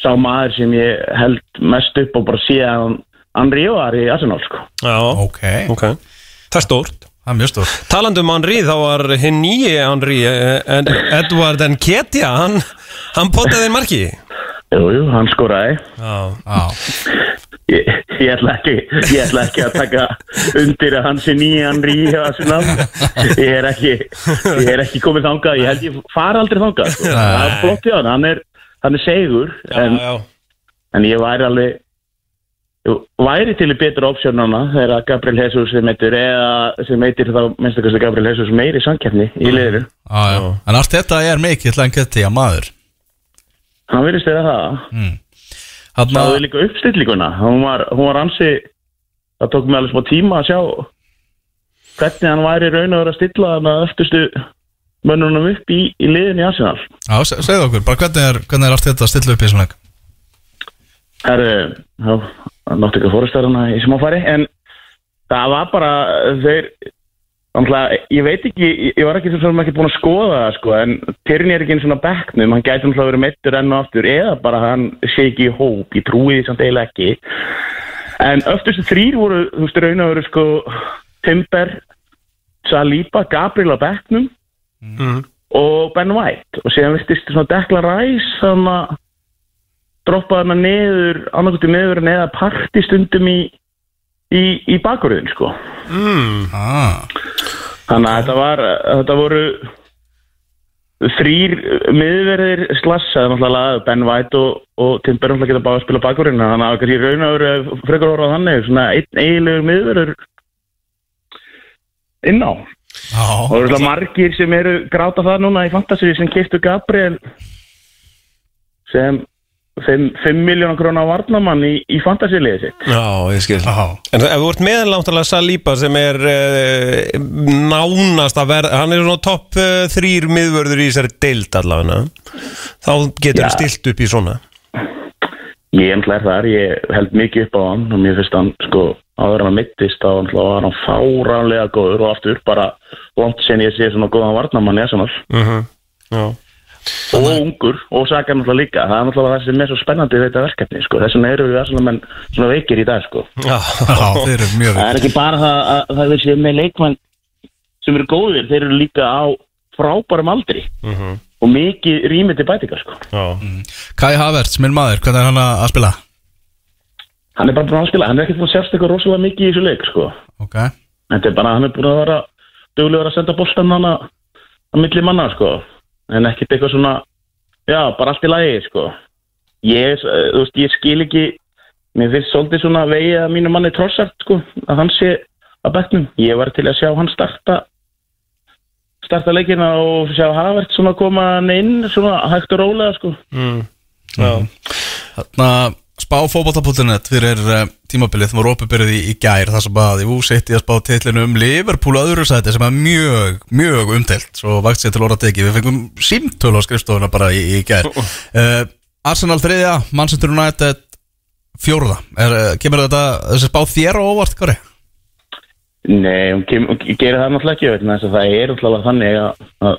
sá maður sem ég held mest upp og bara sé að hann var í Arsenal, sko. Já, Ok, ok. Það er stórt. Það er mjög stór Talandi um Henry, þá var hinn nýji Henry, eh, en Edward Nketiah, hann, hann potaði marki. Jú, jú, hann skoraði. Já, Já, Ég, ég, ætla ekki, ég ætla ekki að taka undir að hann sé nýja Henry í Arsenal. Ég er ekki, ég er ekki komið þangað, ég held ég fara aldrei þangað, sko. Það er flott í hann, hann er, hann er segur, já, en já. En ég væri alveg jú, væri til í betur opsjónana þegar Gabriel Jesus sem heitir eða sem heitir þá minnstakosti Gabriel Jesus meiri samkeppni í liðinu. já, já En allt þetta er mikill lengjött í að maður Hann virðist þeirra það. Hanna, Það er líka uppstillíkuna. Hún var, hún var ansi, það tók mig alveg smá tíma að sjá hvernig hann væri raun og vera að stilla hann að öftustu mönnunum upp í, í liðinu í Arsenal. já, se- segðu okkur, bara hvernig er, hvernig er allt þetta að stilla upp í þessum leik? Herru, þá að fórastar hana í smáfæri en það var bara þeir Þannig, ég veit ekki, ég- var ekki sem ekki búin að skoða það sko, en Tyrni er ekki einn svona bekknum, hann gæti náttúrulega verið meittur enn og aftur, eða bara hann sé ekki í hóp, ég trúi því samt eiginlega ekki. En öftustu þrýr voru, þú veist, raun og veru sko, Timber, Saliba, Gabriel á bekknum og Ben White og síðan virtist svona Declan Rice þannig að droppaði hana niður, annarkvæmstu niður en eða partistundum í, í, í bakurðin sko. Ah, Þannig að þetta var, þetta voru þrýr miðverðir slassaði náttúrulega Ben White og, og Tim Burns geta báða að spila bakurinn þannig að kannski raun og veru frekar orðað þannig svona einn eiginlegur miðverður inn á. Já, og það eru margir sem eru gráta það núna í fantasy sem keftu Gabriel sem 5 miljónar krónar varnamann í, í fantasy-liðið sitt. Já, ég skil. Já En ef þú ert meðanláttulega Saliba sem er uh, nánast að verða, hann er svona topp uh, þrýr miðvörður í þessari deild allavega þá getur hann stilt upp í svona. Ég ennlega er þar, ég held mikið upp á hann og mér finnst hann, sko, áður hann mittist þá náttúrulega var hann fáránlega góður og aftur bara langt sen ég sé svona góðan varnamann í Arsenal. Já, og ungur og sakar náttúrulega líka það er náttúrulega það sem er svo spennandi við þetta verkefni sko. þess vegna eru við Arsenal menn svona veikir í dag sko. já, Já, þeir eru mjög það er ekki bara það að það er þessi með leikmenn sem eru góðir, þeir eru líka á frábærum aldri og mikið rými til bætingar sko. já. Kai Havertz, minn maður, hvernig er hann að að spila? hann er bara búin að spila, hann er ekkert búin að sérst eitthvað rosalega mikið í þessu leik sko. Ok, Þetta er bara, hann er búin að vera duglegur að senda boltan hana á milli manna, sko. En ekkert eitthvað svona, já, bara allt í lagi, sko. Ég, eh, þú veist, ég skil ekki, mér finnst svolítið svona vegið að mínu manni trossart, sko, að hann sé að bekknum. Ég var til að sjá hann starta, starta leikina og sjá Havert svona koma hann inn, svona hægt og rólega, sko. já. þarna spá fótbolta.net fyrir uh, tímabilið, það var opið í, í gær þar sem að Jú setti að spá titlinu um Liverpool á öðru sæti sem er mjög, mjög umdelt svo vakt sér til orða teki, við fengum símtöl á skrifstofuna bara í, í gær. Uh, Arsenal þriðja, Manchester United fjórða, er, uh, kemur þetta þessi spá þér á óvart, Kari? Nei, hún, kem, hún gerir það náttúrulega ekki vegna þess að það er náttúrulega þannig að, að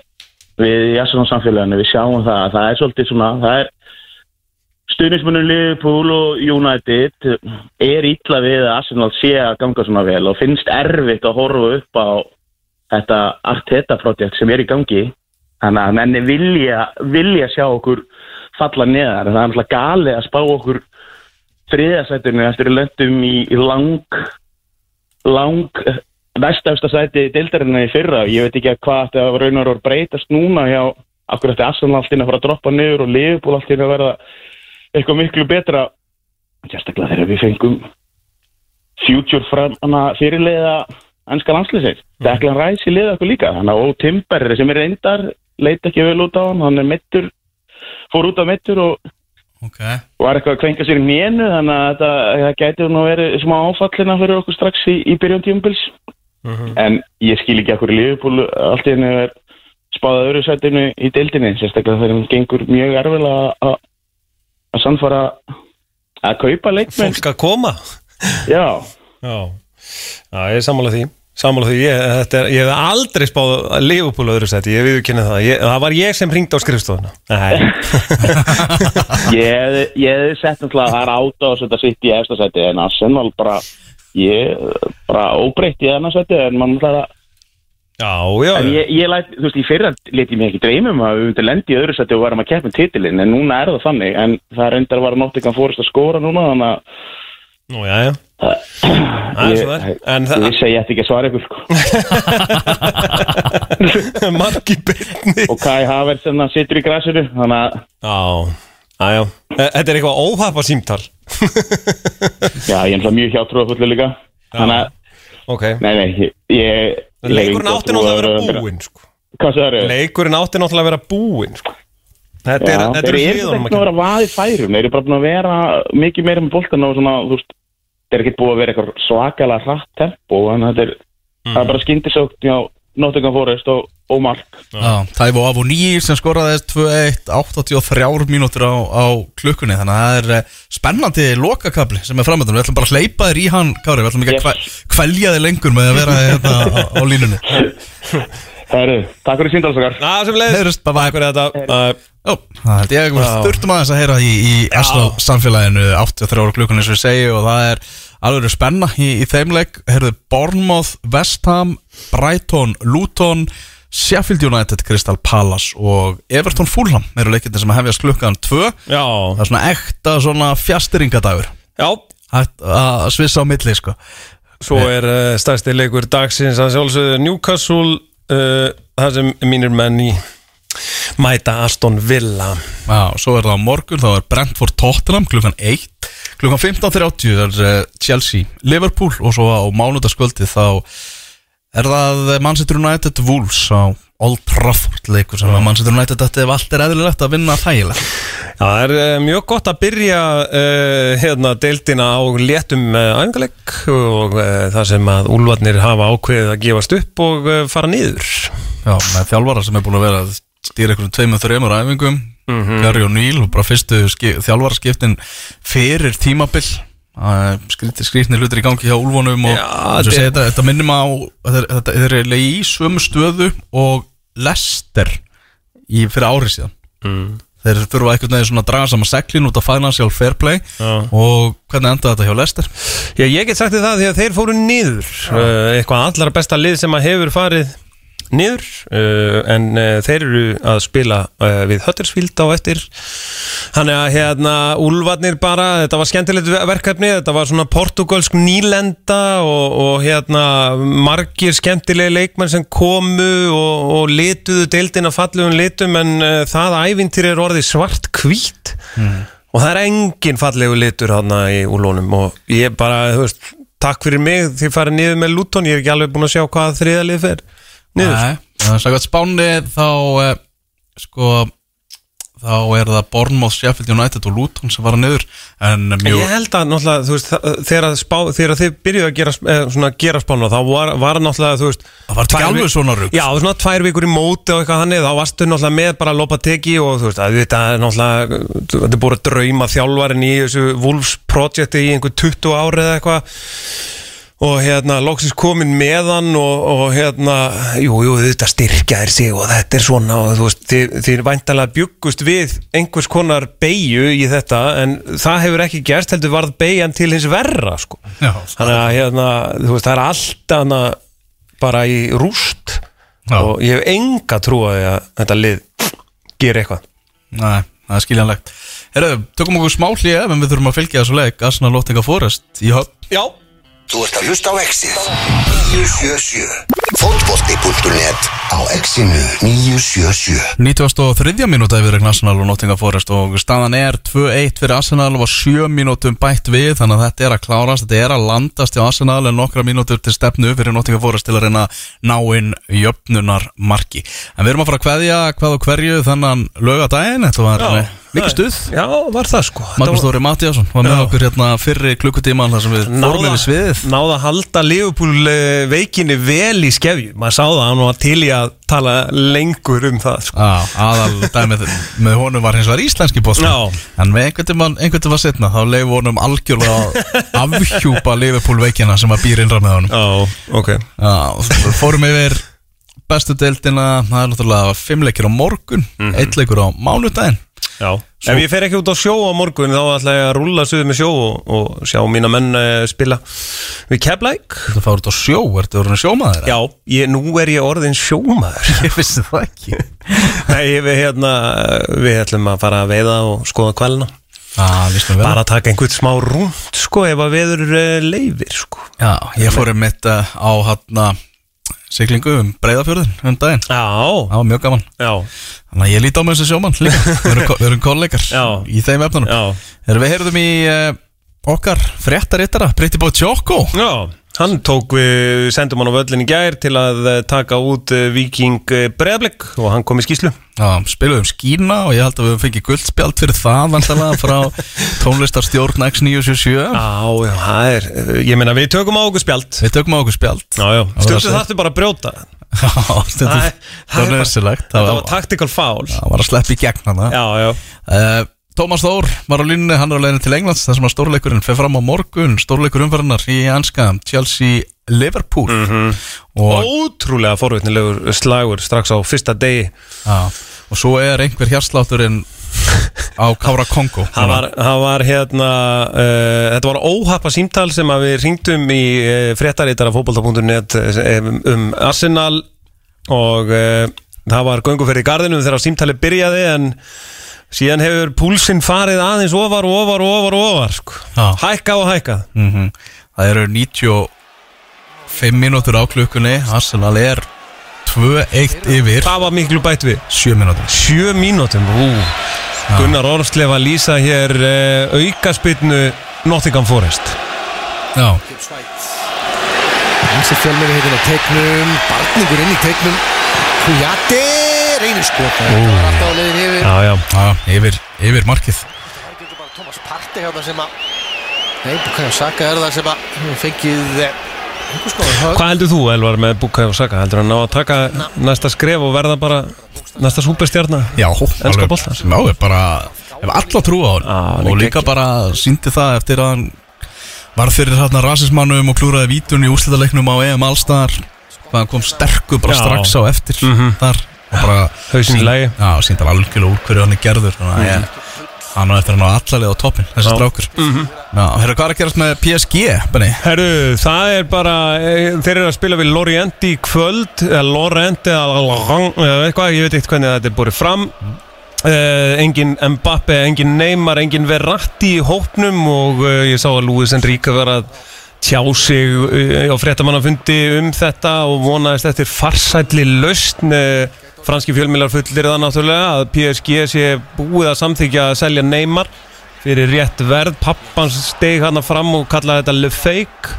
við í Arsenal samfélaginu við sjáum það að það er svolítið svona það er stuðnismunum Liverpool og United er ítla við að Arsenal sé að ganga svona vel og finnst erfitt að horfa upp á þetta Arteta-projekt sem er í gangi. Þannig að menni vilja, vilja sjá okkur falla neðar. Það er náttúrulega gali að spá okkur þriðasætinu eftir löndum í, lang lang næstafsta sæti deildarinnar í fyrra. Ég veit ekki að hvað þetta raunar og breytast núna hjá akkur þetta Arsenal allt inn að fara að droppa niður og Liverpool allt inn að verða eitthvað miklu betra sérstaklega þegar við fengum future fram hana fyrirleiða ennska landslýsir Declan Rice í liða okkur líka þannig að og Timber sem er reyndar leit ekki vel út á hann hann er mittur fór út á mittur og okay. var eitthvað að kvenka sér í nénu þannig að þetta, það gæti nú verið smá áfallina fyrir okkur strax í, í byrjun tímubils en ég skil ekki okkur í Liverpool allt í henni er spáða öðru sætinu í deildinni sérstaklega þegar hún gengur mjög erfilega að að sannfara að kaupa leikmenn. Fólk að koma? Já, Já, Já ég er sammála því. Sammála því, ég, er, ég hef aldrei spáð að Liverpool á öðru seti, ég viðkynna það. Ég, Það var ég sem ringdi á skrifstofuna. Ég hefði sett náttúrulega að það er áta og setja sitt í efsta sæti en Arsenal bara ég bara óbreytt í þennan sæti en mann náttúrulega já, já En ég, ég læt, þú veist, í fyrra leti ég mig ekki dreymum að við myndum lendi í öðru sæti og varum að keppa um titilinn, en núna er það þannig, en það reyndar að ekki að fórist að skóra núna, þannig að Nú, já, já. Það er svo er. En ég að ég ætti ekki að svara ykkur, sko. margi byrni Og Kai Havertz sem það situr í græsinu, þannig að, Já, já, já. E- Þetta er eitthvað óhafa símtal. Já, ég er náttúrulega mjög hjátrúða líka, þannig að, Ok nei, nei, ég... Leikurinn átti náttúrulega að vera búinn sko. Hvað það eru? Leikurinn átti náttúrulega að vera búinn sko. Þetta er, þetta þeir er eru hliðunum ekki að vera vaði færum, þeir eru bara búin að vera mikið meira með boltan og svona, þú veist, þeir eru ekki búið að vera eitthvað svakalega hratt tempo, en þetta er, Mhm. það er bara skyndisókn hjá Nottingham Forest og, og Mark. Já, Tævo Avo nýr sem skoraðist 2-1, 83 mínútur á, á klukkunni Þannig að það er eh, spennandi lokakabli sem er framöndan Við ætlum bara að hleypa þér í hann, Kári Við ætlum ekki að Yes. kvelja þig lengur með að vera hérna á, á línunni Herru, takk fyrir síndalsakar. Já, sem leið Heyrust, bye bye. Takk fyrir þetta Jó, það held ég að Já. þurftum aðeins að heyra í, í Arsenal samfélaginu 83 ára klukkunni sem við segju og það er alveg spenna í, í þeim leik. Herðu Bournemouth, West Ham, Brighton, Luton Sheffield United, Crystal Palace og Everton Fulham eru leikindi sem hefjast klukkan 2 Já, Það er svona ekta svona Hætt að svissa á milli sko. Svo er uh, stærsti leikur dagsins að sjálfsögðu Newcastle uh, það sem mínir menn í mæta Aston Villa. Já, svo er það á morgun, þá er Brentford Tottenham klukkan 1 klukkan 15.30 er uh, Chelsea Liverpool og svo á mánudaskvöldi þá er það Manchester United Wolves á Old Trafford leikur sem að Manchester United þetta ef allt er eðlilegt að vinna þægilegt. Já, það er uh, mjög gott að byrja uh, hérna deildina á léttum uh, æfingalegg og uh, það sem að úlfarnir hafa ákveðið að gefast upp og fara niður. Já, með þjálfara sem er búin að vera að stýra einhverjum tveimur, þreimur æfingum Mhm. Gary O'Neill og bara fyrstu þjálfaraskiptin fyrir tímabil skrítni, hlutir í gangi hjá Úlfónum og að þetta- þetta, þetta minnum á þetta, er eiginlega í sömu stöðu og Lester í, fyrir árið síðan mm. þeir þurfa einhvern veginn svona að draga saman seglin út af financial fair play Já. og hvernig endaði þetta hjá Lester Já, ég get sagt þér það því að þeir fóru niður uh, eitthvað allra besta lið sem að hefur farið niður uh, en uh, þeir eru að spila uh, við Huddersfield á eftir. Þannig að hérna Úlfarnir bara, þetta var skemmtilegt verkefni þetta var svona portugalsk nýlenda og, og hérna margir skemmtilegi leikmenn sem komu og, og lituðu deildina fallegum litum en uh, það ævintýr er orðið svart hvít og það er engin fallegu litur hana í úlónum og ég bara, þú veist, takk fyrir mig því farið niður með Luton, ég er ekki alveg búin að sjá hvað þriðalið fer niður Sækvæmt spáni þá eh, sko þá er það Bournemouth, Sheffield United og Luton sem fara niður en mjög Ég held að náttúrulega, þú veist, þegar, að spá, þegar þið byrjuðu að gera, eh, svona, gera spána þá var, var náttúrulega, þú veist Það var ekki alveg svona rugl. Já, svona tvær vikur í móti og eitthvað þannig þá varstu náttúrulega með bara Lopateki og þú veist, að þetta er náttúrulega þetta er búin að drauma þjálfarin í þessu Wolves projekti í einhver 20 ári eða eitthvað og hérna loksins komin með hann og, og hérna, jú, jú, þetta styrkja þér sig og þetta er svona og þú veist, þið, þið væntalega bjuggust við einhvers konar beigju í þetta en það hefur ekki gerst, heldur varð beigjan til hins verra, sko. Já, þannig að hérna, þú veist, það er allt hana bara í rúst Já. og ég hef enga trú að að þetta lið gerir eitthvað. Nei, það er skiljanlegt. Herru, tökum okkur smá hlýja en við þurfum að fylgja þessu leik Arsenal Lottinga Forest í höfn. Já Þú ert að hlusta á exið 977 Fótbolti.net á exinu 977 93. mínúta yfir regn Arsenal og Nottingham Forest og staðan er 2-1 fyrir Arsenal og 7 mínútum bætt við þannig að þetta er að klárast, þetta er að landast hjá Arsenal en nokkra mínútur til stefnu fyrir Nottingham Forest til að reyna að ná inn jöfnunar marki. En við erum að fara að kveðja hvað og hverju þannan lögadaginn, þetta var Já. Mikið stuð. Já, var það sko Magnús Þóri Mattíasson var með okkur hérna fyrri klukkutíman þar sem við fórum yfir sviðið. náða að halda Liverpool eh, veikinni vel í skefju maður sá það, hann var til í að tala lengur um það sko. Já, aðal dæmið með honum var hins vegar íslenski bótt Já. En með einhvern einhvern tímann setna þá leif honum algjörlega að afhjúpa Liverpool veikina sem að býr innra með honum Já, ok Já, fórum yfir bestu deildina Það er náttúrulega fimm leikir á morgun Mhm. Eitt ef ég fer ekki út á sjó á morgun þá ætla ég að rúlla suðu með sjó og, og sjá mína menn uh, spila við Keflæk. Þú fáur út á sjó, ertu orðin sjómaður? Já, ég, nú er ég orðin sjómaður. Ég vissi það ekki. Nei, við, hérna, við ætlum að fara að veiða og skoða kvelna vel. Bara að taka einhvern smá rúnd, sko, ef að veður uh, leifir, sko. Já, ég fór um mitt uh, á hann siglingu um breyðafjörðin um daginn. Já, Það var mjög gaman. Já, Þannig að ég líti á mig þessi sjómann. Líka Við erum, ko- við erum kollegar Já. í þeim efnunum. Já. Erum við heyrðum í uh, okkar fréttarittara Pretty Boy Choco. Já, hann tók við, sendum hann á völlin í gær til að eh, taka út uh, Viking Breðablik og hann kom í skýslu Já, spiluðum skína og ég held að við höfum fengið guldspjald fyrir það vandalega frá tónlistarstjórn X977 Já, já, það er, eh, ég meina við tökum á okkur spjald. Við tökum á okkur spjald. Já, já, að- þarftu bara að brjóta. Já, Það er- Það það er nöðsilegt Þetta var tactical foul. Það var að sleppa í gegn hana Já, já, uh, Tómas Þór var á línunni, hann er á leiðinu til Englands þar sem að stórleikurinn fer fram á morgun stórleikur umferðarnar í anska Chelsea Liverpool Mhm. og, ótrúlega forvitnilegur slagur strax á fyrsta degi. Já, og svo er einhver hérslátturinn á Kára Kongo Það var, var hérna uh, Þetta var óhappa símtal sem að við ringdum í uh, fréttaritara fótbolta.net um, um Arsenal og uh, það var gönguferð í gardinum þegar símtali byrjaði en síðan hefur púlsinn farið aðeins ofar og ofar og ofar og ofar sko. Já. hækka og hækka mm Það eru 95 mínútur á klukkunni. Arsenal er 2-1 yfir. Það var miklu bætt við. 7 mínútur Sjö mínútum ú. Gunnar Ormslefa lýsa hér uh, aukaspinnu Nottingham Forest. Já, Hansi fjölmeri heitin á teiknum. Barningur inn í teiknum. Kujati reynir skot Það var alltaf á leiðin yfir. Já, já. Já yfir, yfir markið. Það getur bara Thomas Partey hérna sem að Nei, Bukayo Saka er það sem að fengið eh, Hvað heldur þú, Elvar, með Bukayo Saka? Heldur hann ná að taka næsta skref og verða bara næsta súperstjarnar? Já, alveg- bara Ef alla trú á hann er Og líka bara síndi það eftir að hann Var fyrir hérna rasismannum og klúraði vítun í úrslitaleiknum á EM Allstar. Hann kom sterkur bara Já. strax á eftir Mhm. Þar Hausinn í lagi. Já, síndi alveg algjörlega úr hverju hann er gerður Þannig að Hann á eftir hann á allalið á toppin Þessi Já. strákur Mhm. Já, hérna hvað er að gerast með PSG, Benni? Herru, það er bara, eh, þeir eru að spila við Lorient í kvöld, eða Lorient eða eitthvað, ég veit ekkert hvernig þetta er búið fram. Uh, engin Mbappe, engin Neymar, engin Verratti í hópnum og uh, ég sá að Luis Enrique var að tjá sig uh, á fréttamannafundi um þetta og vonaðist eftir farsætli lausn franski fjölmilar fullir það náttúrulega að PSG sé búið að samþykja að selja Neymar fyrir rétt verð. Pappans steg hana fram og kallaði þetta Le Fake.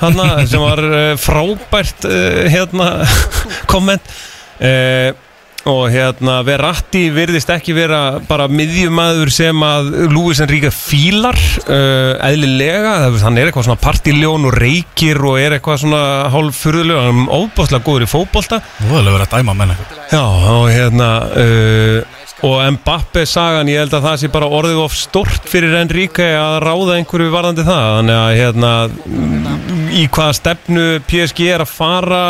Hana sem var uh, frábært uh, hérna komment. Uh, og hérna Verratti virðist ekki vera bara miðjumæður sem að Luis Enrique fílar uh, eðlilega, hann er eitthvað svona partiljón og reykir og er eitthvað svona hálf furðulega, hann er óbáslega góður í fótbolta. Þú hefur verið að dæma menn Já, og hérna uh, og Mbappe sagan, ég held að það sé bara orðið of stort fyrir Enrique að ráða einhverju varðandi það. Þannig að hérna í hvaða stefnu PSG er að fara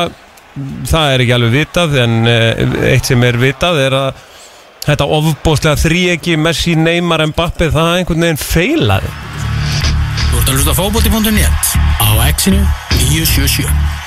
það er ekki alveg vitað en uh, eitt sem er vitað er að þetta ofbóðslega þríegi Messi, Neymar, Mbappe það einhvern veginn feilaði. Þú ert að hlusta á fótbolti.net á Exinu 977